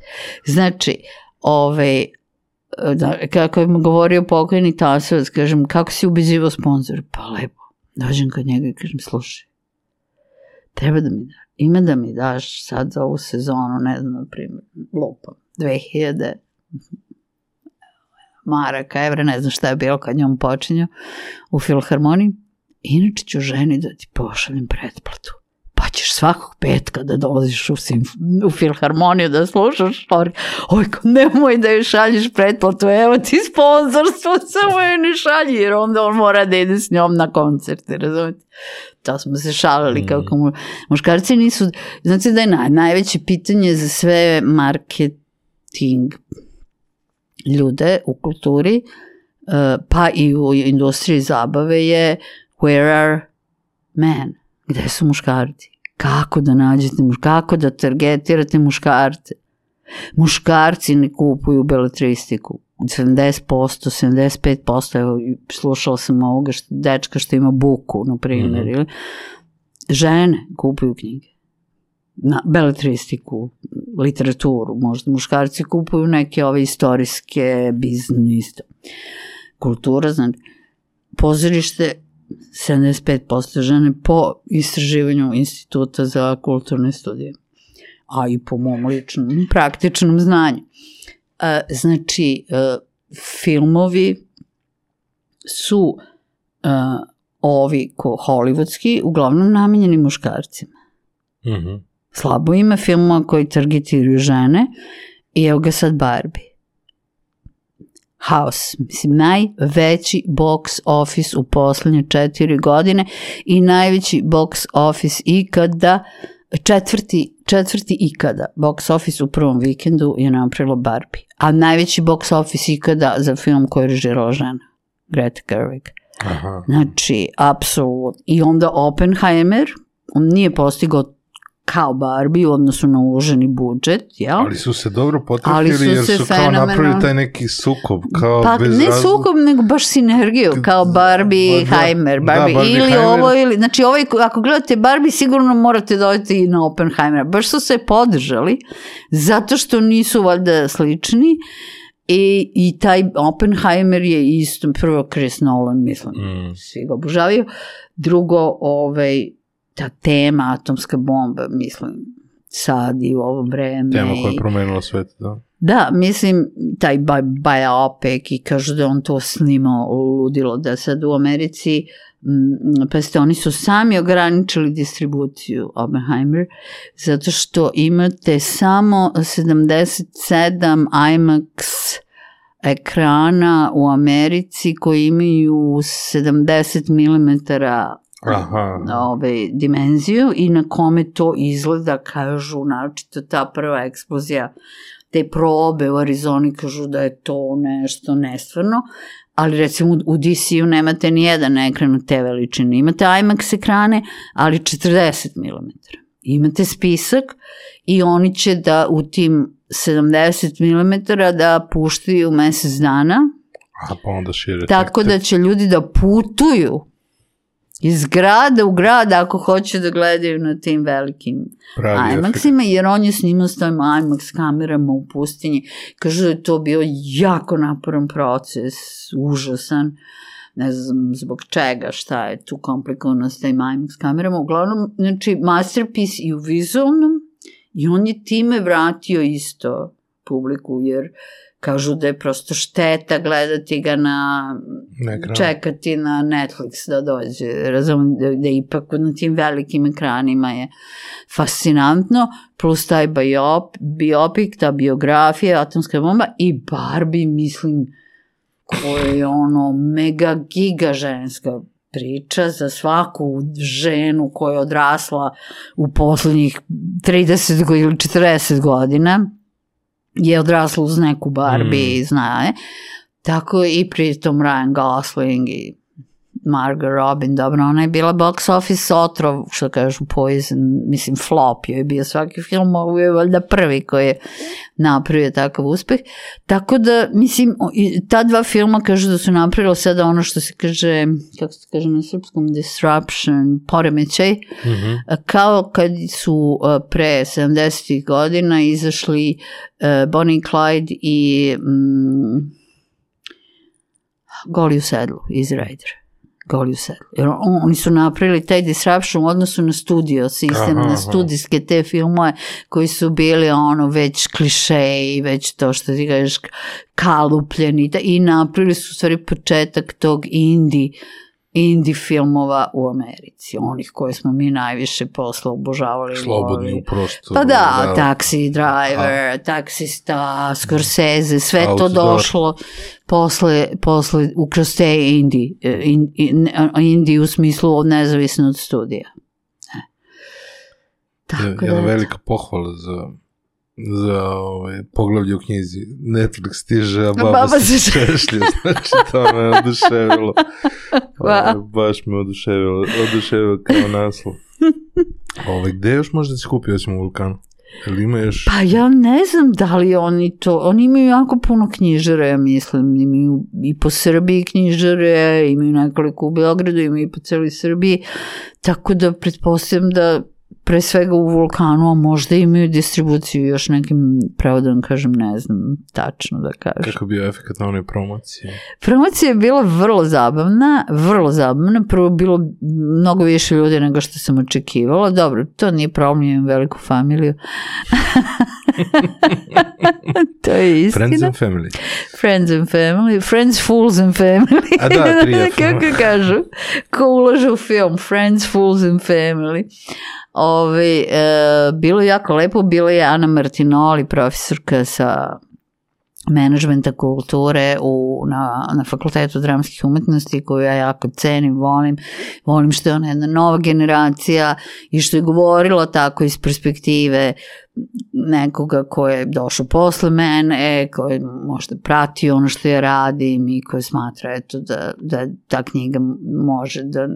Znači, ovaj, da, kako je govorio pokojni Tasovac, kažem, kako si ubeđivo sponsor? Pa lepo. Dođem kod njega i kažem, slušaj, treba da mi da, ima da mi daš sad za ovu sezonu, ne znam, na primjer, lupam, 2000 maraka, evra, ne znam šta je bilo kad njom počinju u filharmoniji. Inače ću ženi da ti pošaljem pretplatu. Ćeš svakog petka da dolaziš u, simf- u filharmoniju da slušaš org. Oj, nemoj da joj šalješ pretplatu, evo ti sponzorstvo, <laughs> samo joj ne šalji, jer onda on mora da ide s njom na koncerte, razumete? To smo se šalili Mm. kako mu, muškarci nisu, znate da je naj, najveće pitanje za sve marketing ljude u kulturi, eh, pa i u industriji zabave je where are men? Gde su muškarci? Kako da nađete? Kako da targetirate muškarce? Muškarci ne kupuju beletristiku. 70%, 75%, evo, slušala sam ovoga što, dečka što ima buku, na primjer, Mhm. ili žene kupuju knjige na beletristiku, literaturu, možda muškarci kupuju neke ove istorijske biznis, kultura, znači, pozorište 75% žene po istraživanju Instituta za kulturne studije, a i po mom ličnom praktičnom znanju. E, znači, e, filmovi su e, ovi ko hollywoodski uglavnom namenjeni muškarcima. Mm -hmm. Slabo ima filmova koji targetiraju žene i evo ga sad Barbie. House, mislim, najveći box office u poslednje četiri godine i najveći box office ikada, četvrti, četvrti ikada box office u prvom vikendu je napravilo Barbie. A najveći box office ikada za film koji je režirala žena, Greta Gerwig. Aha. Znači, apsolutno. I onda Oppenheimer, on nije postigao kao Barbie u odnosu na uloženi budžet, jel? Ali su se dobro potrefili su jer su kao fenomenalno- napravili taj neki sukob, kao Pa bez ne razloga. sukob, nego baš sinergiju, kao Barbie i Da, Heimer. da, Barbie, Barbie ili Heimer. ovo, ili, znači ovaj, ako gledate Barbie, sigurno morate dodati i na Oppenheimera. Baš su se podržali, zato što nisu valjda slični. I, I taj Oppenheimer je isto, prvo Chris Nolan, mislim, Mm. svi ga obožavaju. Drugo, ovaj, ta tema atomska bomba, mislim, sad i u ovo vreme. Tema koja je promenila svet, da. Da, mislim, taj bi- biopic i kažu da on to snimao ludilo, da sad u Americi, mm, pa ste, oni su sami ograničili distribuciju Oppenheimer, zato što imate samo 77 IMAX ekrana u Americi koji imaju 70 mm Aha. ove, dimenziju i na kome to izgleda, kažu, naročito ta prva eksplozija, te probe u Arizoni kažu da je to nešto nestvarno, ali recimo u DC-u nemate ni jedan ekran od te veličine. Imate IMAX ekrane, ali 40 mm. Imate spisak i oni će da u tim 70 mm da puštaju mesec dana, A pa onda šire. tako da će ljudi da putuju iz grada u grad ako hoće da gledaju na tim velikim pravi. IMAX-ima, jer on je snimao s tojim IMAX kamerama u pustinji. Kažu da je to bio jako naporan proces, užasan, ne znam zbog čega, šta je tu komplikovano s tim IMAX kamerama. Uglavnom, znači, masterpiece i u vizualnom, i on je time vratio isto publiku, jer kažu da je prosto šteta gledati ga na Na ekranu. čekati na Netflix da dođe. Razumem da, da ipak na tim velikim ekranima je fascinantno, plus taj biop, biopik, ta biografija, atomska bomba i Barbie, mislim, koja je ono mega giga ženska priča za svaku ženu koja je odrasla u poslednjih 30 go- ili 40 godina je odrasla uz neku Barbie Mm. zna je. Tako i pritom Ryan Gosling i Margot Robin, dobro, ona je bila box office otrov, što kažu Poison, mislim flop joj je bio svaki film, ovo je valjda prvi koji je napravio takav uspeh. Tako da, mislim, ta dva filma kažu da su napravila sada ono što se kaže, kako se kaže na srpskom, disruption, poremećaj, Mhm. kao kad su pre 70. godina izašli Bonnie i Clyde i mm, Goli u sedlu, Easy Rider. Sedlu. Jer on, oni su napravili taj disruption u odnosu na studio sistem, Aha, na studijske te filmove koji su bili ono već kliše i već to što ti kažeš kalupljeni i napravili su u stvari početak tog indie indie filmova u Americi, onih koje smo mi najviše posla obožavali. Slobodni voleli. u prostoru. Pa da, Taxi Driver, Taksista, Scorsese, sve to došlo posle, posle u kroz te indie, eh, in, in, indie u smislu od nezavisno od studija. E. Tako Jedna da, velika pohvala za za ovaj, poglavlje u knjizi. Netflix stiže, a baba, Baba se češlja. Znači, to me oduševilo. <laughs> Hvala. Ovaj, baš me oduševilo. Oduševilo kao naslov. Ovaj, gde još možda se kupi osim u vulkanu? Ili ima još... Pa ja ne znam da li oni to, oni imaju jako puno knjižara, ja mislim, imaju i po Srbiji knjižare, imaju nekoliko u Beogradu, imaju i po celoj Srbiji, tako da pretpostavljam da pre svega u vulkanu, a možda imaju distribuciju još nekim prevodom, kažem, ne znam tačno da kažem. Kako bio efekt na onoj promociji? Promocija je bila vrlo zabavna, vrlo zabavna. Prvo bilo mnogo više ljudi nego što sam očekivala. Dobro, to nije problem, imam veliku familiju. <laughs> <laughs> to je istina. Friends and family. Friends and family. Friends, fools and family. A da, <laughs> tri je Kako kažu? Ko ulaže u film? Friends, fools and family. Ove, e, bilo je jako lepo, bila je Ana Martinoli, profesorka sa menadžmenta kulture u, na, na fakultetu dramskih umetnosti koju ja jako cenim, volim, volim što je ona jedna nova generacija i što je govorila tako iz perspektive nekoga ko je došao posle mene, ko je možda pratio ono što ja radim i ko smatra eto, da, da ta knjiga može da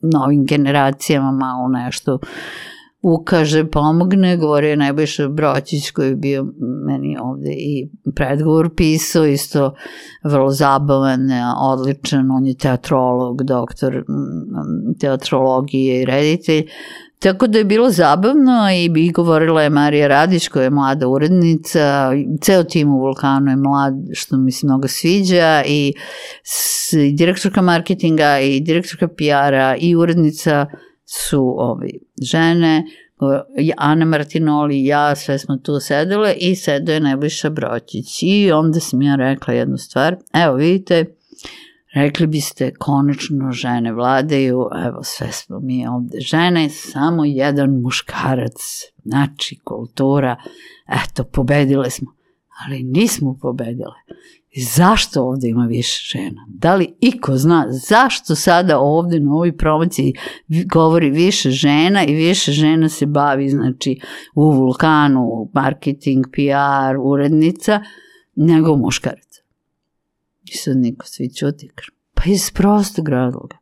novim generacijama malo nešto ukaže, pomogne, govorio je Nebojša Broćić koji je bio meni ovde i predgovor pisao, isto vrlo zabavan, odličan, on je teatrolog, doktor mm, teatrologije i reditelj, Tako da je bilo zabavno i bi govorila je Marija Radić koja je mlada urednica, ceo tim u Vulkanu je mlad što mi se mnogo sviđa i, direktorka marketinga i direktorka PR-a i urednica su ovi žene, Ana Martinoli ja, sve smo tu sedele i sedeo je Nebojša Broćić i onda sam ja rekla jednu stvar, evo vidite, rekli biste konačno žene vladaju, evo sve smo mi ovde žene, samo jedan muškarac, znači kultura, eto pobedile smo, ali nismo pobedile. Zašto ovde ima više žena? Da li iko zna zašto sada ovde na ovoj promociji govori više žena i više žena se bavi znači u vulkanu, marketing, PR, urednica, nego muškaraca. I sad niko svi čuti. Pa iz prostog razloga.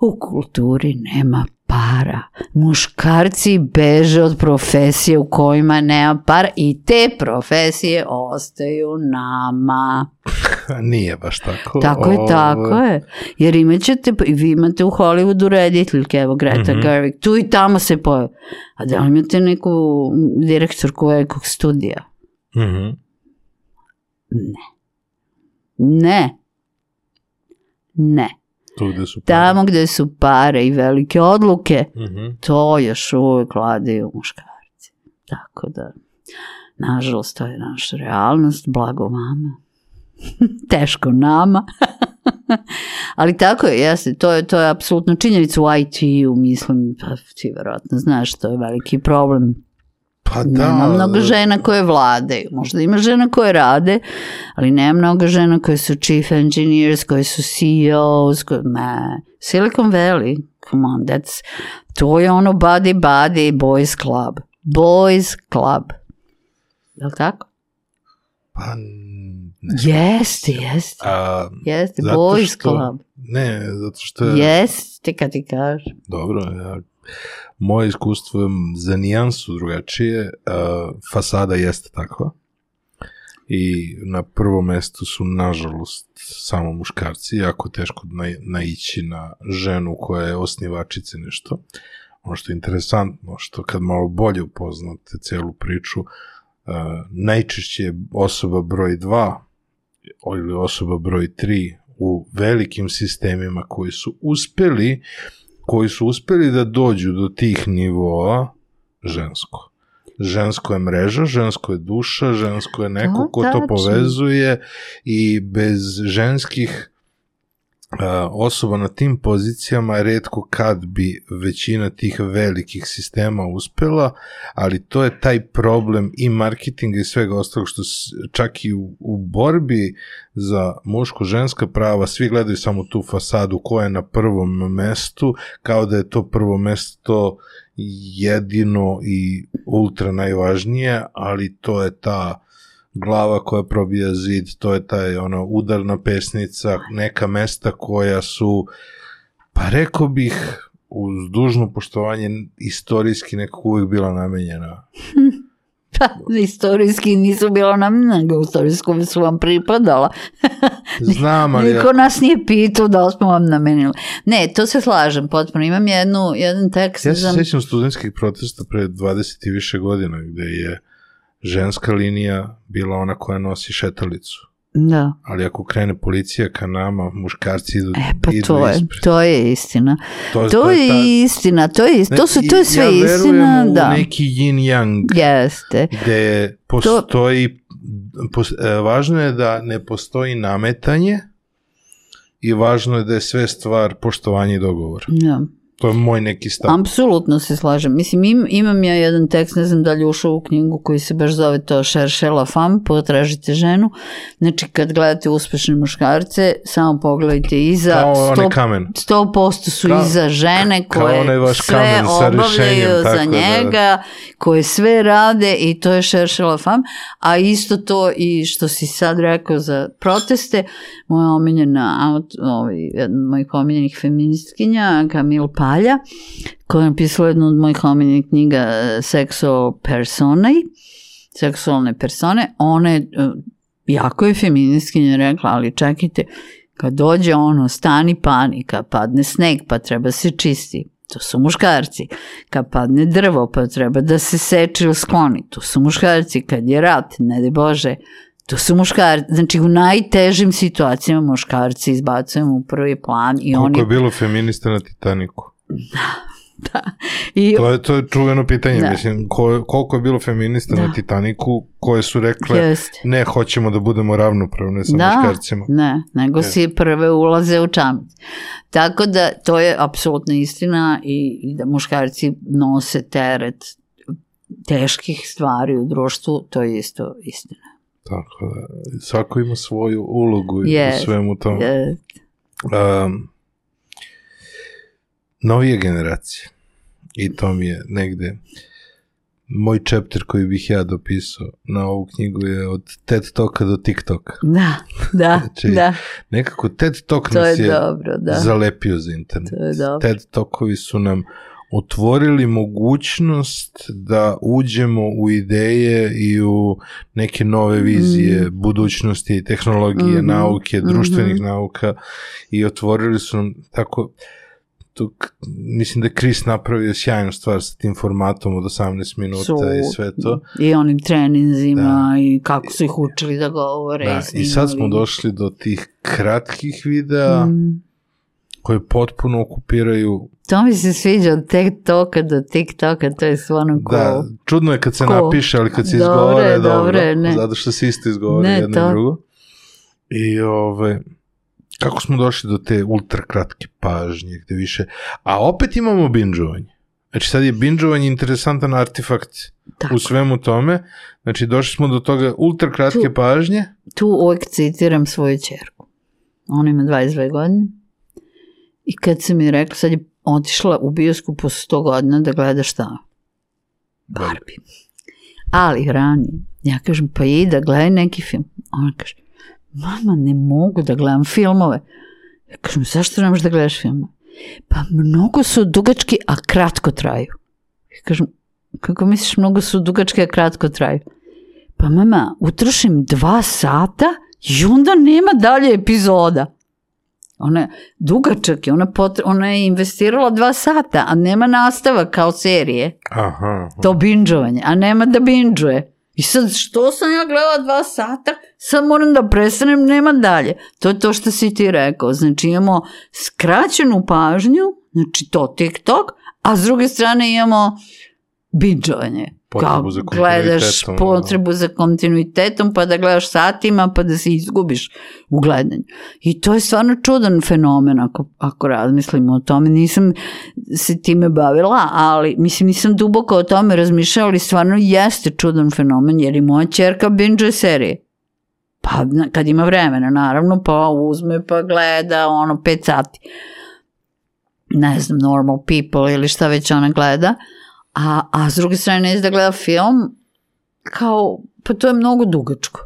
U kulturi nema para. Muškarci beže od profesije u kojima nema para i te profesije ostaju nama. <laughs> Nije baš tako. Tako je, tako je. Jer imat ćete, vi imate u Hollywoodu rediteljke, evo Greta mm -hmm. Gerwig, tu i tamo se pojavi. A da li imate neku direktorku velikog studija? Mm -hmm. Ne. Ne. Ne. Tu gde su pare. Tamo gde su pare i velike odluke, Mm -hmm. to još uvijek vladaju muškarci. Tako da, nažalost, to je naša realnost, blago vama. <laughs> Teško nama. <laughs> Ali tako je, jeste, to je, to je apsolutno činjenica u IT-u, mislim, pa ti verovatno znaš, to je veliki problem Pa da. Nema mnogo žena koje vlade. Možda ima žena koje rade, ali nema mnogo žena koje su chief engineers, koje su CEOs, koje, ne. Silicon Valley, come on, that's, to je ono body body boys club. Boys club. Je li tako? Pa. Jeste, jeste. Jeste, boys što- club. ne, zato što je... Jeste, kad ti kažem. Dobro, ja, moje iskustvo je za nijansu drugačije. Fasada jeste takva. I na prvom mestu su, nažalost, samo muškarci. Jako teško na, naići na ženu koja je osnivačica nešto. Ono što je interesantno, što kad malo bolje upoznate celu priču, najčešće je osoba broj 2 ili osoba broj 3 u velikim sistemima koji su uspeli koji su uspeli da dođu do tih nivoa žensko. Žensko je mreža, žensko je duša, žensko je neko To ko to povezuje i bez ženskih osoba na tim pozicijama redko kad bi većina tih velikih sistema uspela, ali to je taj problem i marketinga i svega ostalog što čak i u, u borbi za muško-ženska prava svi gledaju samo tu fasadu koja je na prvom mestu, kao da je to prvo mesto jedino i ultra najvažnije, ali to je ta glava koja probija zid, to je taj ono udarna pesnica, neka mesta koja su pa rekao bih uz dužno poštovanje istorijski nekako uvijek bila namenjena <laughs> Pa, istorijski nisu bilo nam, nego istorijsko su vam pripadala. <laughs> Znam, ali... Niko nas nije pitao da li smo vam namenili. Ne, to se slažem potpuno. Imam jednu, jedan tekst. Ja se za- sjećam studentskih protesta pre 20 i više godina, gde je ženska linija bila ona koja nosi šetalicu. Da. Ali ako krene policija ka nama, muškarci idu, E, pa idu to je, ispred. to je istina. To, To je ta- je istina, to je, to su, to je sve ja istina, u da. neki yin-yang, Jeste. gde postoji, pos, e, važno je da ne postoji nametanje i važno je da je sve stvar poštovanje i dogovor. Da. To je moj neki stav. Apsolutno se slažem. Mislim, im, imam ja jedan tekst, ne znam da li ušao u knjigu koji se baš zove to Cherchez la femme, potražite ženu. Znači, kad gledate uspešne muškarce, samo pogledajte iza. Kao onaj sto- kamen. 100% su Kao- iza žene koje vaš sve obavljaju za da- njega, koje sve rade i to je Cherchez la femme. A isto to i što si sad rekao za proteste, moja omiljena, ovaj, jedna od mojih omiljenih feministkinja, Kamil Palja, koja je napisala jednu od mojih omiljenih knjiga eh, Sexo Personae, seksualne persone, ona je, eh, jako je feministkinja rekla, ali čekajte, kad dođe ono, stani panika, padne sneg, pa treba se čisti, to su muškarci. Kad padne drvo, pa treba da se seče ili skloni, to su muškarci. Kad je rat, ne de Bože, to su muškarci. Znači, u najtežim situacijama muškarci izbacujemo u prvi plan i Koliko oni... je bilo feminista na Titaniku? I, To je, to je čuveno pitanje, Da. mislim, ko, koliko je bilo feminista na Da. Titaniku koje su rekle Jeste. ne, hoćemo da budemo ravnopravne sa Da, muškarcima. ne, nego si prve ulaze u čamac. Tako da to je apsolutna istina i, i da muškarci nose teret teških stvari u društvu, to je isto istina. Tako da, svako ima svoju ulogu Jest, u svemu tome. Je, Um, novije generacije. I to mi je negde moj chapter koji bih ja dopisao na ovu knjigu je od TED Talka do TikToka. da, da, <laughs> Znači, da, Nekako TED Talk to nas je je dobro, da. zalepio za internet. To je dobro. TED Talkovi su nam otvorili mogućnost da uđemo u ideje i u neke nove vizije budućnosti, tehnologije, Mhm, nauke, društvenih mhm. nauka i otvorili su nam tako tu, mislim da je Chris napravio sjajnu stvar sa tim formatom od 18 minuta i sve to. I onim treninzima i kako su ih učili da govore. Da, I sad smo došli do tih kratkih videa Mm. koji potpuno okupiraju To mi se sviđa od TikToka do TikToka, to je stvarno cool. Da, čudno je kad se Cool. napiše, ali kad se izgovore dobro, dobre, ne. zato što se isto izgovore Ne, jedno to. i drugo. I ove, kako smo došli do te ultra kratke pažnje, gde više, a opet imamo binđovanje. Znači sad je binđovanje interesantan artefakt Tako. u svemu tome, znači došli smo do toga ultra kratke Tu- pažnje, Tu uvijek citiram svoju čerku. Ona ima 22 godine. I kad sam mi rekla, sad je otišla u bioskop po 100 godina da gleda šta? Barbie. Ali ranije, ja kažem, pa i da gledaj neki film. Ona kaže, mama, ne mogu da gledam filmove. Ja kažem, zašto ne možeš da gledaš filmove? Pa mnogo su dugački, a kratko traju. Ja kažem, kako misliš, mnogo su dugački, a kratko traju? Pa mama, utrošim dva sata i onda nema dalje epizoda. Ona je dugačak je, ona, potre, ona je investirala dva sata, a nema nastava kao serije. aha, To binđovanje, a nema da binđuje. I sad, što sam ja gledala dva sata, sad moram da prestanem, nema dalje. To je to što si ti rekao. Znači, imamo skraćenu pažnju, znači to TikTok, a s druge strane imamo binđovanje. Potrebu Kao za gledaš kontinuitetom, potrebu za kontinuitetom, pa da gledaš satima, pa da se izgubiš u gledanju. I to je stvarno čudan fenomen ako, ako razmislimo o tome. Nisam se time bavila, ali mislim nisam duboko o tome razmišljala, ali stvarno jeste čudan fenomen, jer i moja čerka binge serije. Pa kad ima vremena, naravno, pa uzme pa gleda ono pet sati. Ne znam, normal people ili šta već ona gleda. A, a s druge strane neće da gleda film, kao, pa to je mnogo dugačko.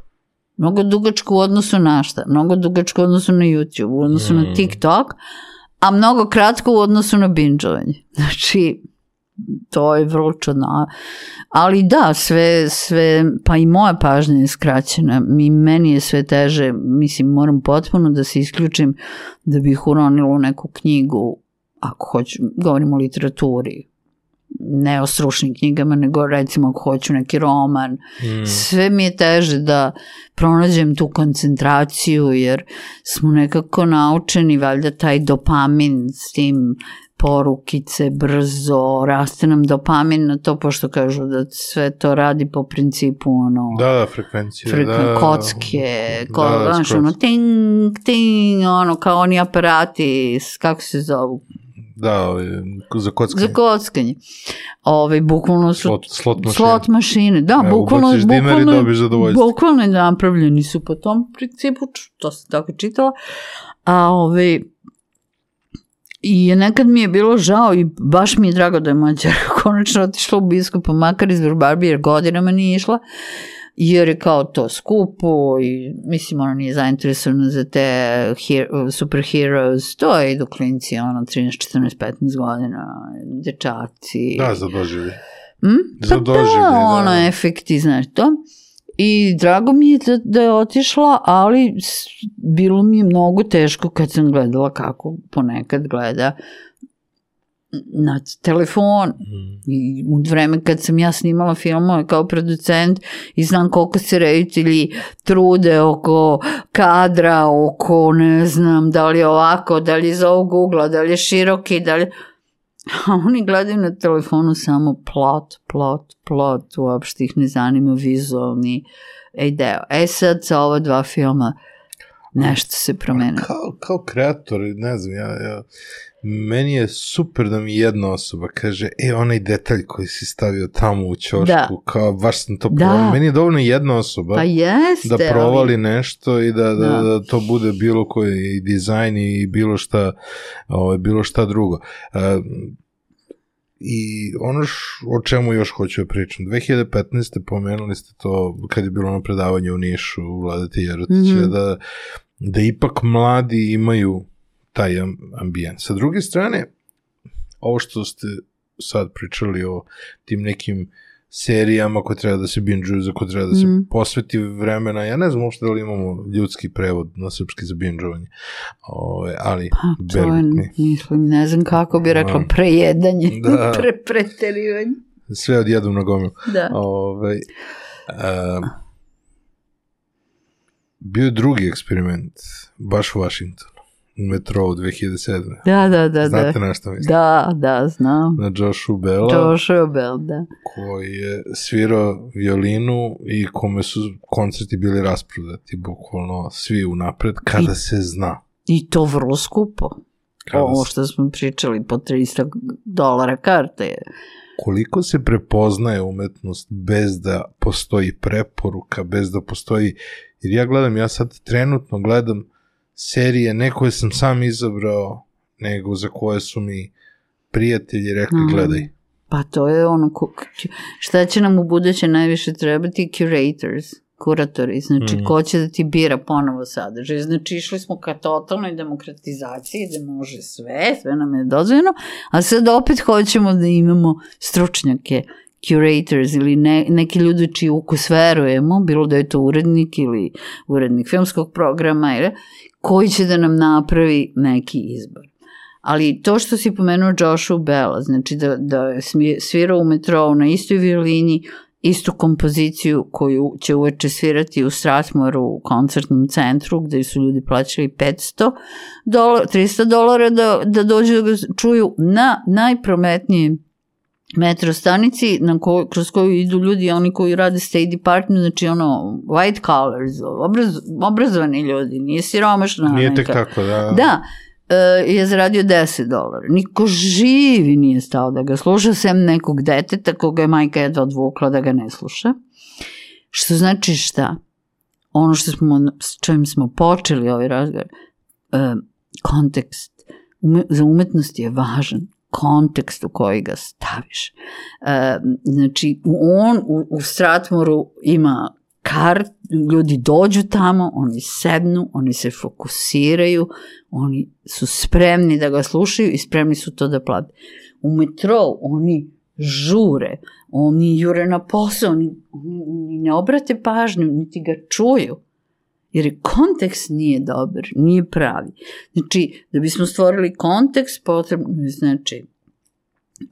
Mnogo dugačko u odnosu na šta? Mnogo dugačko u odnosu na YouTube, u odnosu Mm. na TikTok, a mnogo kratko u odnosu na bingeovanje. <laughs> Znači, to je vrlo čudno. Ali da, sve, sve, pa i moja pažnja je skraćena. Mi, meni je sve teže, mislim, moram potpuno da se isključim da bih uronila u neku knjigu, ako hoću, govorim o literaturi, ne o stručnim knjigama, nego recimo ako hoću neki roman. Mm. Sve mi je teže da pronađem tu koncentraciju, jer smo nekako naučeni, valjda taj dopamin s tim porukice, brzo, raste nam dopamin na to, pošto kažu da sve to radi po principu ono, Da, da, frekvencija. frekven- da, kocke, ko, Da, da, da, znaš, ono, ting, ting, ono, kao oni aparati, kako se zovu, Da, ovaj, za kockanje. za kockanje. Ove, bukvalno su Slot, slot mašine. slot mašine, da, Evo, bukvalno, ubaciš dinar i dobiješ zadovoljstvo. bukvalno napravljeni su po tom principu, to sam tako čitala, a ove, I nekad mi je bilo žao i baš mi je drago da je moja čerka <laughs> konačno otišla u biskupa, makar iz Vrbarbi, jer godinama nije išla, jer je kao to skupo i mislim ona nije zainteresovana za te her, superheroes, to je idu klinci, ono 13, 14, 15 godina, dečaci. Da, za doživlje. Mm? Za pa doživljaj, da, da. ono, efekti, znaš to. I drago mi je da, da je otišla, ali bilo mi je mnogo teško kad sam gledala kako ponekad gleda na telefon Mm. i u vreme kad sam ja snimala filmove kao producent i znam koliko se reditelji trude oko kadra, oko ne znam da li je ovako, da li je iz ovog ugla, da li je široki, da li. <laughs> A oni gledaju na telefonu samo plot, plot, plot, uopšte ih ne zanima vizualni deo. E sad sa ova dva filma nešto se promenilo. Kao, kao kreator, ne znam, ja, ja, meni je super da mi jedna osoba kaže, e, onaj detalj koji si stavio tamo u ćošku, Da. kao baš sam to Da. provalio. Meni je dovoljno jedna osoba Pa jeste, da ali- provali nešto i da, da, Da. da. to bude bilo koji i dizajn i bilo šta, ovaj, bilo šta drugo. Uh, I ono š, o čemu još hoću da pričam, 2015. pomenuli ste to kad je bilo ono predavanje u Nišu u Vladete Jerotića, Mhm. da, da ipak mladi imaju taj am- ambijent. Sa druge strane, ovo što ste sad pričali o tim nekim serijama koje treba da se binge-uju, za koje treba da se Mhm. posveti vremena. Ja ne znam uopšte da li imamo ljudski prevod na srpski za binge-ovanje, Ove, ali Pa, to je, mislim, ne znam kako bi rekla, Da. prejedanje, <laughs> Da. <laughs> pre, preterivanje. sve odjednom na gomilu. Da. Ove, a, bio je drugi eksperiment, baš u Washingtonu, u metrou 2007. Da, da, da, Znate da. na što mislim? Da, da, znam. Na Joshu Bella, Joshua Bell, da. koji je svirao violinu i kome su koncerti bili rasprodati, bukvalno svi unapred, kada se zna. I to vrlo skupo. Kada Ovo što smo pričali po 300 dolara karte je. koliko se prepoznaje umetnost bez da postoji preporuka, bez da postoji, jer ja gledam, ja sad trenutno gledam serije, ne koje sam sam izabrao, nego za koje su mi prijatelji rekli Mhm. gledaj. Pa to je ono, šta će nam u buduće najviše trebati? Curators, kuratori, znači Mhm. ko će da ti bira ponovo sadržaj. Znači išli smo ka totalnoj demokratizaciji da može sve, sve nam je dozvoljeno, a sad opet hoćemo da imamo stručnjake, curators ili ne, neki ljudi čiji ukus verujemo, bilo da je to urednik ili urednik filmskog programa, ili, koji će da nam napravi neki izbor. Ali to što si pomenuo Joshua Bella, znači da, da svirao u metrou na istoj violini, istu kompoziciju koju će uveče svirati u Strathmoru u koncertnom centru gde su ljudi plaćali 500 dolara, 300 dolara da, da dođu da ga čuju na najprometnijem metro stanici na ko, kroz koju idu ljudi, oni koji rade State Department, znači ono white collars, obraz, obrazovani ljudi, nije siromašna Nije tek tako, da. Da, e, je zaradio 10 dolara. Niko živi nije stao da ga sluša, sem nekog deteta koga je majka jedva odvukla da ga ne sluša. Što znači šta? Ono što smo, s čim smo počeli ovaj razgovor, e, kontekst. Ume, za umetnost je važan kontekst u koji ga staviš. E, znači, on u, u Stratmoru ima kart, ljudi dođu tamo, oni sednu, oni se fokusiraju, oni su spremni da ga slušaju i spremni su to da plate. U metrou oni žure, oni jure na posao, oni, oni ne obrate pažnju, niti ga čuju. Jer je kontekst nije dobar, nije pravi. Znači, da bismo stvorili kontekst, potrebno je, znači,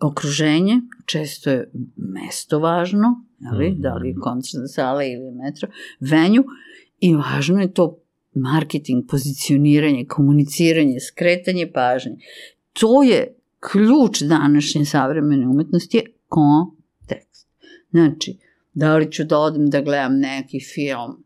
okruženje, često je mesto važno, ali, da li je koncertna sala ili metro, venju, i važno je to marketing, pozicioniranje, komuniciranje, skretanje pažnje. To je ključ današnje savremene umetnosti je kontekst. Znači, da li ću da odem da gledam neki film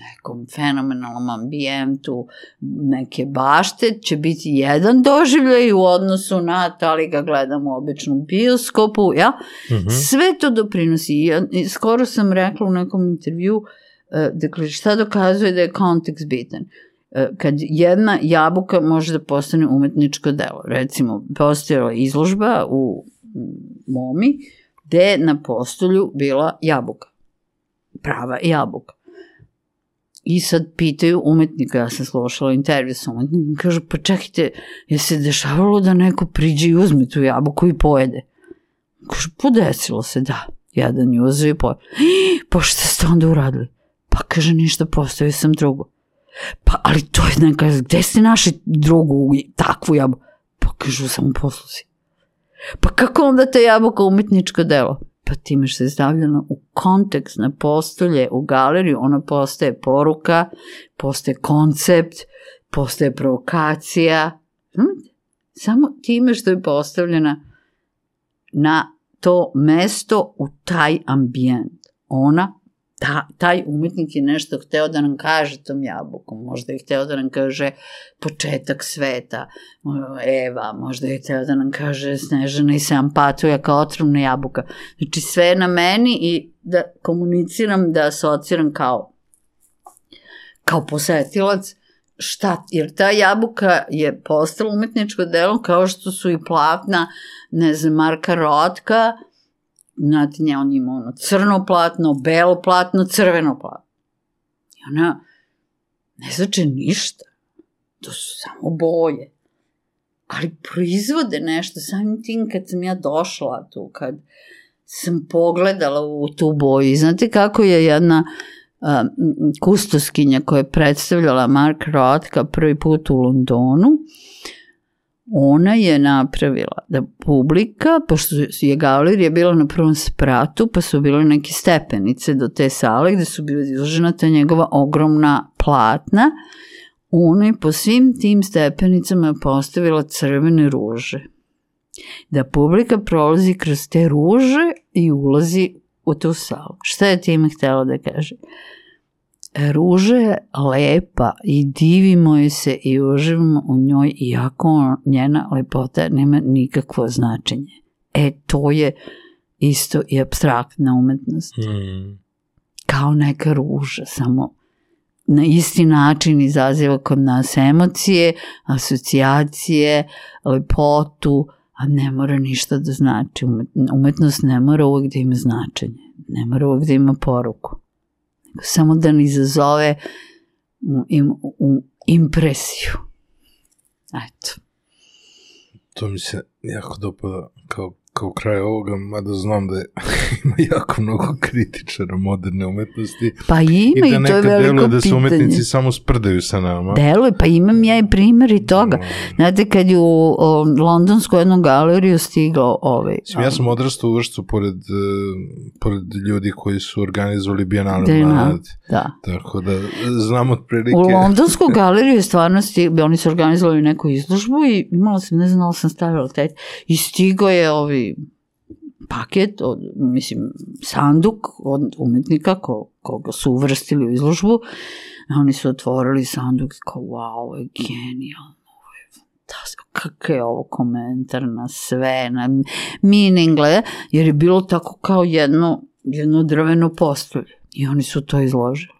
nekom fenomenalnom ambijentu neke bašte će biti jedan doživljaj u odnosu na da li ga gledam u običnom bioskopu, ja? Mm -hmm. Sve to doprinosi. Ja, skoro sam rekla u nekom intervju, e, dakle, šta dokazuje da je kontekst bitan? E, kad jedna jabuka može da postane umetničko delo. Recimo, postojala izložba u Momi, gde je na postolju bila jabuka. Prava jabuka I sad pitaju umetnika, ja sam slušala intervju sa umetnikom, kažu, pa čekajte, je se dešavalo da neko priđe i uzme tu jabuku i pojede? Kažu, podesilo se, da. Jedan je uzeo i pojede. <gasps> Pa šta ste onda uradili? Pa kaže, ništa, postavio sam drugu. Pa, ali to je neka, gde ste našli drugu takvu jabuku? Pa kažu, samo poslusi. Pa kako onda ta jabuka umetničko delo? Pa time što je stavljeno u kontekst na postolje, u galeriju, ona postaje poruka, postaje koncept, postaje provokacija. Samo time što je postavljena na to mesto u taj ambijent. Ona ta, taj umetnik je nešto hteo da nam kaže tom jabukom, možda je hteo da nam kaže početak sveta, Eva, možda je hteo da nam kaže Snežana i Sam Patuja kao otrovna jabuka. Znači sve je na meni i da komuniciram, da asociram kao kao posetilac šta, jer ta jabuka je postala umetničko delo kao što su i platna, ne znam, Marka Rotka, znate, nje, on ima ono crno platno, belo platno, crveno platno. I ona ne znači ništa. To su samo boje. Ali proizvode nešto, samim tim kad sam ja došla tu, kad sam pogledala u tu boju. I znate kako je jedna kustoskinja koja je predstavljala Mark Rothka prvi put u Londonu, uh, ona je napravila da publika, pošto je galerija bila na prvom spratu, pa su bile neke stepenice do te sale gde su bile izložena ta njegova ogromna platna, ona je po svim tim stepenicama postavila crvene ruže. Da publika prolazi kroz te ruže i ulazi u tu salu. Šta je time htjela da kaže? ruža je lepa i divimo je se i uživamo u njoj iako njena lepota nema nikakvo značenje. E, to je isto i abstraktna umetnost. Mm. Kao neka ruža, samo na isti način izaziva kod nas emocije, asocijacije, lepotu, a ne mora ništa da znači. Umetnost ne mora uvek da ima značenje, ne mora uvek da ima poruku samo da ne izazove im, u impresiju. Eto. To mi se jako dopada kao kao kraj ovoga, mada znam da je, <laughs> ima jako mnogo kritičara moderne umetnosti. Pa ima i, da i to je veliko pitanje. da se umetnici samo sprdaju sa nama. Deluje, pa imam ja i primjer i toga. No. Znate, kad je u o, londonsku jednu galeriju stigao ovaj... Mislim, ja sam odrastao u vršcu pored, uh, pored ljudi koji su organizovali Biennale mlad. Da. Tako da znam otprilike... U londonsku <laughs> galeriju je stvarno stigao, oni su organizovali neku izložbu i imala sam, ne znam da sam stavila taj, i stigao je ovi paket, od, mislim, sanduk od umetnika ko, koga su uvrstili u izložbu, oni su otvorili sanduk i kao, wow, ovo je genijalno, kakav je ovo komentar na sve, na meaningle, jer je bilo tako kao jedno, jedno drveno postolje i oni su to izložili.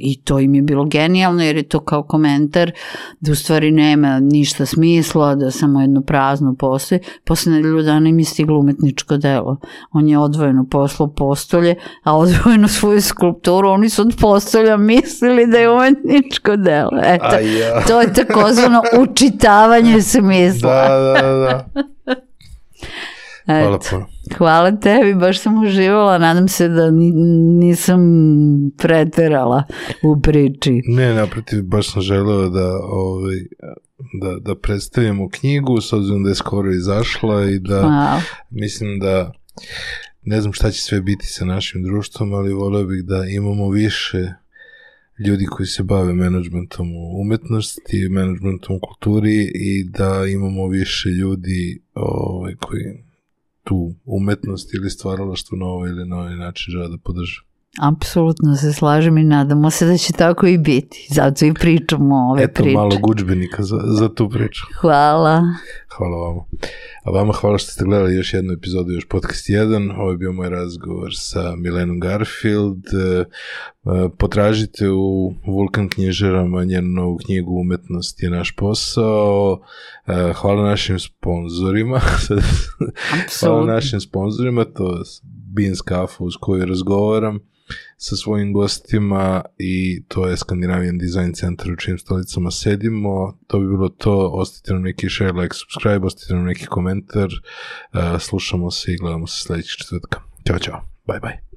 I to im je bilo genijalno jer je to kao komentar da u stvari nema ništa smisla, da samo jedno prazno postoji. Posle nedelju dana im je stiglo umetničko delo. On je odvojeno poslao postolje, a odvojeno <laughs> svoju skulpturu. Oni su od postolja mislili da je umetničko delo. Eto, ja. to je takozvano <laughs> učitavanje smisla. da, da, da. <laughs> Hvala puno. hvala tebi, baš sam uživala, nadam se da ni- nisam preterala u priči. Ne, naprotiv, baš sam želeo da, ovaj, da, da predstavimo knjigu, s obzirom da je skoro izašla i da Hvala. mislim da ne znam šta će sve biti sa našim društvom, ali voleo bih da imamo više ljudi koji se bave menadžmentom u umetnosti, menadžmentom u kulturi i da imamo više ljudi ovaj, koji tu umetnost ili stvaralaštvo na ovaj ili na ovaj način žele da podrže. Apsolutno se slažem i nadamo se da će tako i biti. Zato i pričamo ove Eto priče. malo guđbenika za, za tu priču. Hvala. Hvala vama. A vama hvala što ste gledali još jednu epizodu, još podcast 1. Ovo je bio moj razgovor sa Milenom Garfield. E, e, Potražite u Vulkan knjižarama njenu novu knjigu Umetnost je naš posao. E, Hvala našim sponzorima. <laughs> Hvala našim sponzorima, to je Beans Kafa uz koju razgovaram sa svojim gostima i to je Scandinavian Design Center u čijim stolicama sedimo. To bi bilo to. Ostavite nam neki share, like, subscribe, ostavite nam neki komentar. Uh, slušamo se i gledamo se sledećeg četvrtka. Ćao, čao. Bye, bye.